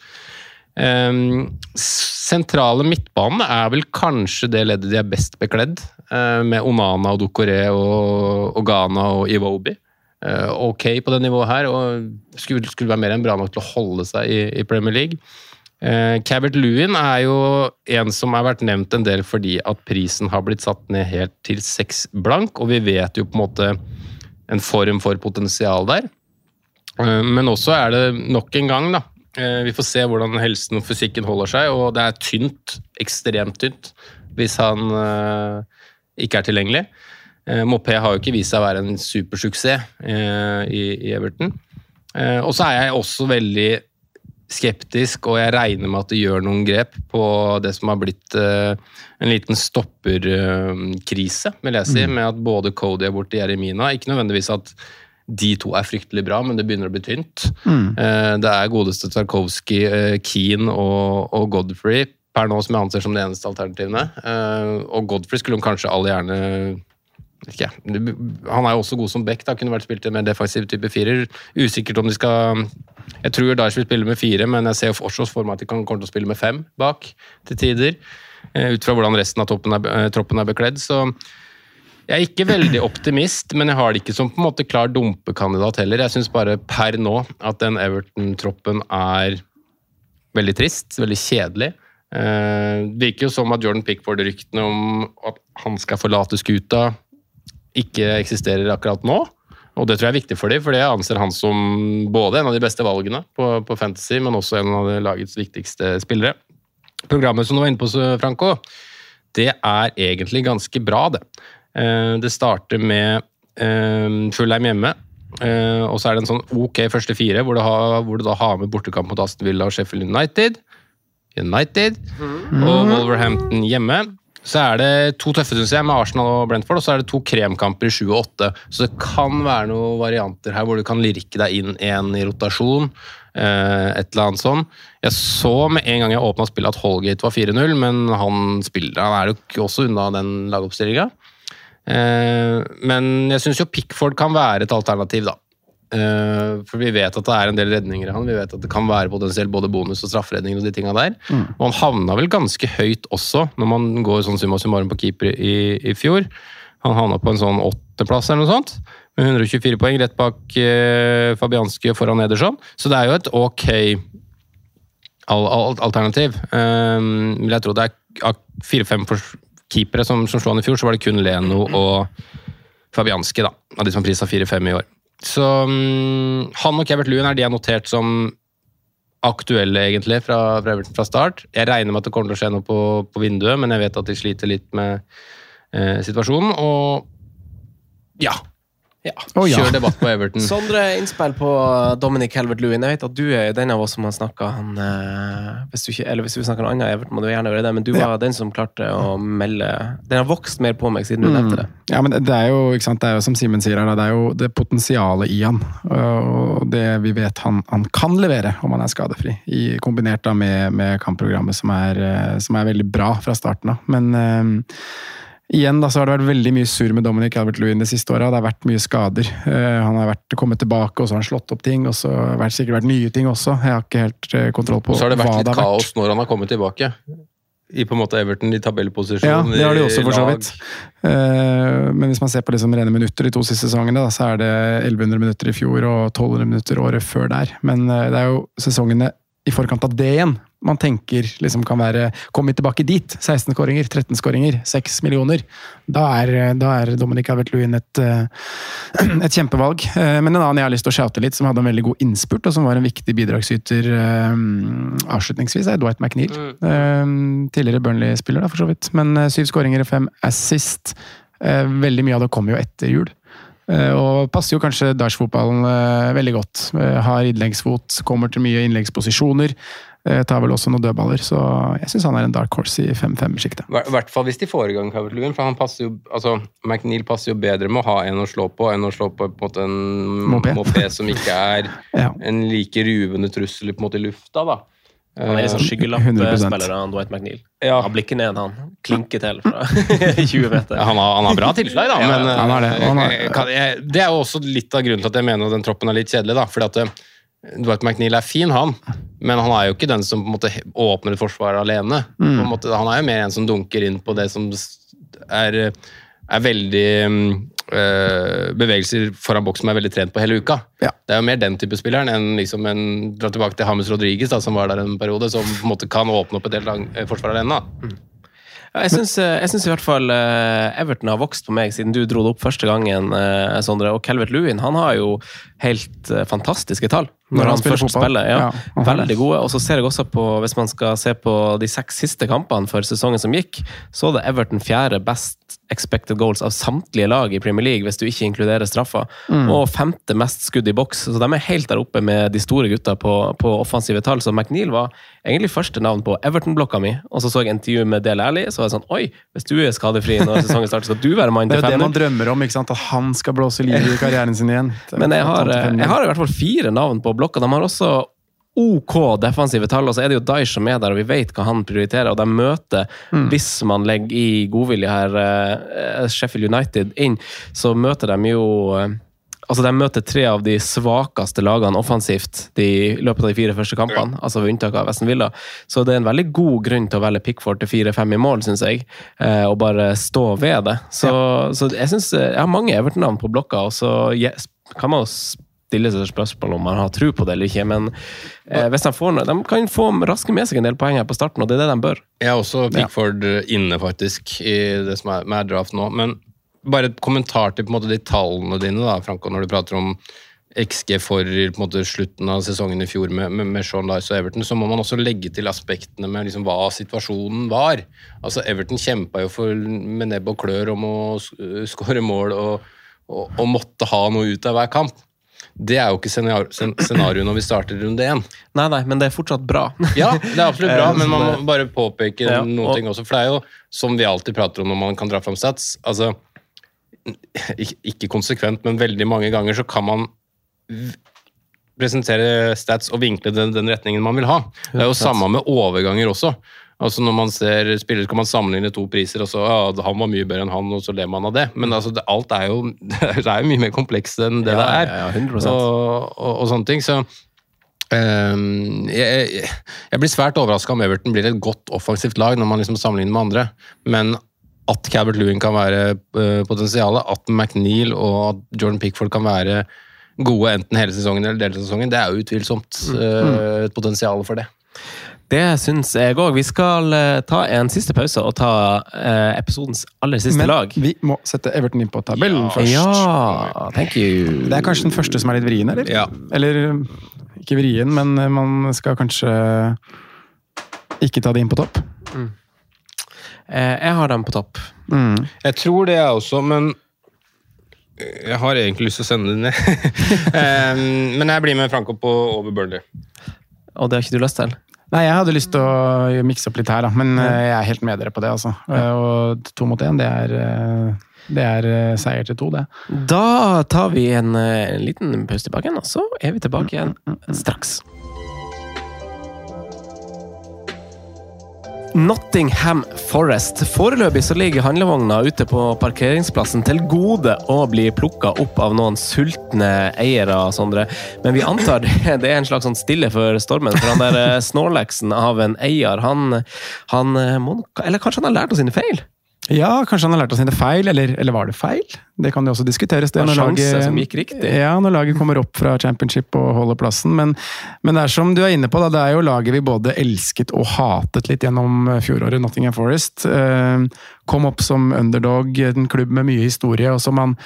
Speaker 4: Um, sentrale midtbanen er vel kanskje det leddet de er best bekledd, uh, med Onana og Dokoré og, og Ghana og Iwobi. Eh, ok på det nivået her, og skulle, skulle være mer enn bra nok til å holde seg i, i Premier League. Eh, Cabert Lewin er jo en som har vært nevnt en del fordi at prisen har blitt satt ned helt til seks blank, og vi vet jo på en måte en form for potensial der. Eh, Men også er det nok en gang, da. eh, Vi får se hvordan helsen og fysikken holder seg, og det er tynt, ekstremt tynt, hvis han ikke er tilgjengelig. Eh, Mopé har jo ikke vist seg å være en supersuksess eh, i, i Everton. Eh, Og så er jeg også veldig skeptisk, og jeg regner med at det gjør noen grep på det som har blitt en liten stopperkrise, vil jeg si, med at både Cody er borte, Jeremina. Ikke nødvendigvis at de to er fryktelig bra, men det begynner å bli tynt. Eh, Det er godeste Tarkovskij, Keane og, Godfrey per nå som jeg anser som de eneste alternativene. Eh, Og Godfrey skulle hun kanskje alle gjerne ikke. Han er jo også god som back, da. kunne vært spilt i en mer defensiv type firer. Usikkert om de skal Jeg tror Daesh vil spille med fire, men jeg ser fortsatt for meg at de kan komme til å spille med fem bak til tider. eh, Ut fra hvordan resten av er, eh, troppen er bekledd. Så jeg er ikke veldig optimist, men jeg har det ikke som på en måte klar dumpekandidat heller. Jeg syns bare per nå at den Everton-troppen er veldig trist, veldig kjedelig. Eh, Det virker jo som at Jordan Pickford-ryktene om at han skal forlate skuta, ikke eksisterer akkurat nå. Og det tror jeg er viktig for dem, for det anser han som både en av de beste valgene på, på Fantasy, men også en av lagets viktigste spillere. Programmet som du var inne på, Franco, det er egentlig ganske bra, det. Eh, Det starter med eh, Fullheim hjemme, eh, og så er det en sånn ok første fire, hvor du, har, hvor du da har med bortekamp mot Aston Villa og Sheffield United. United og Wolverhampton hjemme. Så er det to tøffe, synes jeg, med Arsenal og Brentford, og så er det to kremkamper i 7 og 8. Så det kan være noen varianter her hvor du kan lirke deg inn en i rotasjon. eh, Et eller annet sånn. Jeg så med en gang jeg åpna spillet at Holgate var 4-0, men han spiller Han er jo også unna den lagoppstillinga. Eh, Men jeg syns jo Pickford kan være et alternativ, da. Eh, For vi vet at det er en del redninger i han. Vi vet at det kan være potensielt både bonus og strafferedninger og de tinga der. Og han havna vel ganske høyt også, når man går sånn summa summarum på keeper i, i fjor. Han havna på en sånn åttendeplass eller noe sånt, med 124 poeng, rett bak eh, Fabianski og foran Ederson. Så det er jo et ok al al alternativ. Um, men jeg tror det er fire-fem keepere som, som slo han i fjor, så var det kun Leno og Fabianski, da, av de som prisa 4-5 i år. Så um, han og Kevert Lewin er de jeg har notert som aktuelle, egentlig, fra, fra fra start. Jeg regner med at det kommer til å skje noe på, på vinduet, men jeg vet at de sliter litt med eh, situasjonen. Og ja. Ja.
Speaker 1: oh, ja.
Speaker 4: Kjør debatt på Everton.
Speaker 3: Sondre, innspill på Dominic Helvert-Lewin. Jeg vet at du er den av oss som har snakka han eh, hvis du ikke, Eller hvis vi snakker om annet, Everton, må du gjerne gjøre det, men du var den som klarte å melde Den har vokst mer på meg siden du nevnte det.
Speaker 1: Ja, men det er jo, ikke sant, det er jo som Simen sier her, det er jo det potensialet i han. Og det vi vet han, han kan levere om han er skadefri. I, kombinert da med, med kampprogrammet som er, eh, som er veldig bra fra starten av. Men eh, igjen da, så har det vært veldig mye surr med Dominic Albert-Lewin de siste åra. Det har vært mye skader. Eh, han har vært, kommet tilbake, og så har han slått opp ting. Og så har det sikkert vært nye ting også. Jeg har ikke helt eh, kontroll på
Speaker 4: Og så har det vært
Speaker 1: hva
Speaker 4: litt
Speaker 1: det har vært.
Speaker 4: kaos når han har kommet tilbake. I på en måte Everton i tabellposisjon.
Speaker 1: Ja, det har de også, for så vidt. Eh, Men hvis man ser på liksom rene minutter de to siste sesongene, da, så er det 1100 minutter i fjor og 1200 minutter året før der. Men det er jo sesongene i forkant av det igjen man tenker liksom kan være Kommer tilbake dit? 16 skåringer, 13 skåringer, 6 millioner. Da er, da er Dominic Calvert-Lewin et, eh, et kjempevalg. Eh, Men en annen jeg har lyst til å shoute litt, som hadde en veldig god innspurt, og som var en viktig bidragsyter eh, avslutningsvis, er Dwight McNeil. Eh, Tidligere Burnley-spiller, da, for så vidt. Men syv skåringer og fem assist. Veldig mye av det kommer jo etter jul. Eh, Og passer jo kanskje Dash-fotballen eh, veldig godt. Eh, Har innleggsfot, kommer til mye innleggsposisjoner. Tar vel også noen dødballer, så jeg syns han er en dark horse i 5-5-sjiktet.
Speaker 4: I hvert fall hvis de får i gang Calvert-Lewin, for han passer jo altså, McNeil passer jo bedre med å ha en å slå på enn å slå på, på en, en moped. som ikke er
Speaker 1: Ja.
Speaker 4: en like ruvende trussel på en måte i lufta. da.
Speaker 3: Han er litt sånn
Speaker 1: 100%.
Speaker 3: han Dwight McNeil.
Speaker 4: Ja.
Speaker 3: Han blir ikke ned, han. Klinker til fra 20 meter.
Speaker 4: Ja, han, har, han har bra tilslag, da.
Speaker 3: Ja,
Speaker 4: men
Speaker 1: han har det. Han har-
Speaker 4: eh, kan jeg, det er jo også litt av grunnen til at jeg mener at den troppen er litt kjedelig. da, fordi at eh, Dwight McNeil er fin, han, men han er jo ikke den som på en måte åpner et forsvar alene. På en måte, han er jo mer en som dunker inn på det som er, er veldig mm, eh, Bevegelser foran boks som er veldig trent på hele uka.
Speaker 1: Ja.
Speaker 4: Det er jo mer den type spilleren enn liksom en Dra tilbake til James Rodriguez, da, som var der en periode, som på en måte kan åpne opp et helt lang- eh, forsvar alene. da.
Speaker 3: Ja, jeg syns, i hvert fall eh, Everton har vokst på meg siden du dro det opp første gangen, eh, Sondre. Og Calvert Lewin han har jo helt eh, fantastiske tall når, han,
Speaker 1: spiller
Speaker 3: først
Speaker 1: fotball.
Speaker 3: spiller. Ja,
Speaker 1: Ja, han
Speaker 3: veldig gode. Og så ser jeg også på, hvis man skal se på de seks siste kampene for sesongen som gikk, så er det Everton fjerde best expected goals av samtlige lag i Premier League, hvis du ikke inkluderer straffer.
Speaker 1: Mm.
Speaker 3: Og femte mest skudd i boks. Så de er helt der oppe med de store gutta på, på offensive tall. Så McNeil var egentlig første navn på Everton-blokka mi. Og så så jeg intervju med Del Alli, så var det sånn Oi, hvis du er skadefri når sesongen starter, skal du være mann
Speaker 1: Det er jo det man drømmer om, ikke sant? at han skal blåse liv i karrieren sin igjen.
Speaker 3: Men jeg har, jeg har i hvert fall fire navn på blokka. De har også OK defensive tall, og så er det jo Dyche som er der, og vi vet hva han prioriterer. Og de møter, hvis man legger i godvilje her, eh, Sheffield United inn, så møter de jo eh, Altså, De møter tre av de svakeste lagene offensivt i løpet av de fire første kampene. altså ved unntak av Vesten Villa. Så det er en veldig god grunn til å velge Pickford til 4-5 i mål, syns jeg. Eh, og bare stå ved det. Så, så jeg synes, jeg har mange Everton-navn på blokka, og så yes, kan man jo stille seg spørsmål om man har tro på det eller ikke. Men eh, hvis de får noe, de kan få raske med seg en del poeng her på starten, og det er det de bør.
Speaker 4: Jeg har også Pickford inne, faktisk, i det som er, med draft nå. Men bare et kommentar til måte, de tallene dine, da, Franco, når du prater om XG for måte, slutten av sesongen i fjor med, med, med Sean Dice og Everton, så må man også legge til aspektene med liksom, hva situasjonen var. Altså, Everton kjempa jo for, med nebb og klør om å sk- skåre mål og, og, og måtte ha noe ut av hver kamp. Det er jo ikke scenarioet når vi starter runde én.
Speaker 3: Nei, nei, men det er fortsatt bra.
Speaker 4: Ja, det er absolutt bra,
Speaker 3: Eh,
Speaker 4: men man må bare påpeke
Speaker 3: Ja,
Speaker 4: noen
Speaker 3: og-
Speaker 4: ting også. For det er jo, som vi alltid prater om når man kan dra fram stats altså, ikke konsekvent, men veldig mange ganger så kan man presentere stats og vinkle den, den retningen man vil ha. Det er jo samme med overganger også. Altså Når man ser spillere, kan man sammenligne to priser, og så ja, han var mye bedre enn han, og så ler man av det. Men altså, det, alt er jo, det er jo mye mer komplekst enn det
Speaker 3: Ja,
Speaker 4: det er.
Speaker 3: ja, ja, 100%.
Speaker 4: Og, og, og sånne ting. Så Um, jeg, jeg, jeg blir svært overraska om Everton blir et godt offensivt lag når man liksom sammenligner med andre. Men at Cabert Lewin kan være uh, potensialet, at McNeil og at Jordan Pickford kan være gode enten hele sesongen eller deler av sesongen, det er jo utvilsomt uh, et potensial for det.
Speaker 3: Det syns jeg òg. Vi skal eh, ta en siste pause og ta eh, episodens aller siste
Speaker 1: Men
Speaker 3: lag.
Speaker 1: vi må sette Everton inn på tabellen først.
Speaker 3: Ja, thank you.
Speaker 1: Det er kanskje den første som er litt vrien, eller?
Speaker 4: Ja.
Speaker 1: Eller ikke vrien, men man skal kanskje ikke ta det inn på topp.
Speaker 3: Mm. jeg har dem på topp.
Speaker 1: Mm.
Speaker 4: Jeg tror det, jeg også, men jeg har egentlig lyst til å sende dem ned. men jeg blir med Franco på over Burnley.
Speaker 3: Og det har ikke du lyst til?
Speaker 1: Nei, jeg hadde lyst til å mikse opp litt her, da. men ja. jeg er helt med dere på det. altså. Ja. Og to mot én, det er, eh, det er eh, seier til to, det.
Speaker 3: Da tar vi en, eh, en liten pause tilbake igjen, og så er vi tilbake igjen straks. Nottingham Forest. Foreløpig så ligger handlevogna ute på parkeringsplassen til gode å bli plukka opp av noen sultne eiere, Sondre. Men vi antar det, er en slags sånn stille for stormen. For han der Snorlaxen snorleksen av en eier, han, han eh, må Eller kanskje han har lært av sine feil?
Speaker 1: Ja, kanskje han har lært av sine feil, eller, eller var det feil? Det kan jo også diskuteres. Det,
Speaker 5: det
Speaker 1: når
Speaker 5: laget.
Speaker 1: Ja, når laget kommer opp fra championship og holder plassen. Men, men, det er som du er inne på, da, det er jo laget vi både elsket og hatet litt gjennom fjoråret, Nottingham Forest. Eh, kom opp som underdog, en klubb med mye historie, og som man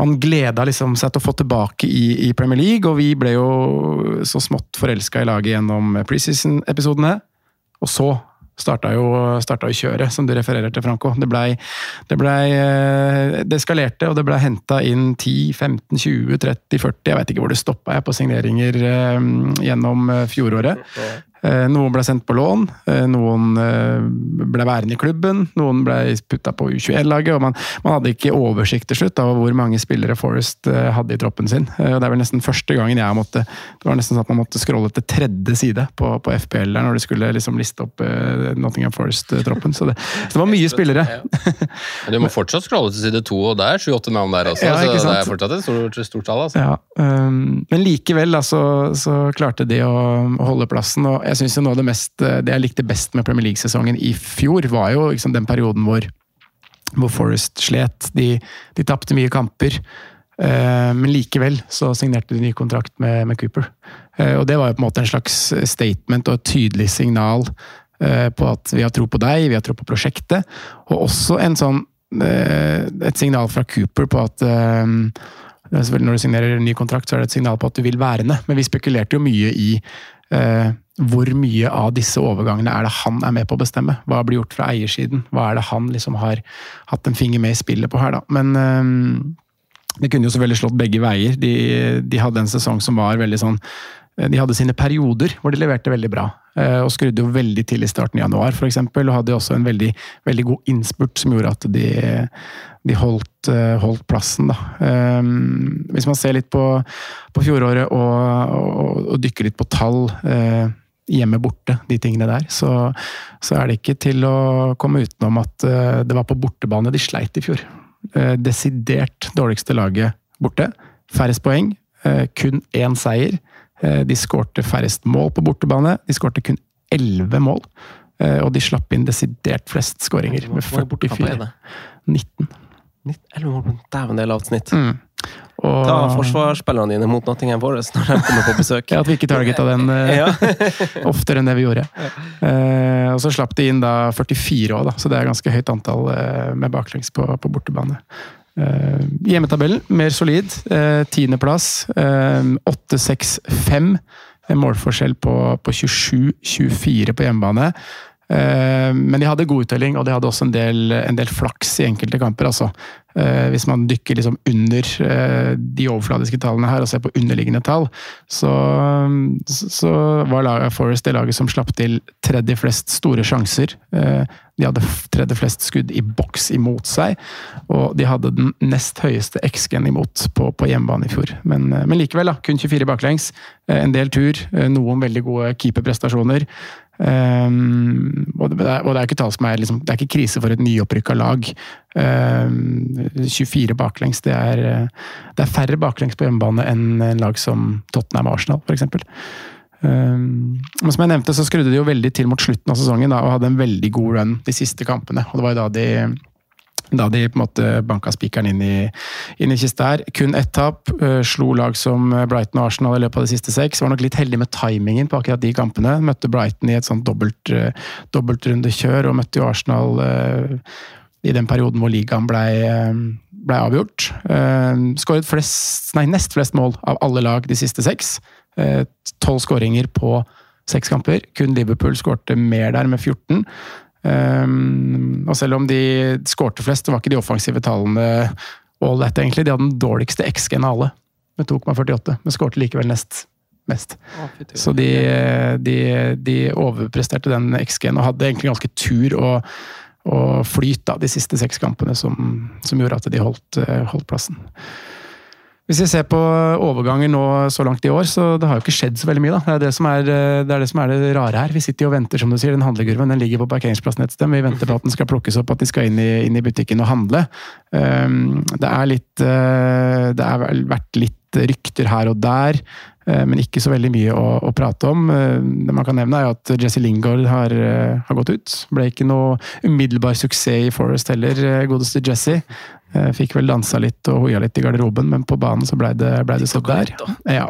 Speaker 1: man gleda liksom seg til å få tilbake i, i, Premier League, og vi ble jo så smått forelska i laget gjennom preseason-episodene. Og så starta jo, starta jo kjøret, som du refererer til, Franco. Det blei Det, ble, eh, det eskalerte, og det blei henta inn 10, 15, 20, 30, 40 Jeg vet ikke hvor det stoppa på signeringer eh, gjennom eh, fjoråret. Eh, noen ble sendt på lån, eh, noen eh, ble værende i klubben, noen ble putta på U21-laget. og man, man, hadde ikke oversikt til slutt over hvor mange spillere Forest hadde i troppen sin. Og Det er vel nesten første gangen jeg måtte Det var nesten sånn at man måtte scrolle til tredje side på, på FPL der når de skulle liksom liste opp Nottingham Forest-troppen. Så, så, det var mye spillere.
Speaker 4: Men du må fortsatt scrolle til side to, og det er sju-åtte navn der også. Ja, så det er fortsatt et stort, stort tall. Altså.
Speaker 1: Ja, um, men likevel da, så, så, klarte de å holde plassen. og jeg synes noe av det, mest, eh, det jeg likte best med Premier League-sesongen i fjor, var jo liksom den perioden hvor, hvor Forest slet. De, de tapte mye kamper. Uh, men likevel så signerte de ny kontrakt med, med Cooper. Uh, og det var jo på en måte en slags statement og et tydelig signal på at vi har tro på deg, vi har tro på prosjektet. Og også en sånn, et signal fra Cooper på at når du signerer ny kontrakt, så er det et signal på at du vil være med. Men vi spekulerte jo mye i eh, hvor mye av disse overgangene er det han er med på å bestemme? Hva blir gjort fra eiersiden? Hva er det han liksom har hatt en finger med i spillet på her, da? Men eh, det kunne jo selvfølgelig slått begge veier. De, de, hadde en sesong som var veldig sånn De hadde sine perioder hvor de leverte veldig bra. Eh, og skrudde jo veldig til i starten i januar, f.eks. Og hadde også en veldig, veldig god innspurt som gjorde at de, de holdt, eh, holdt, plassen, da. Hvis man ser litt på, på fjoråret og, og, og, dykker litt på tall hjemme borte, de tingene der, så, så, er det ikke til å komme utenom at det var på bortebane de sleit i fjor. Desidert dårligste laget borte. Færrest poeng, kun én seier. De skårte færrest mål på bortebane. De skårte kun elleve mål. og de slapp inn desidert flest skåringer, med 44. 19.
Speaker 5: 11 mål på Dæven, del lavt snitt. Mm. Og... Ta forsvarsspillerne dine mot Nottingham Forest når de kommer på besøk.
Speaker 1: ja, At vi ikke targeta den uh, oftere enn det vi gjorde. Uh, og så slapp de inn da 44 òg, så det er ganske høyt antall uh, med baklengs på, på bortebane. Hjemmetabellen mer solid. Tiendeplass. 8-6-5. Målforskjell på, på 27-24 på hjemmebane. Eh, men de hadde god uttelling, og de hadde også en del, en del flaks i enkelte kamper. altså. Eh, hvis man dykker liksom under eh, de overfladiske tallene her og ser på underliggende tall, så, så var Forest det laget som slapp til tredje flest store sjanser. De hadde tredje flest skudd i boks imot seg, og de hadde den nest høyeste XG-en imot på, på, hjemmebane i fjor. Men, men likevel, da, kun 24 baklengs. En del tur, noen veldig gode keeperprestasjoner. Um, og, det er, og, det er, ikke tall som er liksom, Det er ikke krise for et nyopprykka lag. Um, ehm, 24 baklengs. Det er, det er, færre baklengs på hjemmebane enn en lag som Tottenham og Arsenal, f.eks. Um, men som jeg nevnte, så skrudde de jo veldig til mot slutten av sesongen da, og hadde en veldig god run de siste kampene. og Det var jo da de da de på en måte banka spikeren inn inn i kista her. Kun ett tap. Uh, slo lag som Brighton og Arsenal i løpet av de siste seks. Var nok litt heldig med timingen på akkurat de kampene. Møtte Brighton i et sånt dobbelt, uh, dobbeltrundekjør, og møtte jo Arsenal i den perioden hvor ligaen blei ble avgjort. Skåret flest, nei, nest flest mål av alle lag de siste seks. Tolv skåringer på seks kamper. Kun Liverpool skårte mer der, med 14. Um, og selv om de skårte flest, var ikke de offensive tallene all that, egentlig. De hadde den dårligste XG-en av alle, med 2,48, men skårte likevel nest mest. så de, de, de, overpresterte den XG-en og hadde egentlig ganske tur og, og flyt da, de siste seks kampene som, som gjorde at de holdt, holdt plassen. Hvis vi ser på overganger nå så langt i år, så det har jo ikke skjedd så veldig mye. da. Det er det som er det, er det, som er det rare her. Vi sitter jo og venter, som du sier. Den handlekurven den ligger på parkeringsplassen et sted. Vi venter på at den skal plukkes opp, at de skal inn i, inn i butikken og handle. Um, det er litt uh, Det har vært litt rykter her og der. Eh, men ikke så veldig mye å, å, prate om. Det man kan nevne, er at Jesse Lingard har, har, gått ut. Ble ikke noe umiddelbar suksess i Forest heller, godeste Jesse. Fikk vel dansa litt og hoia litt i garderoben, men på banen så blei det, ble det så der. Ja.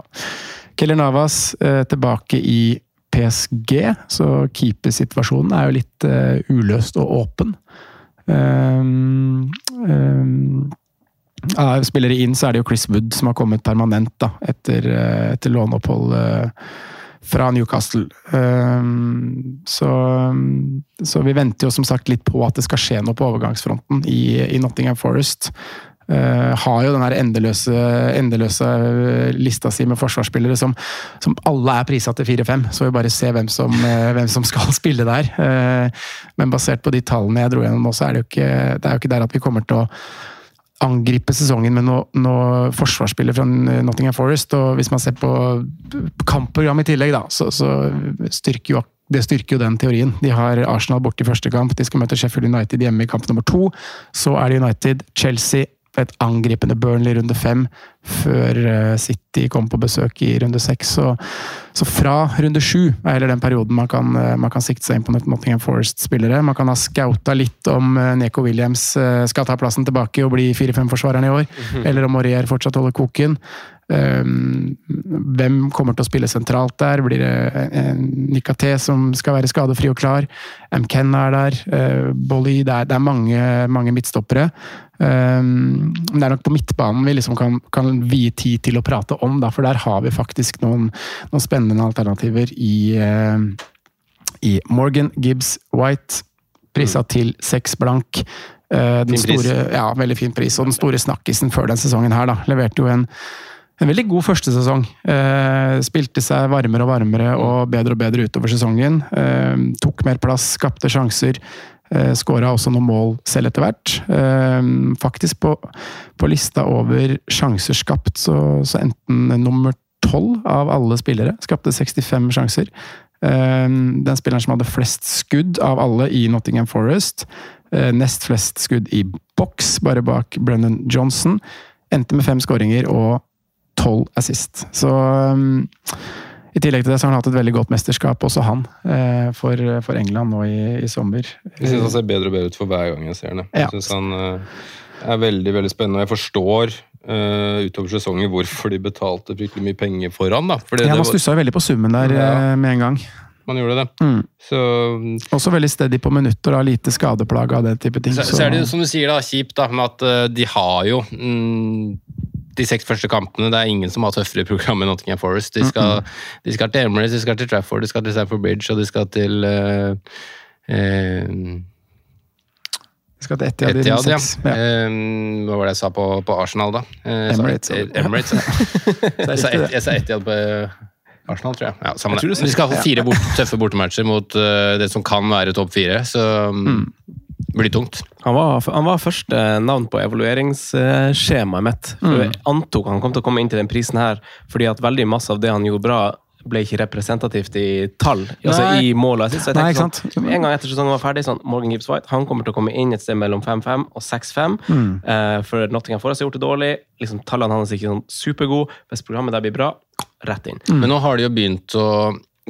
Speaker 1: Keller Navas tilbake i PSG, så keepersituasjonen er jo litt uløst og åpen. Um, um, av spillere inn, så er det jo Chris Wood som har kommet permanent da, etter, eh, etter låneopphold uh, fra Newcastle. Um, så, så, vi venter jo som sagt litt på at det skal skje noe på overgangsfronten i, i Nottingham Forest. Uh, har jo den her endeløse, endeløse lista si med forsvarsspillere som, som alle er prisa til 4-5. Så vi bare se hvem som, uh, hvem som skal spille der. Men basert på de tallene jeg dro gjennom nå, så er det jo ikke, det er jo ikke der at vi kommer til å angripe sesongen med noe, noe forsvarsspiller fra Nottingham Forest. Og hvis man ser på kampprogram i tillegg, da, så, så styrker jo det styrker jo den teorien. De har Arsenal borte i første kamp, de skal møte Sheffield United hjemme i kamp nummer to. Så er det United, Chelsea, et angripende Burnley i runde fem, før eh, City kom på besøk i runde seks. Så, så, fra runde sju er heller den perioden man kan, eh, man kan sikte seg inn på Nottingham Forest-spillere. Man kan ha scouta litt om eh, Neko Williams skal ta plassen tilbake og bli 4-5-forsvareren i år, mm -hmm. eller om Morier fortsatt holder koken. Um, hvem kommer til å spille sentralt der? Blir det Nikaté som skal være skadefri og klar? MKen er der. Uh, Bolly. Det er, det er mange, mange midtstoppere. Um, det er nok på midtbanen vi liksom kan, kan vie tid til å prate om, da, for der har vi faktisk noen, noen spennende alternativer i, uh, i Morgan Gibbs White, prisa mm. til seks blank. Uh, den store, ja, veldig fin pris. Og den store snakkisen før den sesongen her, da. Leverte jo en, en veldig god første sesong. Eh, spilte seg varmere og varmere og bedre og bedre utover sesongen. Eh, tok mer plass, skapte sjanser. Eh, Skåra også noen mål selv etter hvert. Eh, faktisk på, på, lista over sjanser skapt, så, så enten nummer tolv av alle spillere skapte 65 sjanser. Uh, den spilleren som hadde flest skudd av alle i Nottingham Forest. nest flest skudd i boks, bare bak Brennan Johnson. Endte med fem skåringer og tolv assist. Så um, i tillegg til det så har han hatt et veldig godt mesterskap, også han, eh, for, for England nå i, i sommer.
Speaker 4: Jeg syns han ser bedre og bedre ut for hver gang jeg ser det. Jeg synes han eh, er veldig veldig spennende. og Jeg forstår uh, utover sesongen hvorfor de betalte fryktelig mye penger for han. da.
Speaker 1: Fordi ja, Man stussa veldig på summen der ja. med en gang.
Speaker 4: Man gjorde det.
Speaker 1: Mm. Så, Også veldig steady på minutter, da, lite skadeplaga og den type ting.
Speaker 4: Så, så, er det som du sier, da, kjipt da, med at uh, de har jo mm, de seks første kampene. Det er ingen som har tøffere program enn Nottingham Forest. De skal, mm -hmm. de skal til Emirates, de skal til Trafford, de skal til Stamford Bridge og de skal til uh, uh,
Speaker 1: de skal til Etiad, Etiad ja.
Speaker 4: ja. Um, hva var det jeg sa på, på Arsenal, da?
Speaker 1: Uh, Emirates.
Speaker 4: Emirates jeg, sa et, jeg sa Etiad på Arsenal, tror jeg. Ja, jeg tror de skal ha fire bort, tøffe bortematcher mot uh, det som kan være topp fire. Så um, mm blir tungt.
Speaker 5: Han var, han var første navn på evalueringsskjemaet mitt. For mm. Jeg antok han kom til å komme inn til den prisen her fordi at veldig masse av det han gjorde bra, ble ikke representativt i tall. Altså i mål og Så jeg tenkte sånn, En gang etter sesongen var ferdig, sånn, Morgan Gibbs White han kommer til å komme inn et sted mellom 5-5 og 6-5. Mm. Uh, for Nottingham Forest har gjort det dårlig. liksom Tallene hans er ikke sånn supergode. Hvis programmet der blir bra, rett inn.
Speaker 4: Mm. Men nå har de jo begynt å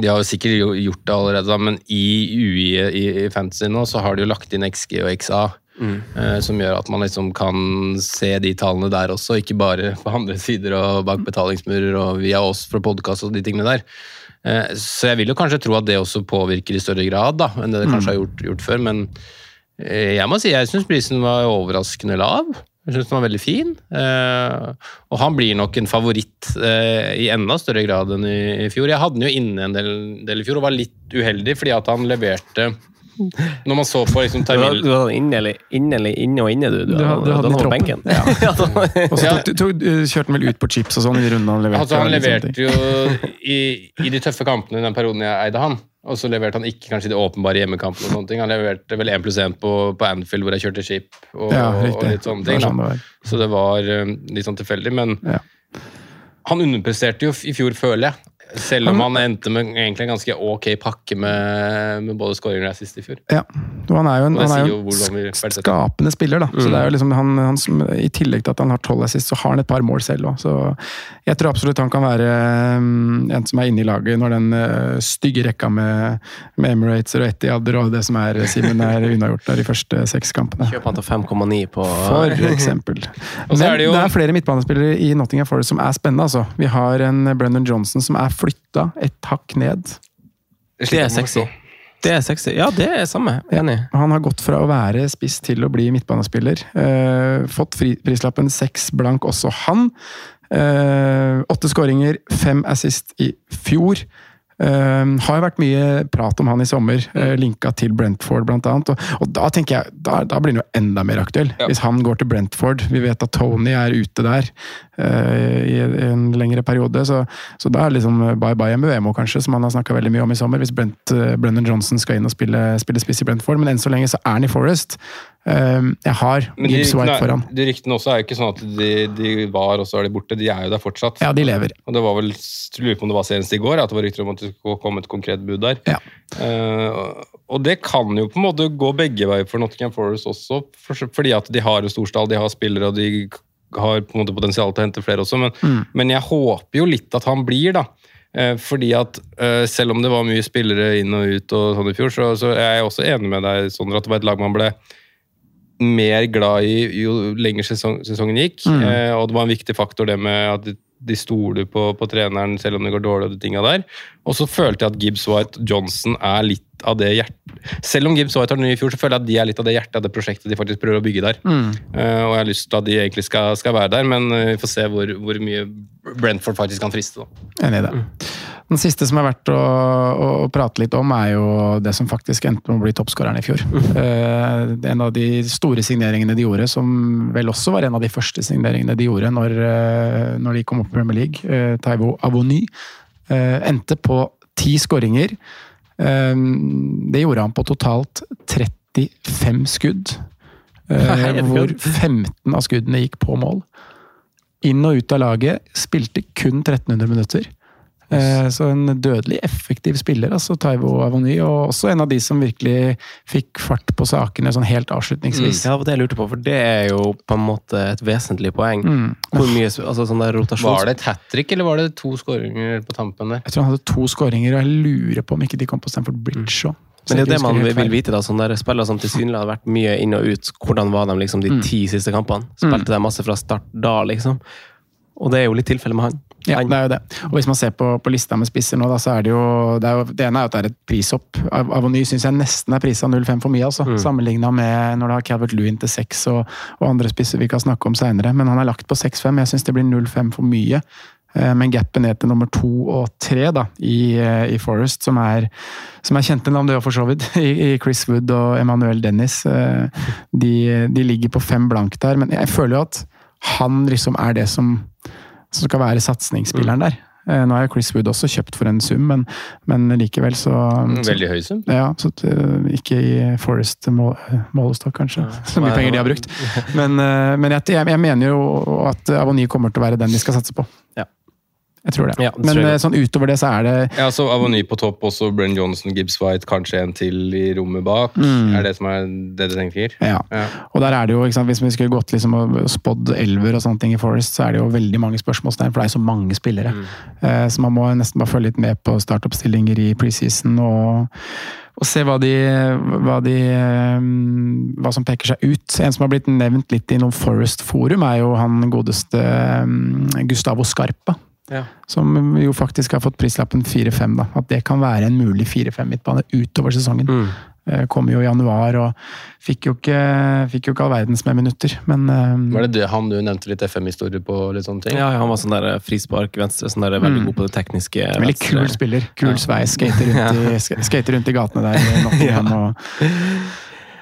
Speaker 4: de har jo sikkert gjort det allerede, men i UI i, i Fantasy nå, så har de jo lagt inn XG og XA. Mm. Eh, som gjør at man liksom kan se de tallene der også, ikke bare på andre sider og bak betalingsmurer og via oss fra podkast og de tingene der. Eh, så jeg vil jo kanskje tro at det også påvirker i større grad da, enn det det kanskje mm. har gjort, gjort før. Men eh, jeg må si jeg syns prisen var overraskende lav. Jeg syns den var veldig fin. Eh, og han blir nok en favoritt eh, i enda større grad enn i, fjor. Jeg hadde den jo inne en del, del, i fjor og var litt uheldig fordi at han leverte når man så på liksom,
Speaker 5: Du hadde den inne, inne, inne og inne, du. Du, du,
Speaker 1: hadde, du hadde den på benken. Ja. og så kjørte han vel ut på chips og sånn i runden han leverte.
Speaker 4: Altså, han leverte jo i, i de tøffe kampene i den perioden jeg eide han. Og så leverte han ikke kanskje de åpenbare hjemmekampene. og sånne ting. Han leverte vel 1 pluss 1 på, på, Anfield, hvor jeg kjørte skip. Og, ja, og litt sånne ting. Sånn så det var um, litt sånn tilfeldig. Men ja. han underpresterte jo i fjor, føler jeg. Selv om han endte med egentlig en ganske ok pakke med, med både skåringer og assist i fjor.
Speaker 1: Ja, og han er jo en, han er jo en skapende spiller, da. Så det er jo liksom han, han som, I tillegg til at han har tolv assist, så har han et par mål selv òg. Så jeg tror absolutt han kan være um, en som er inne i laget når den uh, stygge rekka med, med Emirates og Etihad og det som er Simen er unnagjort der de første seks kampene.
Speaker 5: Kjøp han til 5,9 på
Speaker 1: For eksempel. Men
Speaker 4: er det jo-
Speaker 1: det er flere midtbanespillere i Nottingham Forest som er spennende. altså. Vi har en Brennan Johnson som er flytta et hakk ned.
Speaker 5: Det er sexy. Det er sexy. Ja, det er samme. Enig.
Speaker 1: Han har gått fra å være spiss til å bli midtbanespiller. Eh, fått fri, prislappen seks blank, også han. Eh, åtte skåringer, fem assist i fjor. Eh, har vært mye prat om han i sommer, uh, linka til Brentford blant annet. Og, og da tenker jeg, da, da blir han jo enda mer aktuell,
Speaker 4: Ja.
Speaker 1: hvis han går til Brentford. Vi vet at Tony er ute der uh, i en lengre periode, så, så da er det liksom bye bye MVMO, kanskje, som han har snakka veldig mye om i sommer, hvis Brent, eh, Brennan Johnson skal inn og spille, spille spiss i Brentford. Men enn så lenge så er han i Forest. Eh, jeg har
Speaker 4: Men de,
Speaker 1: Gibbs White foran.
Speaker 4: de ryktene også er jo ikke sånn at de, de var, og så er de borte. De er jo der fortsatt.
Speaker 1: Ja, de lever.
Speaker 4: Og det var vel, jeg lurer på om det var senest i går, at det var rykter om at det skulle komme et konkret bud der.
Speaker 1: Ja.
Speaker 4: Uh, og det kan jo på en måte gå begge veier for Nottingham Forest også, for, fordi at de har en storstall, de har spillere, og de har på en måte potensial til å hente flere også, men,
Speaker 1: Mm.
Speaker 4: men jeg håper jo litt at han blir, da. Eh, fordi at eh, selv om det var mye spillere inn og ut og sånn i fjor, så, så er jeg også enig med deg, Sondre, at det var et lag man ble mer glad i jo lenger sesong, sesongen gikk.
Speaker 1: Mm.
Speaker 4: Eh, og det var en viktig faktor det med at de, de stoler på, på treneren selv om det går dårlig. Og de tinga der. Og så følte jeg at Gibbs White Johnson er litt av det hjertet Selv om Gibbs White har ny i fjor, så føler jeg at de er litt av det hjertet av det prosjektet de faktisk prøver å bygge der.
Speaker 1: Mm.
Speaker 4: Uh, og jeg har lyst til at de egentlig skal, skal være der, men eh, vi får se hvor, hvor mye Brentford faktisk kan friste. da.
Speaker 1: Enig i det. Den siste som er verdt å, å, å prate litt om, er jo det som faktisk endte med å bli toppskåreren i fjor. Eh, en av de store signeringene de gjorde, som vel også var en av de første signeringene de gjorde når, uh, når de kom opp i Premier League, uh, Taivo Avony, endte på ti skåringer. Eh, det gjorde han på totalt 35 skudd, eh, hvor 15 av skuddene gikk på mål. Inn og ut av laget, spilte kun 1300 minutter. Eh, Så en dødelig effektiv spiller, altså Taivo Avony, og også en av de som virkelig fikk fart på sakene sånn helt avslutningsvis.
Speaker 5: Ja, det jeg lurte på, for det er jo på en måte et vesentlig poeng.
Speaker 1: Mm.
Speaker 5: Hvor mye altså, sånn der rotasjons...
Speaker 4: Var det et hat trick, eller var det to skåringer på tampen der?
Speaker 1: Jeg tror han hadde to skåringer, og jeg lurer på om ikke de kom på Stamford Bridge òg.
Speaker 5: Men det er det man vil vite, da. Sånne der spillere som tilsynelatende har vært mye inn og ut. Hvordan var de liksom de
Speaker 1: Mm.
Speaker 5: ti siste kampene? Spilte de masse fra start da, liksom? Og det er jo litt tilfelle med han.
Speaker 1: Ja, det er jo det. Og hvis man ser på, på lista med spisser nå, da, så er det jo Det, er jo, det ene er at det er et prishopp. Av- Avony syns jeg nesten er prisa 0,5 for mye, altså.
Speaker 5: Mm.
Speaker 1: Sammenligna med når du har Calvert Lewin til 6 og, og andre spisser vi kan snakke om seinere. Men han er lagt på 6,5. Jeg syns det blir 0,5 for mye. Eh, Men gapet ned til nummer to og tre da, i, eh, i Forest, som er, som er kjente navn, det òg for så vidt, i, i Chris Wood og Emmanuel Dennis, eh, de, de ligger på fem blank der. Men jeg føler jo at han liksom er det som, som skal være satsingsspilleren der. Eh, Nå er Chris Wood også kjøpt for en sum, men, men likevel så, så
Speaker 4: Veldig høy sum.
Speaker 1: ja, så øh, ikke i Forest må- målestokk, kanskje. Så mye penger de har brukt. Men, men jeg, jeg mener jo at Avony kommer til å være den de skal satse på.
Speaker 5: Ja.
Speaker 1: Jeg tror det.
Speaker 5: Ja, det
Speaker 1: men
Speaker 5: tror jeg
Speaker 1: øh, sånn utover det så er det
Speaker 4: Ja, så Avony på topp, også Brenn Johnson, Gibbs White, kanskje en til i rommet bak.
Speaker 1: Mm.
Speaker 4: Er det som er det du tenker?
Speaker 1: ja.
Speaker 4: Ja.
Speaker 1: Og der er det jo, ikke sant, Hvis vi skulle gått liksom og spådd elver og sånne ting i Forest, så er det jo veldig mange spørsmålstegn, for det er så mange spillere. Eh, Så man må nesten bare følge litt med på startoppstillinger i preseason og, og se hva de, hva de eh, Hva som peker seg ut. En som har blitt nevnt litt i noen Forest-forum, er jo han godeste eh, Gustavo Scarpa.
Speaker 5: Ja.
Speaker 1: Som jo faktisk har fått prislappen 4-5. da. At det kan være en mulig 4-5-midtbane utover sesongen.
Speaker 5: Mm.
Speaker 1: Eh, Kom jo i januar og fikk jo ikke, fikk jo ikke all verdens med minutter, men eh,
Speaker 4: Var det det han du nevnte litt FM-historie på? litt sånne ting?
Speaker 5: Ja, han var sånn der frispark venstre, sånn der veldig
Speaker 1: Mm.
Speaker 5: god på det tekniske.
Speaker 1: Veldig kul spiller. Kul sveis. Skater rundt, i, skater rundt i gatene der i ja. og,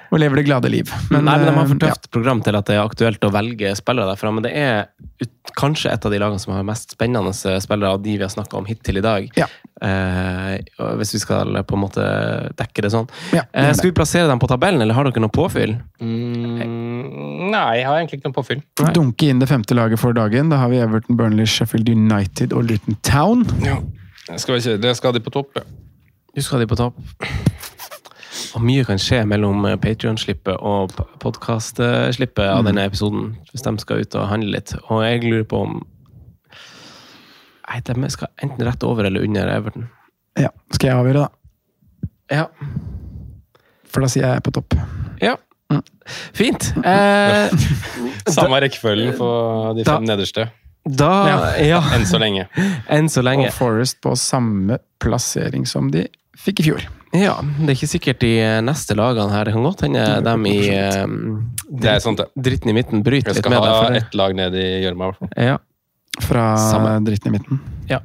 Speaker 1: og lever det glade liv.
Speaker 5: Men, Nei, men De har for
Speaker 1: tøft ja.
Speaker 5: program til at det er aktuelt å velge spillere derfra. Men det er ut, kanskje et av de lagene som har mest spennende spillere av de vi har snakka om hittil i dag.
Speaker 1: Ja.
Speaker 5: Eh, hvis vi skal på en måte dekke det sånn.
Speaker 1: Ja, det
Speaker 5: Eh, skal vi plassere dem på tabellen, eller har dere noe påfyll?
Speaker 4: Mm, nei, jeg har egentlig ikke noe påfyll.
Speaker 1: Dunke inn det femte laget for dagen. Da har vi Everton, Burnley, Sheffield United og Luton Town.
Speaker 4: Det skal vi. Jeg skal de på topp. Ja.
Speaker 3: Du skal de på topp. Og mye kan skje mellom Patrion-slippet og podkast-slippet av
Speaker 1: Mm.
Speaker 3: denne episoden. Hvis de skal ut og handle litt. Og jeg lurer på om Nei, de skal enten rett over eller under Everton.
Speaker 1: Ja, skal jeg avgjøre, da?
Speaker 3: Ja.
Speaker 1: For da sier jeg på topp.
Speaker 3: ja. Fint. Eh,
Speaker 4: Samme rekkefølgen på de
Speaker 3: Da-
Speaker 4: fem nederste.
Speaker 3: da Ja.
Speaker 4: Enn så lenge.
Speaker 3: Enn så lenge.
Speaker 1: Og Forest på samme plassering som de fikk i fjor.
Speaker 3: Ja, det er ikke sikkert de eh, neste lagene her. Det kan godt hende dem i eh,
Speaker 4: Det er sant, det.
Speaker 3: dritten i midten bryter
Speaker 4: Jeg
Speaker 3: litt
Speaker 4: skal
Speaker 3: med
Speaker 4: ha
Speaker 3: Jeg skal ha
Speaker 4: ett lag ned i gjørma, i hvert fall.
Speaker 3: Ja.
Speaker 1: Fra
Speaker 3: Samme.
Speaker 1: dritten i midten.
Speaker 3: Ja.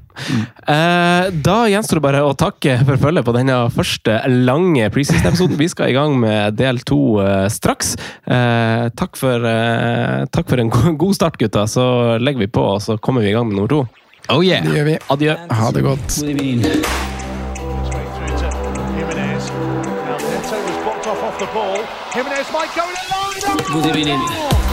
Speaker 3: Eh, da gjenstår det bare å takke for følget på denne første lange preseason-episoden. Vi skal i gang med del to eh, straks. Eh, takk, for, eh, takk for en god start, gutta. Så legger vi på, og så kommer vi i gang med nummer to.
Speaker 4: Oh yeah!
Speaker 1: Det gjør vi.
Speaker 3: Adjø.
Speaker 1: Ha det godt.
Speaker 2: Might go in.
Speaker 6: God evening.